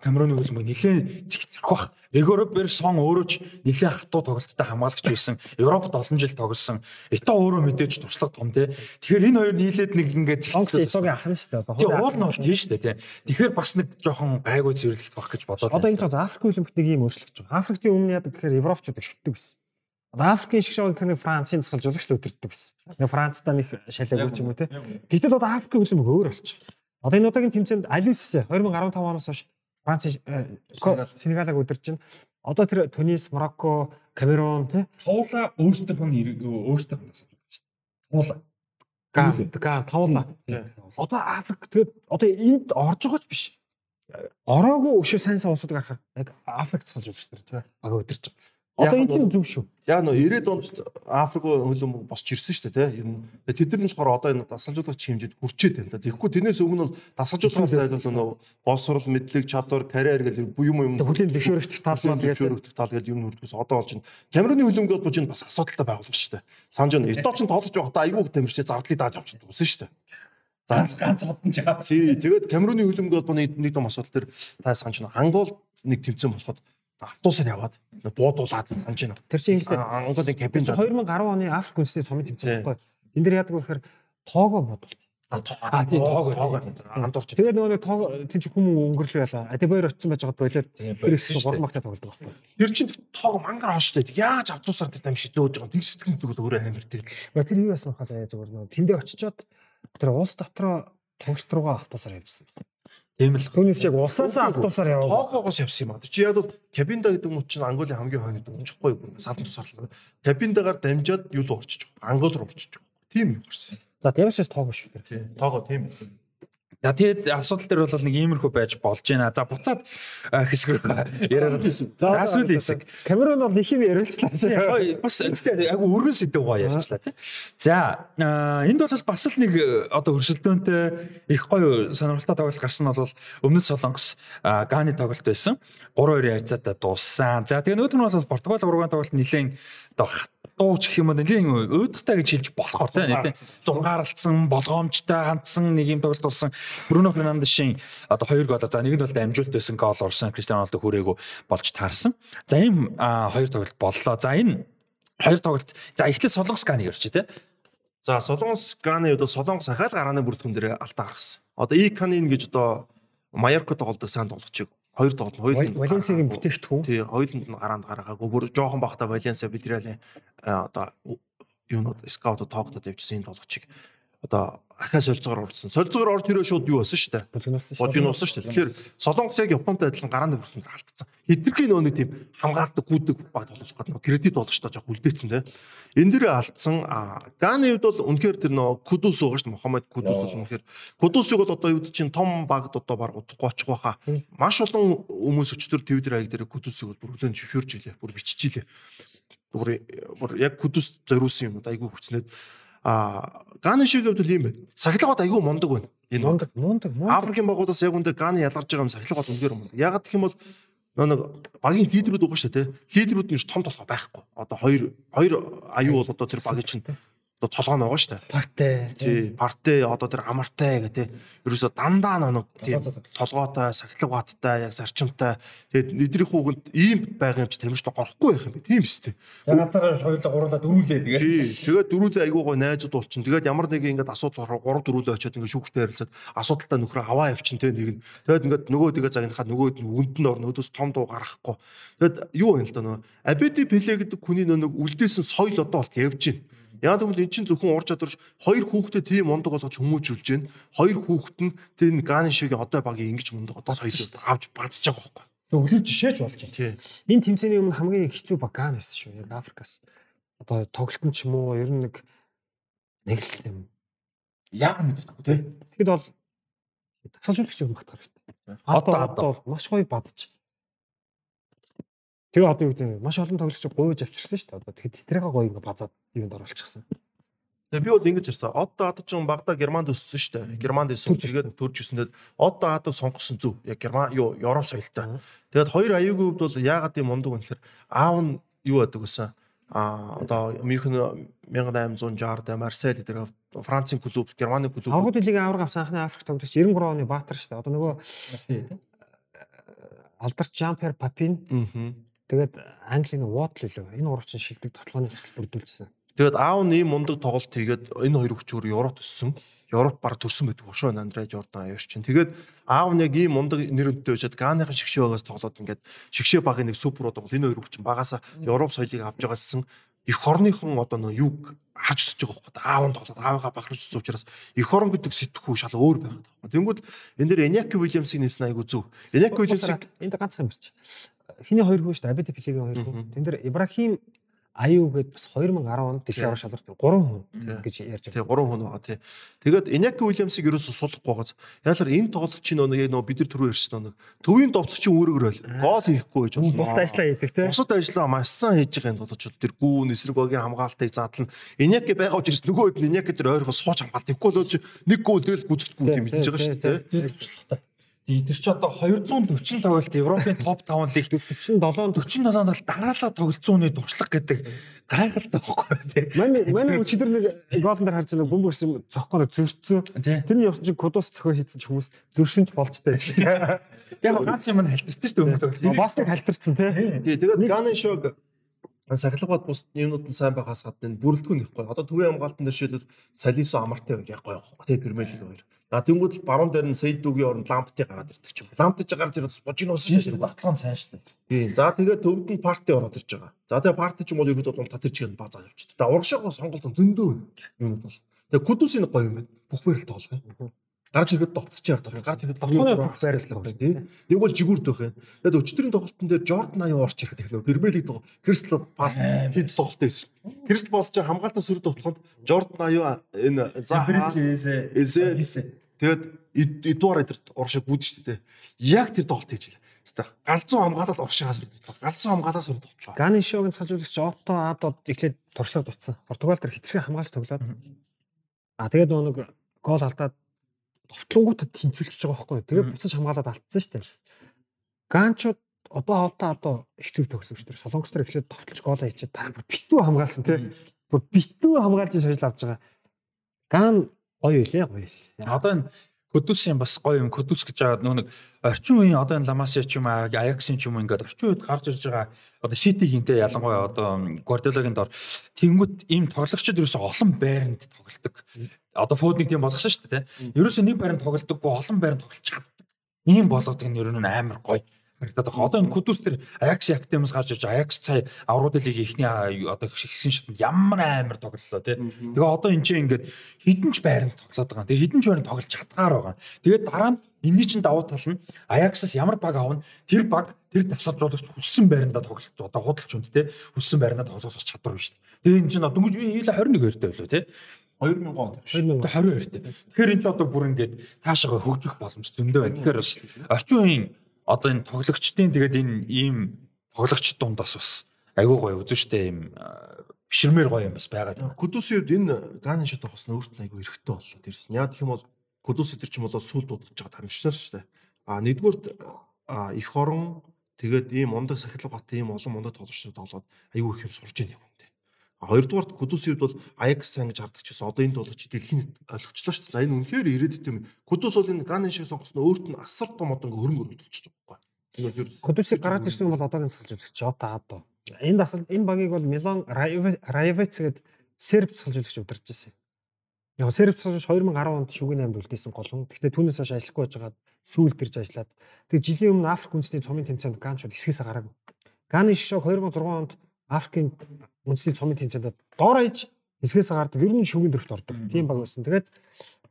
Камеруны хөлбөмбөг нэлээд зэгцрэх бах. Регоробер сон өөрөө ч нэлээд хатуу тоглолттой хамгаалагч байсан. Европт олон жил тоглосон. Ето өөрөө мэдээж туршлага том тэ. Тэгэхээр энэ хоёр нийлээд нэг ингээд онгоц зэгцрэх. зэтогийн ах нь шүү дээ. Тэгээ уул нь бол тийм шүү дээ тий. Тэгэхээр бас нэг жоохон гайгүй цэвэрлэгдэх бах гэж бодоод. Одоо энэ цаа Африк хөлбөмбөг нэг юм байгаа. Африктын өмнө яадаг гэхээр Европчууд шүтдэг байсан. Одоо Африкийн шиг шоуг нэг Францын засгалж удагч л өдөртдөг байсан. Нэг Францтай нэг шалаагүй ч юм уу те. Гэтэл одоо Африкийн хөлбөмбөг өөр болчих. Одоо энэ удаагийн тэмцээнд Алис 2015 оноос хойш Франц Сенегалыг өдөрч чинь. Одоо тэр Тунис, Марокко, Камерун те. туулаа өөрсдийнх нь өөрсдийнх нь. Туулаа. Ган, ган, тавла. Одоо Африк тэгээд одоо энд орж байгаа ч биш. Ороогүй өшөө сайн сайн улсуудыг харахаар яг Африк засгалж удагч нар те. Ага өдөрч. Одоо энэ тийм бол- зөв шүү. Яг нөө 90-ад онд Африк хөлбөмбөг босч ирсэн шүү дээ тий. Ер нь тэд нар нь болохоор одоо энэ дасгалжуулагч хэмжээд хүрчээд байна л. Тэгэхгүй тэрнээс өмнө бол дасгалжуулагч зайлуул нөө боловсрол, мэдлэг, чадвар, карьер гэл юм юм юм Хөлийн зөвшөөрөгдөх тал бол тэгээд зөвшөөрөгдөх тал гэдэг юм хүрдгээс одоо болж байна. Камеруны хөлбөмбөг бол чинь бас асуудалтай байгуулга шүү дээ. Санаж байна. Ито ч тоглож байхдаа айгүй тамирчтай зардлыг дааж авч дуусна шүү дээ. Ганц ганц одон жаа. Тий, тэгээд Камеруны хөлбөмбөг бол нэг том асуудал төр та санаж байна. Ангол нэг тэмцээн болоход автобусаар яваад буудуулаад санаж байна. тэр чинь Анголын кабин 2010 оны Африк үндэсний цомын тэмцээн байхгүй. Энд дээр яадаг вэ гэхээр тоогоо бодвол. А, тий, тоогоо, андуурч. Тэгээд нөгөө нэг тоог тийм ч хүмүүс өнгөрлөө ялаа. Адибойр очсон байж байгаад болоод тэр их гурван багтаа тоглодог байхгүй. Тэр чинь тоог мангар хооштой. Яаж автобусаар тэр там шидөөж байгаа. Тэг сэтгэл зүгэл өөрөө амар тий. Тэр юу яасан хаа заяа зүгээр нөгөө тэндээ очичоод тэр улс дотроо тоглолт руугаа автобусаар явсан. Тийм л. Түүнээс яг улсаас автобусаар яваа. Тоогоогоос явсан юм аа. Чи яг бол кабинда гэдэг нь чинь Анголын хамгийн хойно дөнгөжхгүй юм. Салан тусаарлаа. Кабиндагаар дамжаад юу орчиж байгаа. Ангол руу байгаа. Тийм юм гарсан. За тэрээс тоог шүү тэр. Тий. Тоогоо тийм. За тэгээд асуудал дээр бол нэг иймэрхүү байж болж байна. За буцаад хэсэг рүү яриад. За сүүлийн хэсэг. Камерун бол нэг юм ярилцлаа шүү. Бас тэгтээ айгу өргөн сэдв гоё ярьчлаа тий. За энд бол бас л нэг одоо өрсөлдөөнтэй их гоё сонирхолтой тоглолт гарсан нь бол өмнөд Солонгос Ганы тоглолт байсан. 3-2 ярицаатай дууссан. За тэгээ нөгөөх нь бол Португал ургаан тоглолт нэлээд одоо дууч гэх юм уу нэлийн өөдөгтэй гэж хэлж болохоор тий нэлээд зунгаарлцсан болгоомжтой ганцсан нэг юм тоглолт болсон. Бруно Фернандешийн одоо хоёр гол за нэг нь бол дамжуулт байсан гол орсон Криштиано Роналдо хүрээгүй болж таарсан. За ийм хоёр тоглолт боллоо. За энэ хоёр тоглолт за эхлээд Солонгос Ганыг ярьч тий. За Солонгос Ганы одоо Солонгос ахаал гарааны бүртгэн дээр алдаа гаргасан. Одоо Иканин гэж одоо Майорко тоглодог сайн тоглогчийг хоёр тоглолт нь хоёуланд Валенсигийн бүтээгдэхүүн. тий хоёуланд нь гараанд гаргаагүй. Бүр жоохон бахта Валенсиа Вильяреалын одоо юунууд скаутод тоогдод явжсэн энэ тоглогчийг одоо ахаа солилцоогоор урдсан. Солилцоогоор орж ирээ шууд юу болсон шүү дээ. Бож ин усан шүү дээ. Тэгэхээр Солонгос яг Японтой адилхан гарааны бүртгэнд алдсан. Хитрхийн нөө нэг тийм хамгаалдаг гүдэг баг тоглох гэдэг нөө кредит болгож та жоох үлдээсэн те. Энэ дэр алдсан Ганы хувьд бол үнэхээр тэр нөө Кудус байгаа шүү дээ. Мохаммед Кудус бол үнэхээр Кудусыг бол одоо юу чинь том багд одоо баг утахгүй очих байхаа. Маш олон хүмүүс өчтөр Twitter хаяг дээр Кудусыг бол бүр хүлэн зөвшөөрч илээ. Бүр биччихилээ. Бүр яг Кудус зориулсан юм айгүй хүчнээд а Ганы шиг бол ийм байна. Сахилгад айгүй мундаг байна. Энэ. Мундаг, мундаг, мундаг. Африкийн багуудаас яг үндэ Ганы ялгарч байгаа юм сахилга бол үнээр юм. Яг гэх юм бол нэг багийн лидерүүд байгаа шүү дээ. Лидерүүд нь том толгой байхгүй. Одоо хоёр хоёр аюу бол одоо тэр багийн чинь байгаа шүү дээ. Партэй. Тий, партэй одоо тэр амартай гэх тий. Ерөөсө дандаа нэг тий толгойтой, сахилга баттай, яг зарчимтай. Тэгээд эдний хүүгэнд ийм байгаа юм чи тамирч горохгүй байх юм бэ. Тийм дээ. За ганцаараа хоёулаа гурлаа дөрүүлээ тэгээ. Тий. Тэгээд дөрүүлээ айгуу гоо найзууд болчин. Тэгээд ямар нэг ингээд асуудал 3 дөрүүлээ очиод ингээд шүүгчтэй харилцаад асуудалтай нөхрөө аваа явчин тий нэг нь. Тэгээд ингээд нөгөө тэгээ загнахад нөгөөд нь үнд нь орно өдөөс том дуу гаргахгүй. Тэгээд юу вэ л да нөгөө Абеди Пеле гэдэг хүний нэг үлдээсэн соёл одоо болт явж байна. Яг тэгвэл эн чинь зөвхөн ур чадварш хоёр хүүхдэд тийм мундаг болгож хүмүүжүүлж байна. Хоёр хүүхэд нь тэр Ганы шиг одоо багийн ингэж мундаг одоо соёл авч бадж байгаа. Тэг өглөө жишээж болж байна. Энэ тэмцээний өмнө хамгийн хэцүү баг Ган байсан шүү. Яг Африкаас. Одоо тоглолтон ч юм уу ер нь нэг нэг л юм. Яг мэддэггүй тий. Тэгэд бол тасалжуулагч юм батгаар хэрэгтэй. Одоо одоо бол маш гоё бадж. Тэгээ одоо юу гэдэг нь маш олон тоглогч гуйж авчирсан шүү дээ. Одоо тэгэд тэрийг гоё ингээ базаад юунд оруулчихсан. Тэгээ би бол ингэж ирсэн. Оддо хадаж чинь багада Германд өссөн шүү дээ. Германд өссөн. Тэгээд төрж өснөд оддо хадаг сонгосон зүв. Яг Герман юу Европ соёлтой. Тэгээд хоёр аюугийн хувьд бол яагаад юм мундаг вэ гэхээр аав нь юу байдаг гэсэн а одоо Мюнхен 1860-д Марсель гэдэг Францын клуб, Германы клуб. Аврагд лигийн авраг авсан анхны Африк тоглогч 93 оны баатар шүү дээ. Одоо нөгөө алдарч Жампер Папин. Тэгээд Английн Waddle лөө энэ урагч шилдэг тоглооны төсөл бүрдүүлсэн. Тэгээд аав нь ийм мундаг тоглолт хийгээд энэ хоёр хүчээр Европ төссөн. Европ баг төрсөн байдаг шүү Андре Жордан аяар чинь. Тэгээд аав нь яг ийм мундаг нэрэнтэй байжгаад Ганыхан шигшээ багаас тоглоод ингээд шигшээ багын нэг супер одоо энэ хоёр хүчин багаас Европ соёлыг авч байгаа гэсэн эх орныхон одоо нөө юг харж өсөж байгаа хөөе. Аав нь тоглоод аавыгаа бахарч үзсэн учраас эх орон гэдэг сэтгхүү шал өөр байгаад байгаа. Тэнгүүд энэ дэр Эняки Уильямсыг нэмсэн айгу зөв. Эняки Уильямсыг энд ганцхан юмарч. Хиний хоёр хүн шүү дээ. Абеди Пелегийн хоёр хүн. Тэн дээр Ибрахим Аюу гээд бас 2010 онд дэлхийн аврал шалгалт 3 хүн гэж ярьж байгаа. Тэгээ 3 хүн байгаа тий. Тэгээд Иняки Уильямсыг ерөөсө суулгахгүй байгааз. Яалаар энэ тоглолтчийн нөгөө яг нөгөө бид нар түрүү ярьсан нөгөө төвийн довтлогчийн үүрэгрэл гол хийхгүй байж болно. Бусад ажиллаа хийдэг тий. Бусад ажиллаа маш сайн хийж байгаа энэ тоглолтчид тэр гүүн эсрэг багийн хамгаалтыг задлан Иняки байгаа учраас нөгөөд нь Иняки тэр ойрхон сууж хамгаалт ихгүй л нэг гол тэгэл гүцэхгүй юм хийж байгаа шүү дээ тий. Тэр чи одоо 240 тоглолт Европын топ 5 лиг 47 47 бол дараалал тоглолцооны дуршлаг гэдэг гайхалтай байхгүй тий. Манай манай өчигдөр нэг гоолн дээр харж байгаа бөмбөг гэсэн цохгоо зөрчсөн. Тэрний явсан чинь кодос цохоо хийсэн ч хүмүүс зөршинч болж таа. Яг ганц юм хэлбэрсэн шүү дээ өмнө тоглолт. Бас нэг хэлбэрсэн тий. Тий тэгээд Ганн шог сахилгад бус юмнууд нь сайн байгаас гадна бүрэлдэхүүн нэхгүй. Одоо төвийн хамгаалтан дээр шийдэл Салисо амартай байх гоё байхгүй тий Премьер лиг хоёр. За тэнгууд баруун дээр нь Сейдүгийн оронд ламптыг гараад ирдэг ч юм. Ламптыг гараад ирээд божин уусан шүү дээ. Батлон сайн шүү дээ. Тийм. За тэгээд төвд нь парти ороод ирж байгаа. За тэгээд парти ч юм бол ерөөдөө унтаа тэр чигээр базаа явчихдаг. За урагшаага сонголт зөндөө юмуд бол. Тэгээд кудусийн гоё юм байна. Бүх байрал юм. Гарч ирэхэд довтлож ярдах юм. Гарч ирэхэд довтлооны байрлал байна тийм. Нэг бол жигүүрт байх юм. Тэгээд өчтөрийн тоглолтын дээр Jordan аяа орч ирэх нөө Премьер лиг тоглолт Crystal Palace хэд тоглолт байсан. Crystal Palace ч хамгаалтаа сөрөд тоглоход Jordan аяа энэ Zaha эсэ Тэгээд эдугаар эдэр уршиг бүүд шүү дээ. Яг тэр тоглолт хийж лээ. Хэвээ галзуу хамгаалал уршигаас өрдөглөө. Галзуу хамгаалаас өрдөглөө. Ганы шоугийн цаажуулагч Отто Адод эхлээд туршлага дутсан. Португал дээр хитрхи хамгаалж тоглоод. А тэгээд нэг гол алдаад товтлонгуудад тэнцвэрчж байгаа байхгүй. Тэгээд буцаж хамгаалаад алдсан шүү дээ. Ганчууд одоо Адо их зүг төгсөн шүү дээ. Солонгос дээр эхлээд товтлж гол хийчихэд дараа битүү хамгаалсан тийм. Бүр битүү хамгаалж шойл авч байгаа. Ган гоё үлээ гоё. Одоо энэ Кудусийн бас гоё юм. Кудус гэж байгаа нөө нэг орчин үеийн одоо энэ Ламаси ч юм аа Аяксын ч юм уу ингээд орчин үед гарч ирж байгаа одоо Ситигийнтэй ялангуяа одоо Гвардиолагийн дор тэнгууд ийм тоглогчид ерөөсө олон байранд тоглолдог. Одоо фүүдник тийм болгосон шүү дээ. Ерөөсө нэг байранд тоглолдоггүй олон байранд тоглож чаддаг. Ийм болгодог нь ер нь амар гоё харагдаад байгаа. Одоо энэ Кудус төр Аякс Актемс гарч ирж Аякс цай Аврууд лигийн ихний одоо ихсэн шатнд ямар амар тоглолоо тий. Тэгээ одоо энэ чинь ингээд хідэн ч байранд тоглоод байгаа. Тэгээ хідэн ч байранд тоглож чадгаар байгаа. Тэгээд дараа нь энэний чинь давуу тал нь Аяксаас ямар баг авна тэр баг тэр тасалжуулагч хүссэн байрандаа тоглож одоо худалч үнд тий. Хүссэн байрандаа тоглох чадвар биш. Тэгээ энэ чинь дөнгөж би 21 хоёртой байлоо тий. 2000 он 22 тий. Тэгэхээр энэ ч одоо бүр ингээд цаашаа хөгжих боломж зөндөө байна. Тэгэхээр бас орчин үеийн одоо энэ тоглогчдын тэгээд энэ ийм тоглогчд дундаас бас айгүй гоё үзэн штэ ийм бишрмээр гоё юм бас байгаа. Кудусийн үед энэ Ганын шат тогс нь өөрт нь айгүй эрэхтэй боллоо. Тэрс нь яг гэх юм бол Кудус өдр ч юм болоо сүл дуудаж байгаа тамирчнаар штэ. А нэгдүгürt их орон Тэгээд ийм ундаг сахилгатай ийм олон мундаг тоглогчдод тоглоод аюу их юм сурж яах юм хоёрдугаарт Кудусийн хувьд бол Аякс сайн гэж хардаг ч гэсэн одоо энэ тоглогч дэлхийн ойлгочлоо шүү дээ. За энэ үнэхээр ирээдүйд юм. Кудус бол энэ Ганын шиг сонгосноо өөрт нь асар том одоо ингээ хөрөнгө өргөж болчихж байгаа байхгүй. Кудусыг гаргаж ирсэн бол одоогийн засалж үзэгч Жота Адо. Энэ дасал энэ багийг бол Милан Раевец гээд серб засалж үзэгч удирж ирсэн. Яг серб засалж 2010 онд шүгэн 8-д үлдээсэн гол хүн. Гэхдээ түүнээс хойш ажиллахгүй байжгаад сүүлд ирж ажиллаад тэг жилийн өмнө Африк үндэсний цомын тэмцээнд Ганчууд хэсгээс гараагүй. Ганы шишог 2006 онд Африкийн үндэсний цомын тэмцээнд доор аяж хэсгээс гардаг. Ер нь шүгэн дөрөвт ордог. Тийм баг байсан. Тэгээд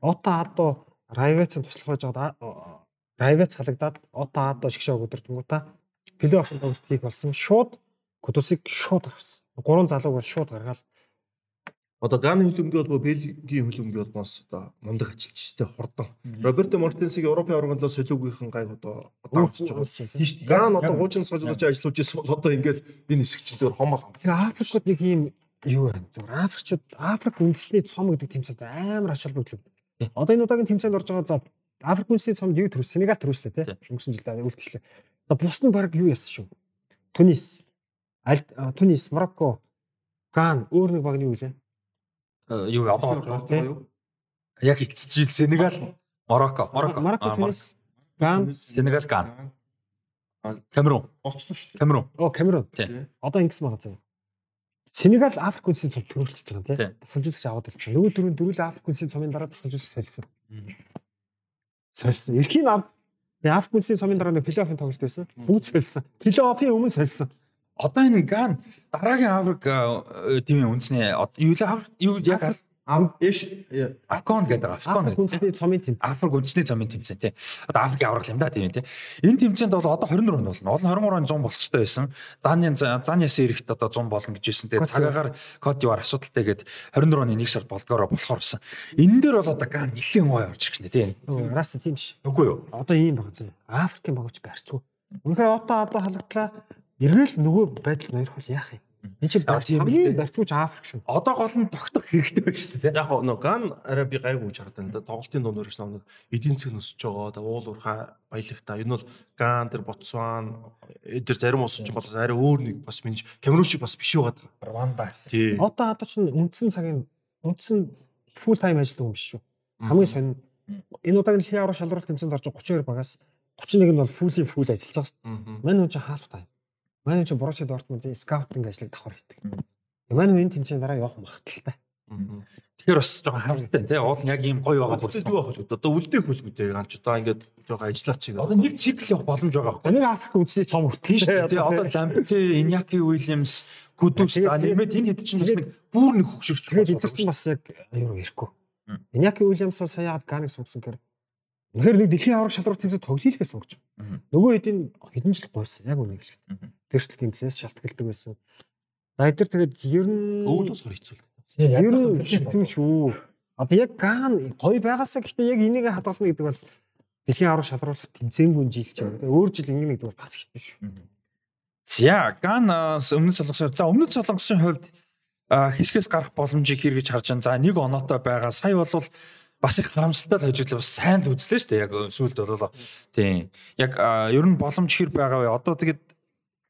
Ота Адо Раевецын туслах байж байгаа Раевец халагдаад Ота Адо шигшээ өдөртөнгүүтээ плей-офф тоглолт хийх болсон. Шууд Кудусыг шууд гаргасан. Гурван залууг бол шууд гаргаад Одоо Ганы хөлбөмбөгийн холбоо Бельгийн хөлбөмбөгийн холбоос одоо мундаг ажилчтай хурдан. Роберто Мартинсыг Европын оргонлоо солиогийнхэн гайг одоо одоо авчиж байгаа. Тийм шүү дээ. Ган одоо хуучин сажлууч ажиллаж байсан бол одоо ингээл энэ хэсэг чинь зөвхөн хомол. Тэгэхээр Африкууд нэг юм юу байна? Зүгээр Африкчууд Африк үндэсний цом гэдэг тэмцээнд амар ач холбогдол. Одоо энэ удаагийн тэмцээнд орж байгаа за Африк үндэсний цомд юу төрөс? Сенегал төрөслөө тий. Өнгөрсөн жилдээ үлдчихлээ. За бус нь баг юу яасан шүү? Тунис, Аль Тунис, Марокко, Ган өөр нэг баг нь юу вэ? юу одоо орж байгаа юу? Яг эцсижил Сенегал, Марокко, Марокко. Марокко, Ган, Сенегал, Ган. Камерун. Олчлоо шүү дээ. Камерун. Оо, Камерун. Одоо ингэсэн байгаа заа. Сенегал Африк үндэсний цом төрүүлчихэж байгаа тийм. Тасалжуулагч аваад ирчихсэн. Нөгөө дөрөв дөрвөл Африк үндэсний цомын дараа тасалжуулагч солисон. Солисон. Эрхийн ав Африк үндэсний цомын дараа нэг плей-оффын тоглолт байсан. Бүгд солисон. Плей-оффын өмнө солисон. Одоо энэ Ган дараагийн Африк тивийн үндэсний юу л Африк юу яг Эш Афгон гэдэг Африк үндэсний цомын тэмцээн. Африк үндэсний цомын тэмцээн тий. Одоо Африк аврал юм да тийм тий. Энэ тэмцээнд бол одоо 24 онд болно. Олон 23 он 100 болчихтой байсан. Заны заны ясын эрэхт одоо 100 болно гэж байсан. Тэгээ цагаагаар Кот д'Ивуар асуудалтай гээд 24 оны 1 сард болдгоороо болохоор байсан. Энэ дээр бол одоо ган нэлийн гой орж ирэх нэ тий. Раста тийм ш. Үгүй юу. Одоо ийм баг зэ. Африкийн багч барьцгүй. Үнэхээр одоо одоо халагдлаа эргээл нөгөө байдал нойрох бол яах юм? Энд чинь хамгийн барьцгүйч Африк шин. Одоо гол нь тогтох хэрэгтэй байна шүү дээ. Яг нөө Ган арай би гайгүй гэж хараад байна. Тоглолтын дунд өргөж нэг эдийн засаг нөсөж байгаа. Уул уурхай баялагта. Энэ бол Ган дээр Ботсван эдгээр зарим улс чинь бол арай өөр нэг бас минь Камерун шиг бас биш байгаа. Рванда. Тий. Одоо одоо чинь үндсэн цагийн үндсэн фул тайм ажилладаг юм биш шүү. Хамгийн сонин энэ удаагийн дэлхийн аврал шалралт тэмцээнд орж 32 багаас 31 нь бол фулийн фул ажиллаж байгаа шүү. Манай хүн чинь хаалт тайм. Манай чинь Боруссия Дортмундын скаутинг ажлыг давхар хийдэг. Манай энэ тэмцээний дараа явах магадaltaй. Тэгэхээр бас жоохон харамсалтай тий. Уул нь яг ийм гоё байгаа бүр. Дүү авах л одоо үлдээх хөлбөдөө ганч одоо ингээд жоохон ажиллаач чиг. Одоо нэг цикл явах боломж байгаа. За нэг Африк үндэсний цом хүртэл шүү. Тий. Одоо Лампти, Иньяки Уильямс, за нэмээд энэ хэд чинь бас нэг бүр нэг хөгшөрч. Тэгээд эдгээр чинь бас яг аюуруу ирэхгүй. Иньяки Уильямс сая яагаад Ганыг сонгосон гэхээр Тэгэхээр нэг дэлхийн авраг шалралт тэмцээн тоглоё л сонгож. Нөгөө хэдийн хэдэн жил гойсон яг үнэ гэж. Тэрчл гимплээс шалтгаалдаг байсан. За эдгээр тэгээд ер нь өвд болохоор хэцүү. Ер нь тийм шүү. Одоо яг ган гоё байгаасаа гэхдээ яг энийг хадгална гэдэг бол дэлхийн авраг шалралт тэмцээнгүй жил чинь. Өөр жил ингэ нэг бас хэцүү шүү. За ган өмнөд солонгосын за өмнөд солонгосын хувьд хэсгээс гарах боломжийг хэрэгж харж байгаа. За нэг оноотой байгаа. Сая болвол бас их харамсалтай хожиглоо бас сайн л үзлээ шүү дээ. Яг сүүлд болоо. Тийм. Яг ер нь боломж хэр байгаа вэ? Одоо тэгээд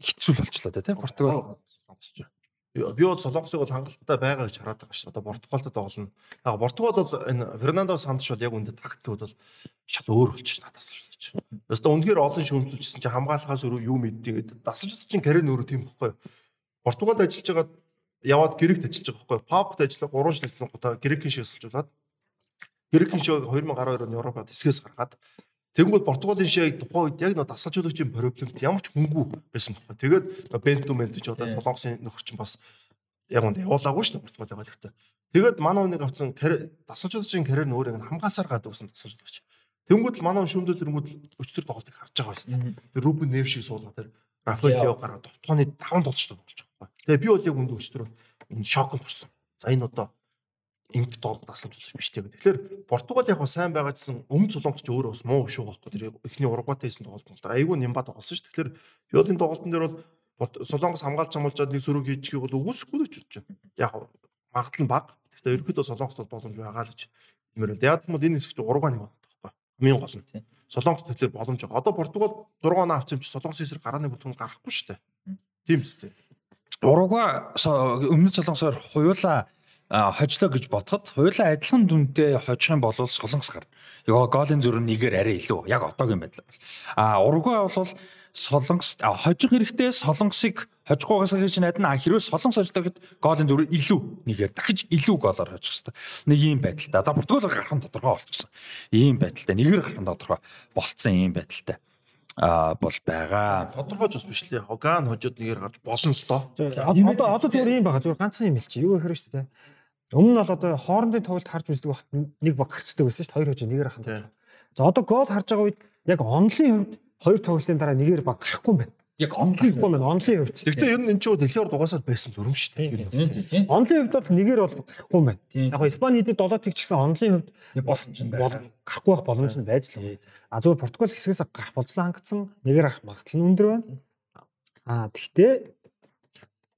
хэцүү болчлоо тийм Португал сонгосч. Би бол Солонгосыг бол хангалттай байгаа гэж хараад байгаа шүү. Одоо Португалд тоглоно. Яг Португал бол энэ Фернандо Сантош бол яг үүнд тактик бол шат өөр болчих надаас л. Өстө үнэхээр олон шүүмжлүүлсэн чинь хамгаалахаас өөр юу мэддэг гэдэг. Дасалж чинь карьер нөрөө тийм байхгүй. Португалд ажиллаж байгаа яваад Грект ажиллаж байгаа байхгүй. Папт ажиллах 3 жил ажиллангуудаа Грекийн шиг сэлжуулаад Грекийн шоу 2012 оны Европод хэсгээс гаргаад Тэнгүүд Португалийн шийг тухайн үед яг нөө дасгалжуулагчийн проблемт ямар ч хөнгүү байсан байхгүй. Тэгээд Бенту Ментич одоо Солонгосын нөхөрчин бас яг үнд явуулаагүй шүү дээ Португал байгаа гэхдээ. Тэгээд манай хүнийг авсан дасгалжуулагчийн карьер нь өөр ингэ хамгаасаар гадаг гэсэн дасгалжуулагч. Тэнгүүд л манай шүүмдэл тэнгүүд өчтөр тоглолтыг харж байгаа байсан. Тэр Рубен Нев шиг суулгаа тэр Рафаэлио гараад тооны 5 тоглолттой болж байгаа байхгүй. Тэгээд би бол яг үнд өчтөр шокнд турсан. За энэ одоо инг доод дасгаж болох биш тийм. Тэгэхээр Португал яг сайн байгаа гэсэн өмнө Солонгос ч өөрөө бас муу шүү байхгүй. Тэр эхний Уругвайтай хийсэн тоглолт бол айгүй Нямба тоглосон шүү. Тэгэхээр Пиолын тоглолтын дээр бол Солонгос хамгаалж хамгаалжаад нэг сөрөг хийчихийг бол үгүйсэхгүй л ч бодож байна. Яг магадлал нь бага. Гэхдээ ерөөхдөө Солонгост бол боломж байгаа л гэж юмэр л. Яг юм бол энэ хэсэг чинь Уругвай нэг байна байхгүй. Хамгийн гол нь. Солонгос төлөөр боломж байгаа. Одоо Португал 6 оноо авч юм чи Солонгосын эсрэг гарааны бүлгэн гарахгүй шүү дээ. Тийм үстэй. Уругва өмнөд солонгосоор хуйлаа хожлоо гэж бодоход хуйлаа адилхан дүнтэй хожих юм бол солонгос гарна. Яга голын зүрх нэгээр арай илүү. Яг одоогийн байдлаар. А уругва бол солонгос хожих хэрэгтэй солонгосыг хожихгүйгаас гэж найдана. Хэрвээ солонгос хожлоо гэд голын зүрх илүү нэгээр дахиж илүү голоор хожих хэрэгтэй. Нэг ийм байдалтай. За Португал гарах нь тодорхой болчихсон. Ийм байдалтай. Нэгээр гарах нь тодорхой болцсон ийм байдалтай а бол байгаа. Тодорхойч бас биш лээ. Хоган хожоод нэгээр гарч болно л доо. Одоо одоо зүгээр юм байгаа. Зүгээр ганцхан юм хэлчих. Юу гэхээр шүү дээ. Өмнө нь бол одоо хоорондын тоглолт харж үздэг багт нэг баг гарцдаг байсан шүү дээ. Хоёр хожоо нэгээр аханд. За одоо гол харж байгаа үед яг онлын хувьд хоёр тоглолтын дараа нэгээр баг гарахгүй юм байна. Яг онлын Гарахгүй байна. Онлын хувьд. Гэхдээ ер нь энэ ч дэлхийн урд угаасаа байсан дүрм шүү дээ. Онлын хувьд бол нэгээр бол гарахгүй юм байна. Яг Испани хэдий 7 тэг ч гэсэн онлын хувьд болсон ч бол гарахгүй байх боломж нь байж л байна. А зөвхөн Португал хэсгээс гарах болцлоо хангацсан нэгээр авах магадлал нь өндөр байна. А тэгтээ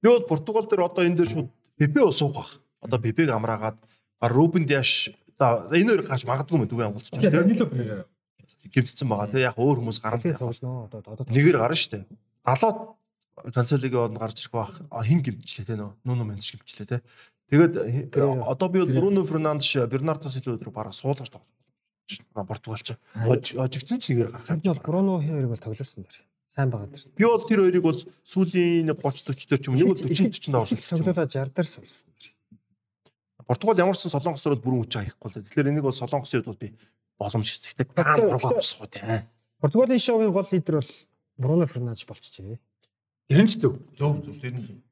Би бол Португал дээр одоо энэ дээр шууд Пепе суух бах. Одоо Пепег амраагаад Рубен Диаш за энэ хоёр гарч магадгүй мөн дүүгээ амгалцчих. Данило Гимтсэн байгаа. Тэгээ яг өөр хүмүүс гарна. тоглоно. Одоо одоо Нэгээр гарна шүү дээ. Далоод Канцелогийн орнд гарч ирэх бах. Хин гимтчлээ те нөө. Нүүнү мэнч гимтчлээ те. Тэгээд э, одоо би Бруно Фернандеш, Бернардо Силва өдрөө бараа суулгаж тоглож Португалч хожигдсон ч нэгээр гарах юм. Бол Бруно хоёрыг бол тоглосон дэр. Сайн байгаа дэр. Би бол тэр хоёрыг бол сүүлийн 30 40 дээр ч юм уу нэг бол 40 40 даа орсон. Тоглолоо 60 дээр суулгасан дэр. Португал ямар ч сан солонгосоор бүрэн хүч хаяхгүй л. Тэгэхээр энийг бол солонгосын хувьд бол би боломж хэвчдэг. Гаан ургаа босгоо тий. Португалийн шоугийн гол лидер бол Бруно Фернандеш болчихжээ. Тэрэн ч төв. Зөв зөв тэр нь.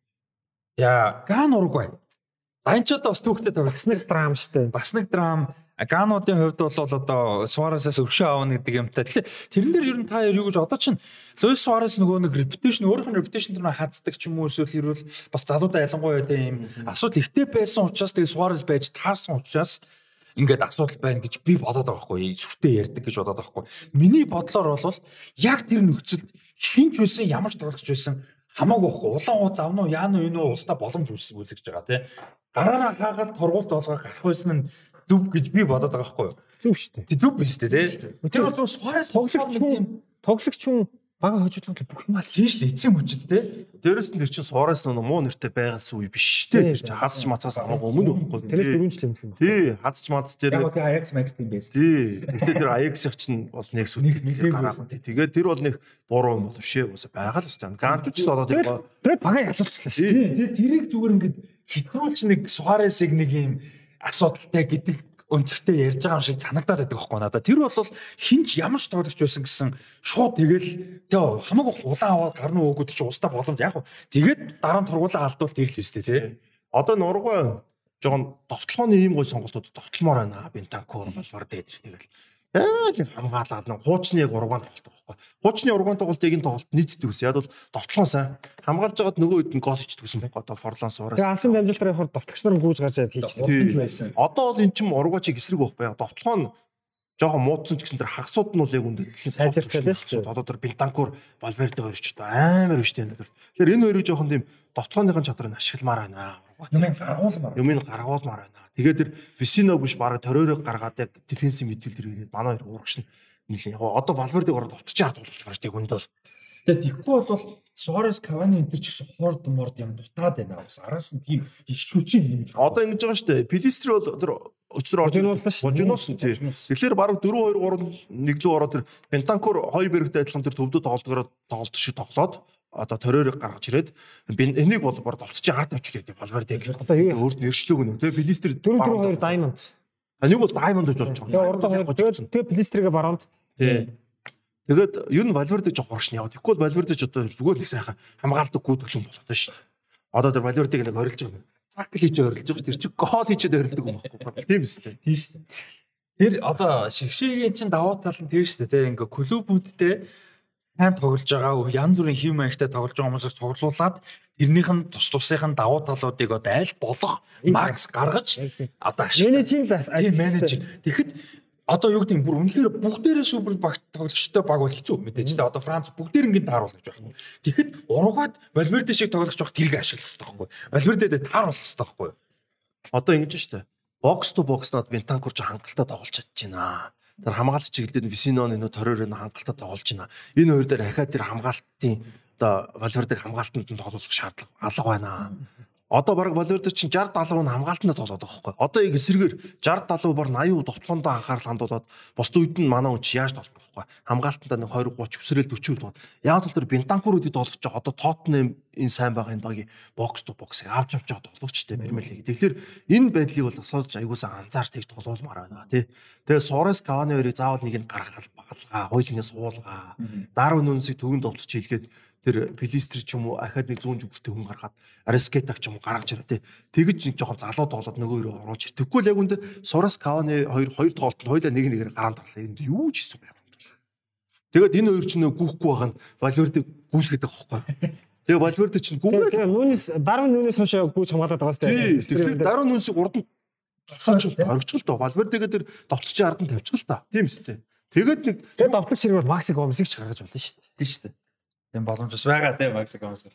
За Ган Уругвай. За энэ ч одоо бас түүхтэй тоглосон. Бас нэг драм штэ. бас нэг драм Гануудын хувьд бол одоо Суаресаас өршөө аавна гэдэг юмтай. Тэгэхээр тэрэн дээр ер нь та юу гэж одоо чинь Луис Суарес нөгөө нэг репутейшн өөрийнх нь репутейшн дээр хацдаг ч юм уу эсвэл хэрвэл бас залуудаа ялангуяа тийм асуудал ихтэй байсан учраас тэгээ Суарес байж таарсан учраас ингээд асуудал байна гэж би бодоод байгаа хгүй сүртэй ярьдаг гэж бодоод байгаа хгүй миний бодлоор бол яг тэр нөхцөлд хинч байсан ямар ч тоглогч байсан хамаагүй байхгүй. Улаан уу завнуу яану энэ уу устаа боломж үүсгэж байгаа тий гараараа хаагаад торгуулт болгоо гарах байсан нь зүв гэж би бодоод байгаа хгүй Зүг штэ. тий зүв биш тий тэр бол Суарес Тоглогч хүн тоглогч хүн бага хожигдлын бүх юм аль тийш л эцсийн мөчд тий Дээрэс нь тэр чинь Суарес нөгөө муу нэртэй байгаас үе биш дээ. Тэр чинь хазч мацаас хамаагүй өмнө өгөхгүй. Тэрээс дөрвөн жил өмнөх юм. Тий, хазч мац яг дээр гоо Аякс Макс тийм байсан Тий. Гэхдээ тэр Аякс-ыг чинь бол нэг сүт гараахан тий. Тэгээд тэр бол нэг буруу юм бол биш ээ. Уусаа байгаа л хэвээр. Ганчууч л одоо тэр Тэр бага ялцлаа штэ. тий тэгээ тэрийг зүгээр ингээд хитрүүлч нэг Суаресыг нэг юм асуудалтай гэдэг өнцгтэй ярьж байгаа юм шиг санагдаад байдаг байхгүй надад. Тэр бол хинч ямар ч тоглогч байсан гэсэн шууд тэгэл тэгээ хамаагүй улаан аваад гарны өгөөд чи устаа боломж яг хөө тэгээд дараа нь тургуулаа алдвал тэр л үстэй тий. одоо нургой жоохон довтлооны ийм гой сонголтууд довтлмоор байна. Бентанкур болвар дээр тэгэл. Яг хамгаалаад нэг хуучны яг ургаан тоглолт байхгүй. Хуучны ургаан тоглолтыг энэ тоглолт нийцдэг ус. Яг бол довтлоон сайн. Хамгаалж байгаад нөгөө хэд нь гол ичдэг гэсэн байхгүй. Одоо Форлан Суарес. Тэгээ алсын дамжуулалтаар явахаар довтлогч нар гүйж гарч ирээд хийчихдэг. Байсан. Одоо бол эн чинь ургаач эсрэг байхгүй. Яг довтлоон жоохон муудсан ч гэсэн тэр хагасууд нь бол яг үндэ дэлхийн Сайжирчаад байна шүү дээ. Одоо тэр Бентанкур, Валверде хоёр ч амар биш дээ. Тэгэхээр энэ хоёрыг жоохон тийм довтлооныхын чадрыг ашигламаар байна. Юм гаргуулмаар. Юмыг гаргуулмаар байна. Тэгээд тэр Висино биш бараг ториороо гаргаад яг дефенсив мидфилдер хийгээд манай хоёр уурагч нь нилээ. Яг одоо Валвердег ороод утчаар тулж гарч яг үндэ бол Тэгээ тэгхгүй бол Суарес Кавани энэ ч гэсэн хурд мурд юм дутаад байна. Бас араас нь тийм иччүүчийн юм. одоо ингэж байгаа шүү дээ. Пилистри бол тэр өчтөр орж Божинууллаа шүү дээ. Божинуулсан тий. Тэгэхээр бараг 4 2 3 1 лөө ороод тэр Бентанкур хоёр бэрэгтэй адилхан тэр төвдөө тоглолтоор тоглолт шиг тоглоод одоо торойрыг гаргаж ирээд би энийг бол бор довтчих ард авчих гэдэг Валвердег. Өөрт нь өршлөөг нь тий. Пилистри 4 4 2 diamond. А нэг бол diamond гэж болж Тэгээ урд хоёр тэгээ плистергээ баруунд Тий. Тэгээд ер нь Валверде жоох урагш нь яваад. Тэгэхгүй бол Валверде ч одоо зүгээр нэг сайхан хамгаалдаг юм болоод байна шүү дээ. Одоо тэр Валвердег нэг орилж байгаа юм. Такл хийж орилж байгаа. Тэр чинь гол хийчээд орилдог юм байхгүй. Тийм үстэй. Тийм шүү дээ. Тэр одоо шигшээгийн чинь давуу тал нь тэр шүү дээ. Ингээ клубүүдтэй сайн тоглож байгаа янз бүрийн хэв маягтай тоглож байгаа хүмүүсээс цуглуулад тэрнийх нь тус тусынх нь давуу талуудыг одоо аль болох макс гаргаж одоо менежийн л тийм менеж. Тэгэхэд одоо юу гэдэг нь бүр үнэхээр бүгдээрээ супер багт тоглогчтой баг бол хэцүү мэдээж тэ одоо Франц бүгдээр ингээд тааруулж байгаа. Тэгэхэд урагад Валверде шиг тоглогч байх тэрийг ашиглах хэрэгтэй байхгүй. Валвердед тааруулах хэрэгтэй байхгүй. Одоо ингэж штэ. Бокс то бокс над Бентанкур ч хангалттай тоглож чадж байна. тэр хамгаалт чиглэлд Висиноны нөө тороор нөө хангалттай тоглож байна. Энэ хоёр дээр ахаа тэр хамгаалтын одоо Валвердэг хамгаалтанд нь тоглох шаардлага алга байна. Одоо баг Валверде чинь 60 70 нь хамгаалтанд тоглоод байгаа байхгүй. Одоо яг эсрэгээр 60 70 бар 80 довтлоондоо анхаарал хандуулаад бусд үед нь манай хүн чи яаж тоглох байхгүй. Хамгаалтанд нэг 20 30 өсрөөл 40 бол. Яг л тэр Бентанкуруудыг тоглож байгаа одоо Тоттенхэм энэ сайн байгаа энэ багийн бокс то боксыг авч авч байгаа тоглогчтой Премьер лиг. Тэгэхээр энэ байдлыг бол асууж аягуулсан анзаар тэгж тоглоулмаар байна тий. Тэгээ Сорес Кавани хоёрыг заавал нэг нь гаргахал багалгаа, хойлонгийн суулгаа, Дарвин үнсийг төгөнд довтлож хийлгээд тэр Пилистр ч юм уу ахаад нэг 100 жүгүртэй хүн гаргаад Арескетаг ч юм уу гаргаж ирээ тий. Тэгэж нэг жоохон залуу тоглоод нөгөө өрөө оруулж ир. Тэгвэл яг үндэ Сорос Каваны хоёр хоёр тоглолтод хоёлаа нэг нэгээр гараан тарлаа. Энд юу ч хийсэн байх юм. Тэгээд энэ хоёр ч нөө гүхгүй байгаа нь Валверде гүйлгээд байгаа хөөхгүй. Тэгээ Валверде ч гүгэл. Тэгээ нүнес Дарвин нүнес хойш гүйж хамгаалаад байгаа сте. Тэгэхээр Дарвин нүнсийг урд нь зогсооч оргичл доо. Валвердегээ тэр довтлогчийн ард нь тавьчихл та. Тийм үстэй. Тэгээд нэг тэгээ довтлогч хэрэг Максик Гомсыг ч гаргаж болно шүү дээ. Тийм шүү дээ. Тийм боломж бас байгаа тийм Максикомос.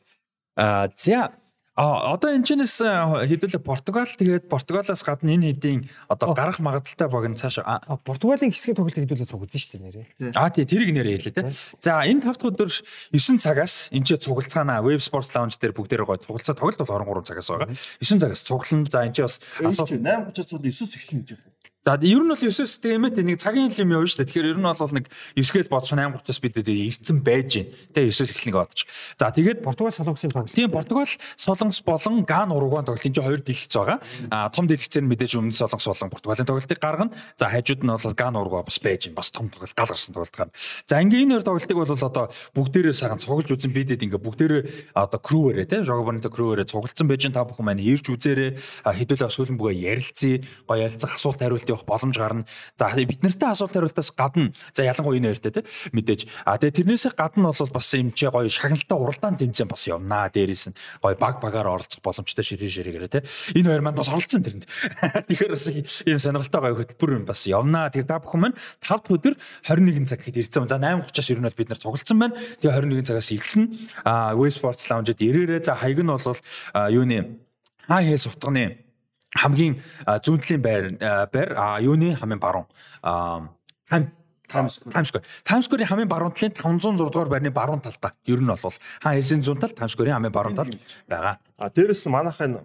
Аа за А одоо энэ чинээс хэдүүлээ Португал тэгээд Португалаас гадна энэ хэдийн одоо гарах магадaltaй баг нь цаашаа Португалийн хэсгийн тоглолт хэдүүлээ цуг үзэн шүү дээ нэрээ. А тий тэрийг нэрээ хэлээ те. За энэ 5 дахь өдөр 9 цагаас энэ ч цугалцгаана Web Sports Lounge дээр бүгдээр гой цугалцаа тоглолт бол 23 цагаас байгаа. 9 цагаас цуглана. За энэ ч бас асуулт 8:30-аас 9-с эхлэх гэж байна. За ер нь бол 9-с тиймээ нэг цагийн юм явна шүү дээ. Тэгэхээр ер нь бол нэг 9-гээл бодсон 8-30-аас бид ирцэн байж гин. Тэгээ 9-с эхлэх бодож. За тэгээд Португал солонгосын тоглолт. Тийм Португал солонгос болон Ган Уругвай тоглолт энэ чинь хоёр дэлгэц байгаа. А том дэлгэцээр мэдээж өмнө солонгос болон Португалийн тоглолтыг гаргана. За хажууд нь бол Ган Уругвай бас байж гин. Бас том тоглолт гал гарсан тоглолт гарна. За ингээ энэ хоёр тоглолтыг бол одоо бүгдээрээ сахан цуглаж үзэн бидэд ингээ бүгдээрээ одоо крүүвэрээ тийм Жогоборнто крүүвэрээ цуглацсан байж та бүхэн маань ирж үзээрэй. Хэдүүлээ сүүлэн бүгэ ярилцъя. Гоё ярилцах асуулт хариулт явах боломж гарна. За бид нартай асуулт хариултаас гадна за ялангуяа энэ хоёртой тий мэдээж. А тэгээ тэрнээсээ гадна бол бас юм чи гоё шагналтай уралдаан тэмцээн бас явнаа. Дээрээс нь гоё баг багаар оролцох боломжтой ширээ ширээгээр тий. Энэ хоёр маань бас оролцсон тэрэнд. Тэгэхээр бас ийм сонирхолтой гоё хөтөлбөр бас явнаа. Тэр та бүхэн маань 5 дахь өдөр 21 цаг хэд ирсэн. За 8:30-аас ер нь бол бид нар цугласан байна. Тэгээ 21 цагаас эхэлнэ. А Web Sports Lounge-д ирээрээ за хаяг нь бол юуны хаа хээс утганы хамгийн зүүнтлийн байр байр юуны хамгийн баруун Times Square. Times Square-ийн хамгийн баруун талын 506 дугаар байрны баруун талдаа. Ер нь бол хаан хэлсэн зүүн тал Times Square-ийн хамгийн баруун талд байгаа. А дээрэс нь манайхын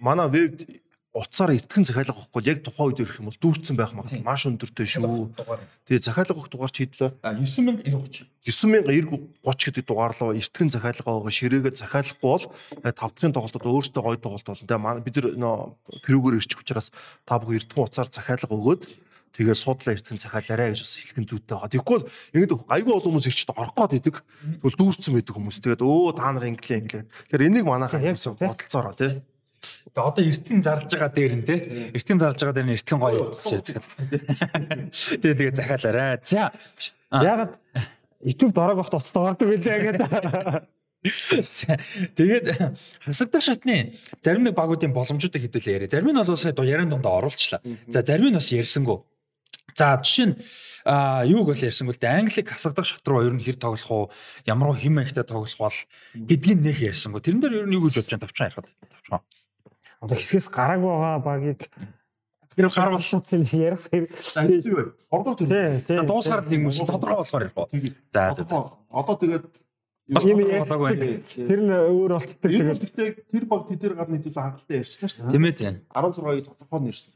манай веб утсаар итгэн захиалга авахгүй яг тухайн үед ирэх юм бол дүүрсэн байх магадлал маш өндөртэй шүү. Тэгээ захиалга авах дугаар чи хэдлээ? 9030. 9030 гэдэг дугаар руу итгэн захиалга байгаа ширээгээ захиалахгүй бол тав дахьын тоглолтод өөртөө гоё тоглолт болно. Тэгээ бид нөө крүүгээр ирчих учраас та бүхэн эртхэн утсаар захиалга өгөөд тэгээ суудлаа эртхэн захиалаарэ гэж бас хэлхэн зүйтэй байгаа. Тэгэхгүй бол ингэдэг айгүй олон хүмүүс ирчд орох гээд идэг. Тэгвэл дүүрсэн байдаг хүмүүс. Тэгээд өө та нар инглээ инглээ. Тэгэхээр энийг манайхаа бодолцоороо тий. Тэгээ одоо эртний зарлж байгаа дээр нь те эртний зарлж байгаа дээр нь эртхэн гоё үзчихээ захиал. Тэгээ тэгээ захиалаарай. За ягаад YouTube дорог бахт уцтай гардаг байлаа гэдэг. Тэгээд хасагдах шатны зарим нэг багуудын боломжуудыг хэдүүлээ яриа. Зарим нь бол сая яриан дондоо оруулчлаа. За зарим нь бас ярьсангүй. За жишээ нь юуг бол ярьсангүй л дээ англиг хасагдах шат руу ер нь хэр тоглох уу ямар хэм ихтэй тоглох бол гэдгийг нэх ярьсангүй. Тэрэн дээр ер нь юу гэж бодож байгаа тавчхан ярихад тавчхан. Одоо хэсгээс гарааг байгаа багийг тэр гар болсон тийм ярих хэрэг. Ордор төр. За дуусгаар л юм уу тодорхой болсоор ярих уу. За за за. Одоо тэгээд бас болоог байна. Тэр нь өөр болтдаг. Тэгээд тэр баг тэдэр гарны төлөө хангалттай ярьчлаа шүү дээ. Тийм ээ тийм. 16-ыг тодорхой нэрсэн.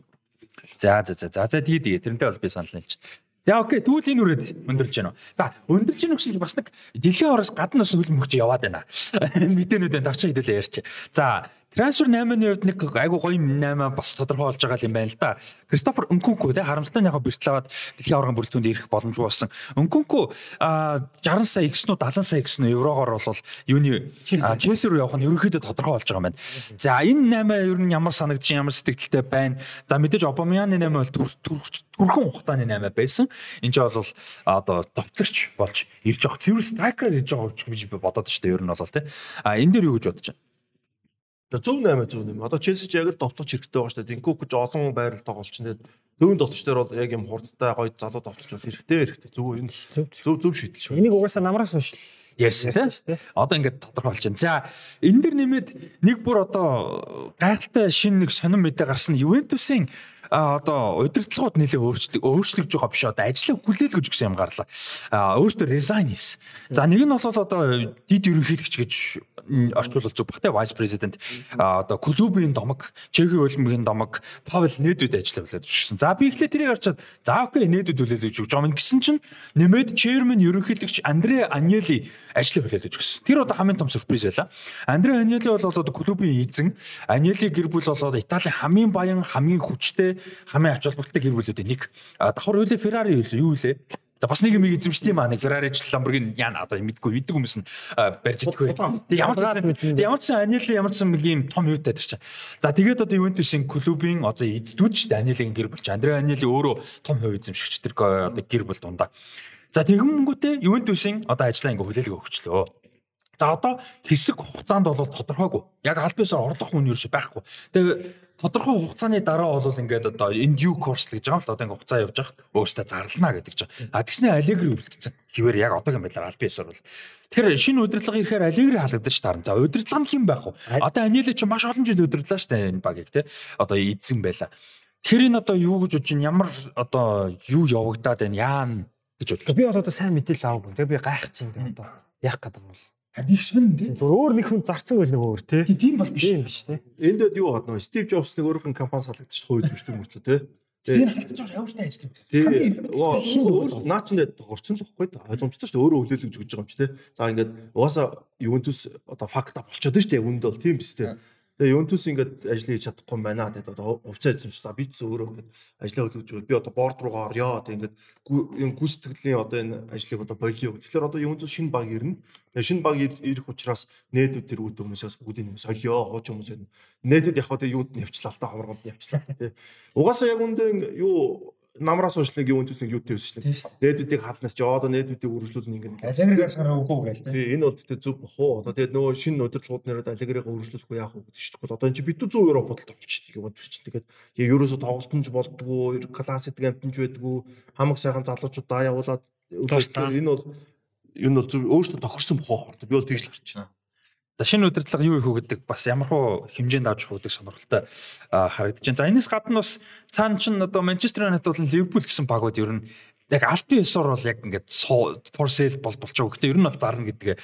За за за. За тэгээ тэгээ тэрнтэй бол би санал нийлж. За окей тэгвэл энэ үрээд өндөрлж байна. За өндөрлж гэнэ гэсэн бас нэг дэлхийн ороос гадна бас хөлбөмбөгч яваад байна. Мэдээнүүдээ давчаа хэдүүлээ ярьч. За Трансфер 8-ны хувьд нэг айгу гоё 8 бас тодорхой болж байгаа юм байна л да. Кристофер Өнкүнкү те харамсалтай яг бэртэл аваад дэлхийн аваргын бүрэлдэхүүнд ирэх боломжгүй болсон. Өнкүнкү 60 сая X нүү 70 сая X нүү еврогоор бол юуны Челси руу явах нь ерөнхийдөө тодорхой болж байгаа юм байна. За энэ 8 ер нь ямар санагдчих ямар сэтгэлдэлтэй байна. За мэдээж Обамяны 8 бол түрхэн хугацааны 8 байсан. Энд чинь бол одоо товтлогч болж ирж байгаа. Цэвэр страйкер ирж байгаа гэж би бодоод дээ ер нь бол те. А энэ дээр юу гэж бодож байна? Зөв 8 зөв 8. Одоо Челси ч яг л довтолч хэрэгтэй байгаа шүү дээ. Динкук гэж олон байрал тоглолч нэ. Төвөн довтолч дээр бол яг юм хурдтай гоё залуу довтолч бол хэрэгтэй хэрэгтэй. Зөв энэ зөв зөв шийдэл шүү. Энийг угаасаа намраас унш ярьсан тийм. Одоо ингээд тодорхой байна. За энэ дэр нэмээд нэг бүр одоо гайхалтай шинэ нэг сонирн мэдээ гарсан Ювентусын а одоо удирдлагууд нэлээ өөрчлөг өөрчлөгдөж байгаа биш одоо ажлаа хүлээлгэж гисэн юм гарлаа. А өөртөө resign хийсэн. За нэг нь бол одоо дид ерөнхийлөгч гэж орчуулбал зүг бах те vice president одоо клубын домог, Чехийн улмын домог, Павел нээдүүд ажиллаа хүлээж өгсөн. За би ихлэ тэрийг харчаад за окей нээдүүд хүлээж өгч байгаа юм гэсэн чинь нэмээд chairman ерөнхийлөгч Андре Аньели ажлаа хүлээж өгсөн. Тэр одоо хамгийн том сюрприз байлаа. Андре Аньели бол одоо клубын эзэн, Аньели гэр бүл бол одоо Италийн хамгийн баян, хамгийн хүчтэй, хамгийн ач холбогдолтой гэр бүлүүдийн нэг. Давхар үлээ Ferrari юу үлээ? За бас нэг юм эзэмшдэг юм аа нэг Ferrari ч Lamborghini яана одоо мэдгүй мэддэг хүмүүс нь барьж идэггүй. Тэг ямар ч ямар ч Анили ямар ч юм том юутай тэр чинь. За тэгээд одоо Juventus-ийн клубын одоо эздүүд ч Анилигийн гэр бүл ч Андре Анили өөрөө том хувь эзэмшигч тэр одоо гэр бүл дундаа. За тэгэнгүүтээ Juventus-ийн одоо ажлаа ингээ хүлээлгээ өгчлөө. За одоо хэсэг хугацаанд бол тодорхойгүй. Яг аль биесээр орлох хүн ерөөсөй байхгүй. Тэгээ тодорхой хугацааны дараа бол ингээд одоо энэ due course л гэж байгаа л одоо ингээд хугацаа явж байгаа өөртөө зарлана гэдэг чинь. А тэгснэ аллегри үлдсэн. Хിവэр яг одоогийн байдлаар аль биесээр бол. Тэгэхээр шинэ удирдлага ирэхээр аллегри халагдаж таарна. За удирдлага нь хэн байх вэ? Одоо Аниле чи маш олон жил удирдлаа штэ энэ багийг те. Одоо эзэн байла. Тэр энэ одоо юу гэж бодож чинь ямар одоо юу явагдаад байна яана гэж бодлоо. Би бол одоо сайн мэдээлэл аваагүй. Тэгээ би гайхчих юм одоо яах гэдэг юм бол. Харин их сонь тий. Зүгээр өөр нэг хүн зарцсан байл нэг өөр тий. Тийм бол биш. Тийм биш тий. Энд дэд юу гадна Стив Джобс нэг нь компани салгадчих хойд мөртөө мөртөө тий. Тэр халтаж байгаа хавртай ажил юм. Тэгээ өөр наа чин дэд горцсон л байхгүй да. Ойлгомжтой шүү дээ. Өөрөө хөлөөлөж өгч байгаа юм чи тий. За ингээд угаасаа Ювентус одоо факта болчиход шүү дээ. Үнд бол тийм биз тий. Тэгээ Юнтус ингээд ажил хийж чадахгүй юм байна. Тэгээд одоо хувьцаа эзэмшсэн. Би ч өөрөө ингээд ажлаа хөлөж өгöd. Би одоо борд руугаа орё. Тэгээд ингээд гүйцэтгэлийн одоо энэ ажлыг одоо болио. Тэгэхээр одоо Юнтус шинэ баг ирнэ. Тэгээ шинэ баг ирэх учраас нээдүүд тэр үүд хүмүүсээс бүгдийг нэг солио хооч хүмүүс энэ. Нээдүүд яг одоо юунд нэвчлээ л та хаврганд нэвчлээ тий. Угаасаа яг үндэ юу намраас нэг юу өнтөс нэг юутэй өссөн нэг. Нээдүүдийг халнаас чи одоо нээдүүдийг үргэлжлүүлнэ ингэ. Алигрыг гаргах үгүй гээл тий. Энэ бол тэгтээ зөв бох уу. Одоо тэгээд нөгөө шинэ удирдлагууд нэрээд алигрыг үргэлжлүүлэхгүй яах вэ гэдэг чинь. Одоо энэ чи битүү 100 евро бодолд болчихчих юм төс чинь. Тэгээд яг ерөөсө тоглолтонж болдгоо, класс эдэг амтнж байдггүй, хамаг сайхан залуучуудаа явуулаад энэ бол энэ бол зөв өөртөө тохирсон бохоо. Би бол тэгж л харж байна. За шинэ удирдлага юу их үү гэдэг бас ямар хуу хэмжээнд авч явах гэдэг сонирхолтой харагдаж байна. За энэс гадна бас цаана чин одоо Манчестер Юнайтед болон Ливерпул гэсэн багууд ер нь яг альбин ёсоор бол яг ингээд for sale бол байгаа. Гэхдээ ер нь бол зарна гэдэг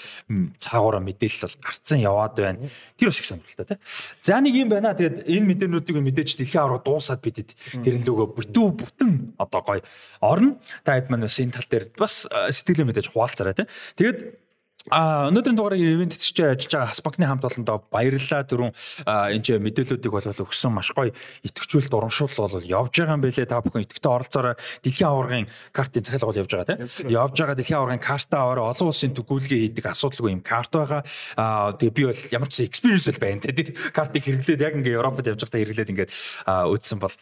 цаагаараа мэдээлэл бол гарцсан яваад байна. Тэр бас их сонирхолтой тий. За нэг юм байна. Тэгээд энэ мэдээнүүдийг мэдээж дэлхийн авраг дуусаад бидэд тэр лөгөө бүтэн бүтэн одоо гоё орно. Та хэд маань бас энэ тал дээр бас сэтгэлээ мэдээж хуваалцараа тий. Тэгээд А өнөөдрийн дугаарыг ивент чи ажиллаж байгаа Хаспакны хамт олондоо баярлалаа. Дөрөв энэ ч мэдээллүүдийг бол өгсөн маш гоё итгэвчүүлэлт урамшуул бол явж байгаа юм байлээ. Та бүхэн итгэвчтэй оролцоорой дэлхийн аваргын картын захиалга бол явж байгаа тийм. Явж байгаа. Дэлхийн аваргын картаа орой олон улсын төгөөлгөө хийдэг асуудалгүй юм карт байгаа. А тэгээ би бол ямар ч experience бол байна тийм. Картыг хэрэглээд яг ингээ Европод явж байхдаа хэрэглээд ингээд үзсэн бол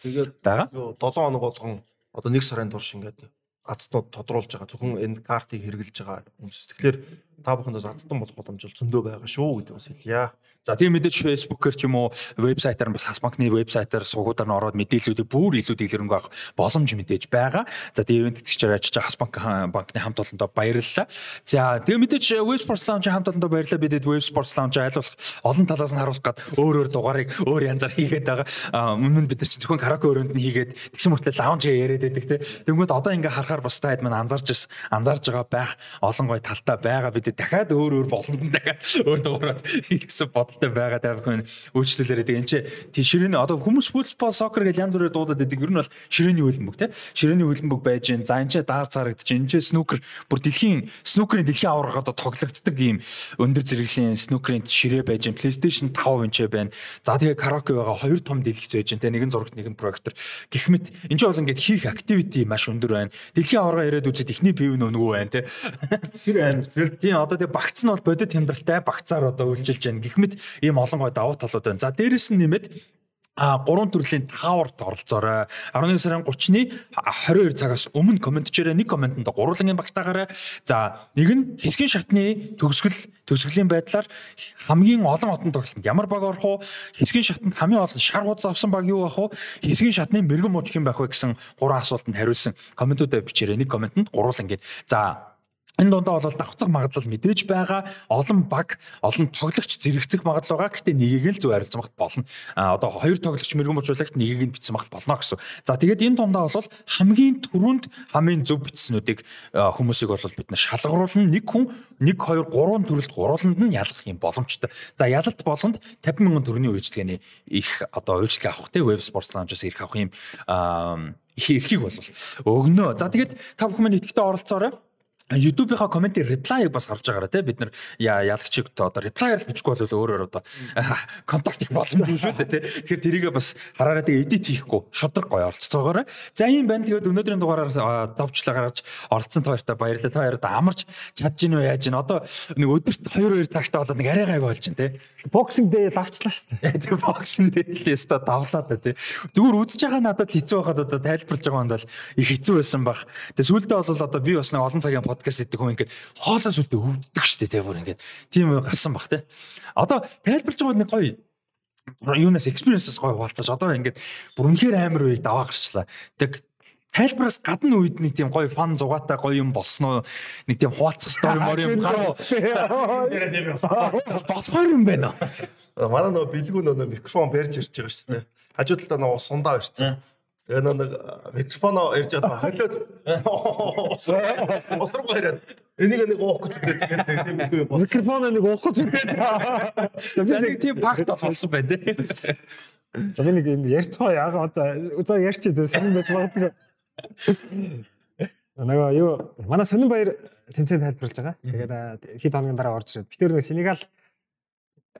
байгаа. 7 хоног болгон одоо 1 сарын турш ингээд азтнууд тодруулж байгаа зөвхөн энэ картыг хэрэгжилж байгаа хүмүүс. Тэгэхээр та бүхэндээ азтан болох боломж зөндөө байгаа шүү гэдэг бас хэлье. За тийм мэдээж фэйсбүүкээр ч юм уу вебсайтаар бас хас банкны вебсайтаар суугуудаар нь ороод мэдээллүүдийг бүр илүү дэлгэрэнгүй авах боломж мэдээж байгаа. За тийм ивент тэтгэгчээр ажиллаж хас банк банкны хамт олондоо баярлалаа. За тийм мэдээж Web Sports Lounge хамт олондоо баярлалаа. Бидэд Web Sports Lounge айлуулах олон талаас нь харуулах гад өөр өөр дугаарыг өөр янзаар хийгээд байгаа. Өмнө нь бид нар чинь зөвхөн караоке өрөөнд нь хийгээд тэгсэн мөртлөө лаунж яриад байдаг те. Тэнгүүд одоо ингээ харахаар бас таад маань анзаарч анзаарж байгаа байх олон гой талтай байгаа. Бид дахиад өөр өөр болонд дахиад өөр дугаараар хийхсэн бод бодолтой байгаа та бүхэн үйлчлүүлээрээ тэгээ энэ чи ширээний одоо хүмүүс футбол сокер гэж янз бүрээр дуудаад байдаг. Ер нь бол ширээний хөлбөмбөг тий. Ширээний хөлбөмбөг байж гин. За энэ чи даар царагдаж энэ чи снукер бүр дэлхийн снукерийн дэлхийн аварга одоо тоглогддог ийм өндөр зэрэглэлийн снукерийн ширээ байж гин. PlayStation 5 энэ ч байна. За тэгээ караоке байгаа хоёр том дэлгэц байж гин. Тэ нэгэн зурагт нэгэн проектор. Гэх мэт энэ ч бол ингээд хийх activity маш өндөр байна. Дэлхийн аварга ирээд үзээд ихний пив нөгөө байна тий. Тэр аим тэр. Тийм одоо тэгээ багц нь бол бодит хямдралтай багцаар одоо үйлчилж байна. Гэх мэт ийм олон гой давуу талууд байна. За дээрэс нь нэмээд а гурван төрлийн тааварт оролцоорой. 11 сарын 30-ны 22 цагаас өмнө комент чирээ нэг комментэнд гурвангийн багтаагаарай. За нэг нь хэсгийн шатны төгсгөл төгсгөлийн байдлаар хамгийн олон отон тоглолтод ямар баг орох уу? Хэсгийн шатанд хамгийн олон шар хуудас авсан баг юу байх уу? Хэсгийн шатны мэрэгэн мууч хэм байх вэ гэсэн гурван асуултанд хариулсан комментуудаа бичээрэй. Нэг комментэнд гурван ингээд. За Энэ дундаа бол давхцах магадлал мэдээж байгаа. Олон баг, олон тоглогч зэрэгцэх магадлал байгаа. Гэтэ нэгийг л зөв харилцах болно. А одоо хоёр тоглогч мэрэгэн бочуулагт нэгийг нь бичсэн багт болно гэсэн. За тэгээд энэ дундаа бол хамгийн түрүүнд хамгийн зөв бичснүүдийг хүмүүсийг бол бид нар шалгаруулна. Нэг хүн 1 2 3 төрөлд гурууланд нь ялгах юм боломжтой. За ялалт болгонд 50 мянган төгрөгийн үйлчлэгээний их одоо үйлчлэг авах те веб спорт лаунжаас ирэх авах юм их эрхийг бол өгнө. За тэгээд та бүхэн идэвхтэй оролцоорой. YouTube-ийнхаа комментийн reply-ыг бас харж байгаараа тий бид нар ялагчиг одоо reply-аар бичихгүй бол өөрөөр одоо контакт их боломжгүй шүү дээ тий. Тэгэхээр тэрийгээ бас хараараа тэгээ edit хийхгүй шудраг гоё оролцоогоорой. За ийм байна. Тэгээд өнөөдрийн дугаараар завчлаа гаргаж оролцсон та хоёртай баярлалаа. Та хоёроо амарч чадж гин үү яаж гин. Одоо нэг өдөрт 2 2 цагтаа болоод нэг арай гайг болж гин тий. Boxing day лавчлаа шүү дээ. Тэгээ boxing day лээста давлаа да тий. Зүгээр үзэж байгаа надад хэцүү байхад одоо тайлбарлаж байгаа юм бол их хэцүү байсан баг. Тэгээ сүүлдээ бол одоо би бас нэг олон цагийн подкаст хийдэг хүн ингээд хоолоос үлдээ өвддөг штэ тий бүр ингээд тийм гарсан бах тий. Одоо тайлбарж байгаа нэг гоё юунаас experiences гоё хуваалцаж одоо ингээд бүр үнэхээр амар үе даваа гарчлаа. Тэг тайлбараас гадна үед нэг тийм гоё фан зугаатай гоё юм болсноо нэг тийм хуваалцах story мөр юм гарав. Болохоор юм байна. Манай нөө бэлгүү нөө микрофон барьж ирж байгаа шүү дээ. Хажуу талдаа нөө сундаа ирсэн. Тэгээ нэг микрофоно ярьж байгаа холиод осрог яриад энийг нэг уух гэж тэгээд тэгээд тийм микрофоно нэг уух гэж үгээд. За нэг тийм факт болсон байна тий. За би нэг юм ярьцгаа яагаад за за ярьчих зэ сонин байж магадгүй. Нөгөө юу манай сонин баяр тэнцэн тайлбарлаж байгаа. Тэгээд хэд хоногийн дараа орж ирээд. Би тэр нэг Сенегал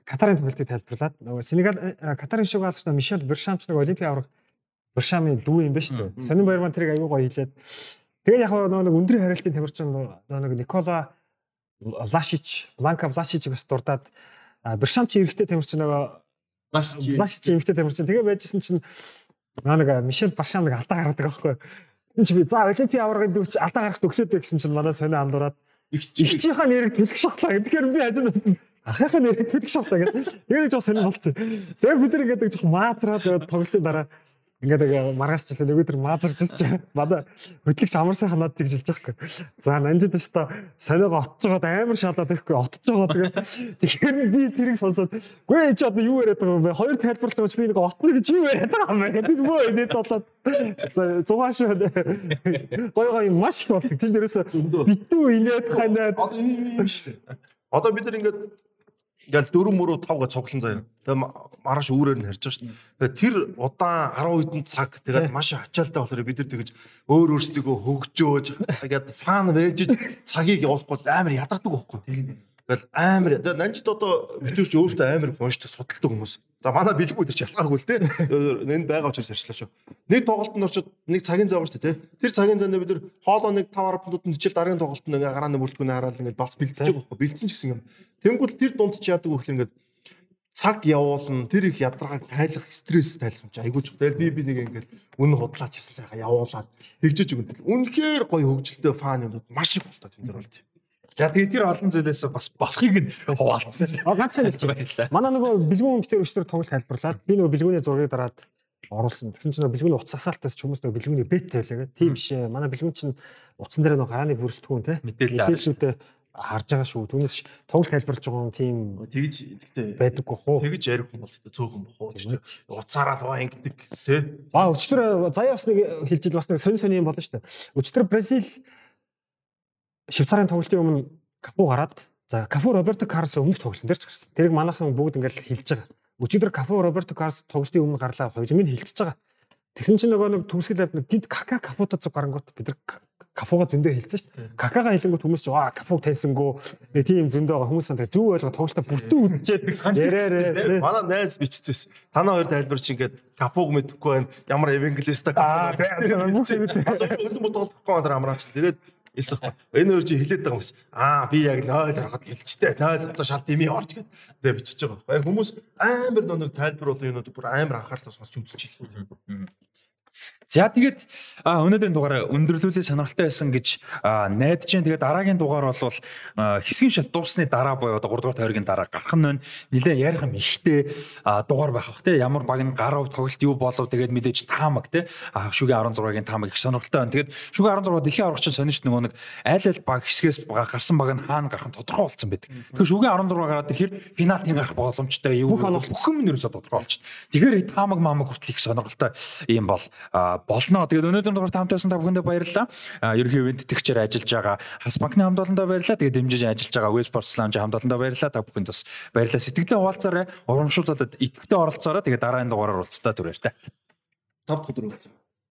Катарын төвлөлтийг тайлбарлаад нөгөө Сенегал Катарын шиг алгч нөгөө Мишель Бершамч нөгөө Олимпийн авраг Буршамын дүү юм ба шүү дээ. Сонин баяр маань тэрийг аягүй гоё хэлээд. Тэгээд яг нэг өндрийн хариалтын тамирчин нэг Никола Влашич, Бланка Влашичийг бас дурдаад Буршам чи эрэгтэй тамирчин нөгөө Влашич эрэгтэй тамирчин тэгээ байжсэн чинь нэг Мишель Баршам нэг алдаа гаргадаг аахгүй. Энд чи би за Олимпийн аваргын дүүч алдаа гаргахт өглөөд гэсэн чинь манай сони андуураад ихчийнхаа нэрийг төлөх шахлаа. Тэгэхээр би хажууд ахыхаа нэрийг төлөх шахлаа гэдэг. Тэгээд жоо сони болцсон. Тэгээд бид нар ингээд жоохон маазраад тоглолтын дараа Ингээд яг маргааш ч л нөгөөдөр маазарч ч манай хөтлөгч амар сайхан надад тэгж хэлж байхгүй. За нанжид өстой сониого отж байгаад амар шалаад байхгүй отж байгаа тэгээ. Тэгэхээр би тэрийг сонсоод гүй чи одоо юу яриад байгаа юм бэ? Хоёр тайлбарлаж байгаа чи би нэг отно гэж юу яриад байгаа юм бэ гэдэг мөө инээд болоод за зугааш гоё гоё маш их болдог. Тэнд дээрээс битүү инээд ханаад одоо юм шүү дээ. Одоо бид нар ингээд ингээл 4 мөрөө 5 гэж цуглан заяа. Тэгээ маргааш үүрээр нь харж байгаа шүү дээ. Тэгээ тэр удаан 10 хэдэн цаг тэгээд маш ачаалтай болохоор бид нар тэгэж өөр өөрсдөө хөгжөөж ингээд фан вэжж цагийг явуулахгүй амар ядардаг байхгүй. Тэгэл амар нанжид одоо битүүрч өөртөө амар гонштой судалдаг хүмүүс. За манай бэлгүү дээр ч ялгаагүй л те. Энэ байгаа учраас ярьчлаа шүү. Нэг тоглолтод орчод нэг цагийн зав шүү те. Тэр цагийн зав бид нар хоолоо нэг 5 10 минутанд чил дараагийн тоглолтод ингээ гарааны бүрэлдэхүүнээ хараад ингээ бас бэлдэж байгаа байхгүй. Бэлдсэн ч гэсэн юм. Тэнгүүл тэр дунд ч яадаг гэхэл ингээ цаг явуулна тэр их ядаргааг тайлах стресс тайлах юм чи айгууч. Тэгэл би би нэг ингээд үнэн худлаач хийсэн цайгаа явуулаад тэгжэж өгөн. Үнэхээр гоё хөгжилтэй фан юмуд маш их болтой тэн дээр бол тийм. За тэгээ тэр олон зүйлээс бас болохыг нь хуваалцсан. Ганцхан хэлж баярлалаа. Манай нөгөө бэлгүүн өмчтөр өчтөр тоглолт тайлбарлаад би нөгөө бэлгүүний зургийг дараад оруулсан. Тэгсэн чинь бэлгүүний утас асаалтаас ч хүмүүс нөгөө бэлгүүний бет байлаа гэх. Тийм биш ээ. Манай бэлгүүн чинь утсан дээр нөгөө гарааны бүрэлдэхүүн те. Мэдээлэлтэй харж байгаа шүү. Түүнээс тоглолт тайлбарлаж байгаа юм тийм тэгж тэгтээ байдаггүй хуу. Тэгж ярих юм бол цөөхөн бохоо уцаараа л байгаа ингэдэг тий. Аа өчтөр заяа бас нэг хэлжил бас нэг сонь сонь юм болно шүү. Өчтөр Бразил Швейцарын тоглолтын өмнө Капу гараад за Капу Роберто Карлос өмнөх тоглолтын дээр ч гарсан. Тэрийг манайхан бүгд ингээл хэлж байгаа. Өчигдөр Капу Роберто Карлос тоглолтын өмнө гарлаа хоёуланг нь хэлчихэж байгаа. Тэгсэн чинь нөгөө нэг төмсгөл авд гинт Кака Капута зүг гарангууд бид нар Кафуга зөндөө хэлсэн шүү дээ. Какага хэлэнгүүт хүмүүс ч аа Кафуг тайсангүй. Тэгээ тийм зөндөө байгаа хүмүүс санаа зөв ойлгоо тоглолтоо бүтэн үзчихэд яриараа. Манай найз биччихсэн. Танаа хоёр тайлбар чи ингээд Кафуг мэдэхгүй байна. Ямар евангелиста Аа тэгээ. Өдөн бодохгүй байна амраач. Тэгээд Эсвэл энэ хоёр чи хилээд байгаа хүмүүс аа би яг 0 ороход хэлцтэй 0 одоо шалт ими орж гээд. Тэгээ бичиж байгаа. Байхгүй хүмүүс амар нэг тайлбар бол юмнууд бүр амар сонсч үзэж байна. За тэгээд өнөөдрийн дугаар өндөрлүүлээ сонирхолтой байсан гэж найдаж байна. Тэгээд дараагийн дугаар бол хэсгийн шат дуусны дараа буюу одоо 3 дугаар тойргийн дараа гарах нь. Нилээ ярих юм ихтэй дугаар байх бах те ямар баг нь гарав тоглолт юу болов тэгээд мэдээж таамаг те шүгэ 16-гийн таамаг их сонирхолтой байна. Тэгээд шүгэ 16 дэлхийн аврагч сонирч нөгөө нэг аль аль баг хэсгээс гарсан баг нь хаана гарах нь тодорхой болсон байдаг. Тэгэхээр шүгэ 16 гараад ирэхээр финалтын гарах боломжтой юу бүх юм нэрсээ тодорхой болчих. Тэгэхээр таамаг маамаг хүртэл их сонирхолтой юм бол болно. Тэгээд өнөөдөр дугаар таамтайсан та бүхэндээ баярлалаа. Ерөнхий ивент тэтгчээр ажиллаж байгаа Хас банкны хамт олондоо баярлалаа. Тэгээд дэмжиж ажиллаж байгаа West Sports Lounge хамт олондоо баярлалаа. Та бүхэнд бас баярлалаа. Сэтгэлээ хуваалцаарай. Урамшуулалт идэвхтэй оролцоорой. Тэгээд дараагийн дугаараар уулзтаа түрээртэй. Тав өдөр уулзаа.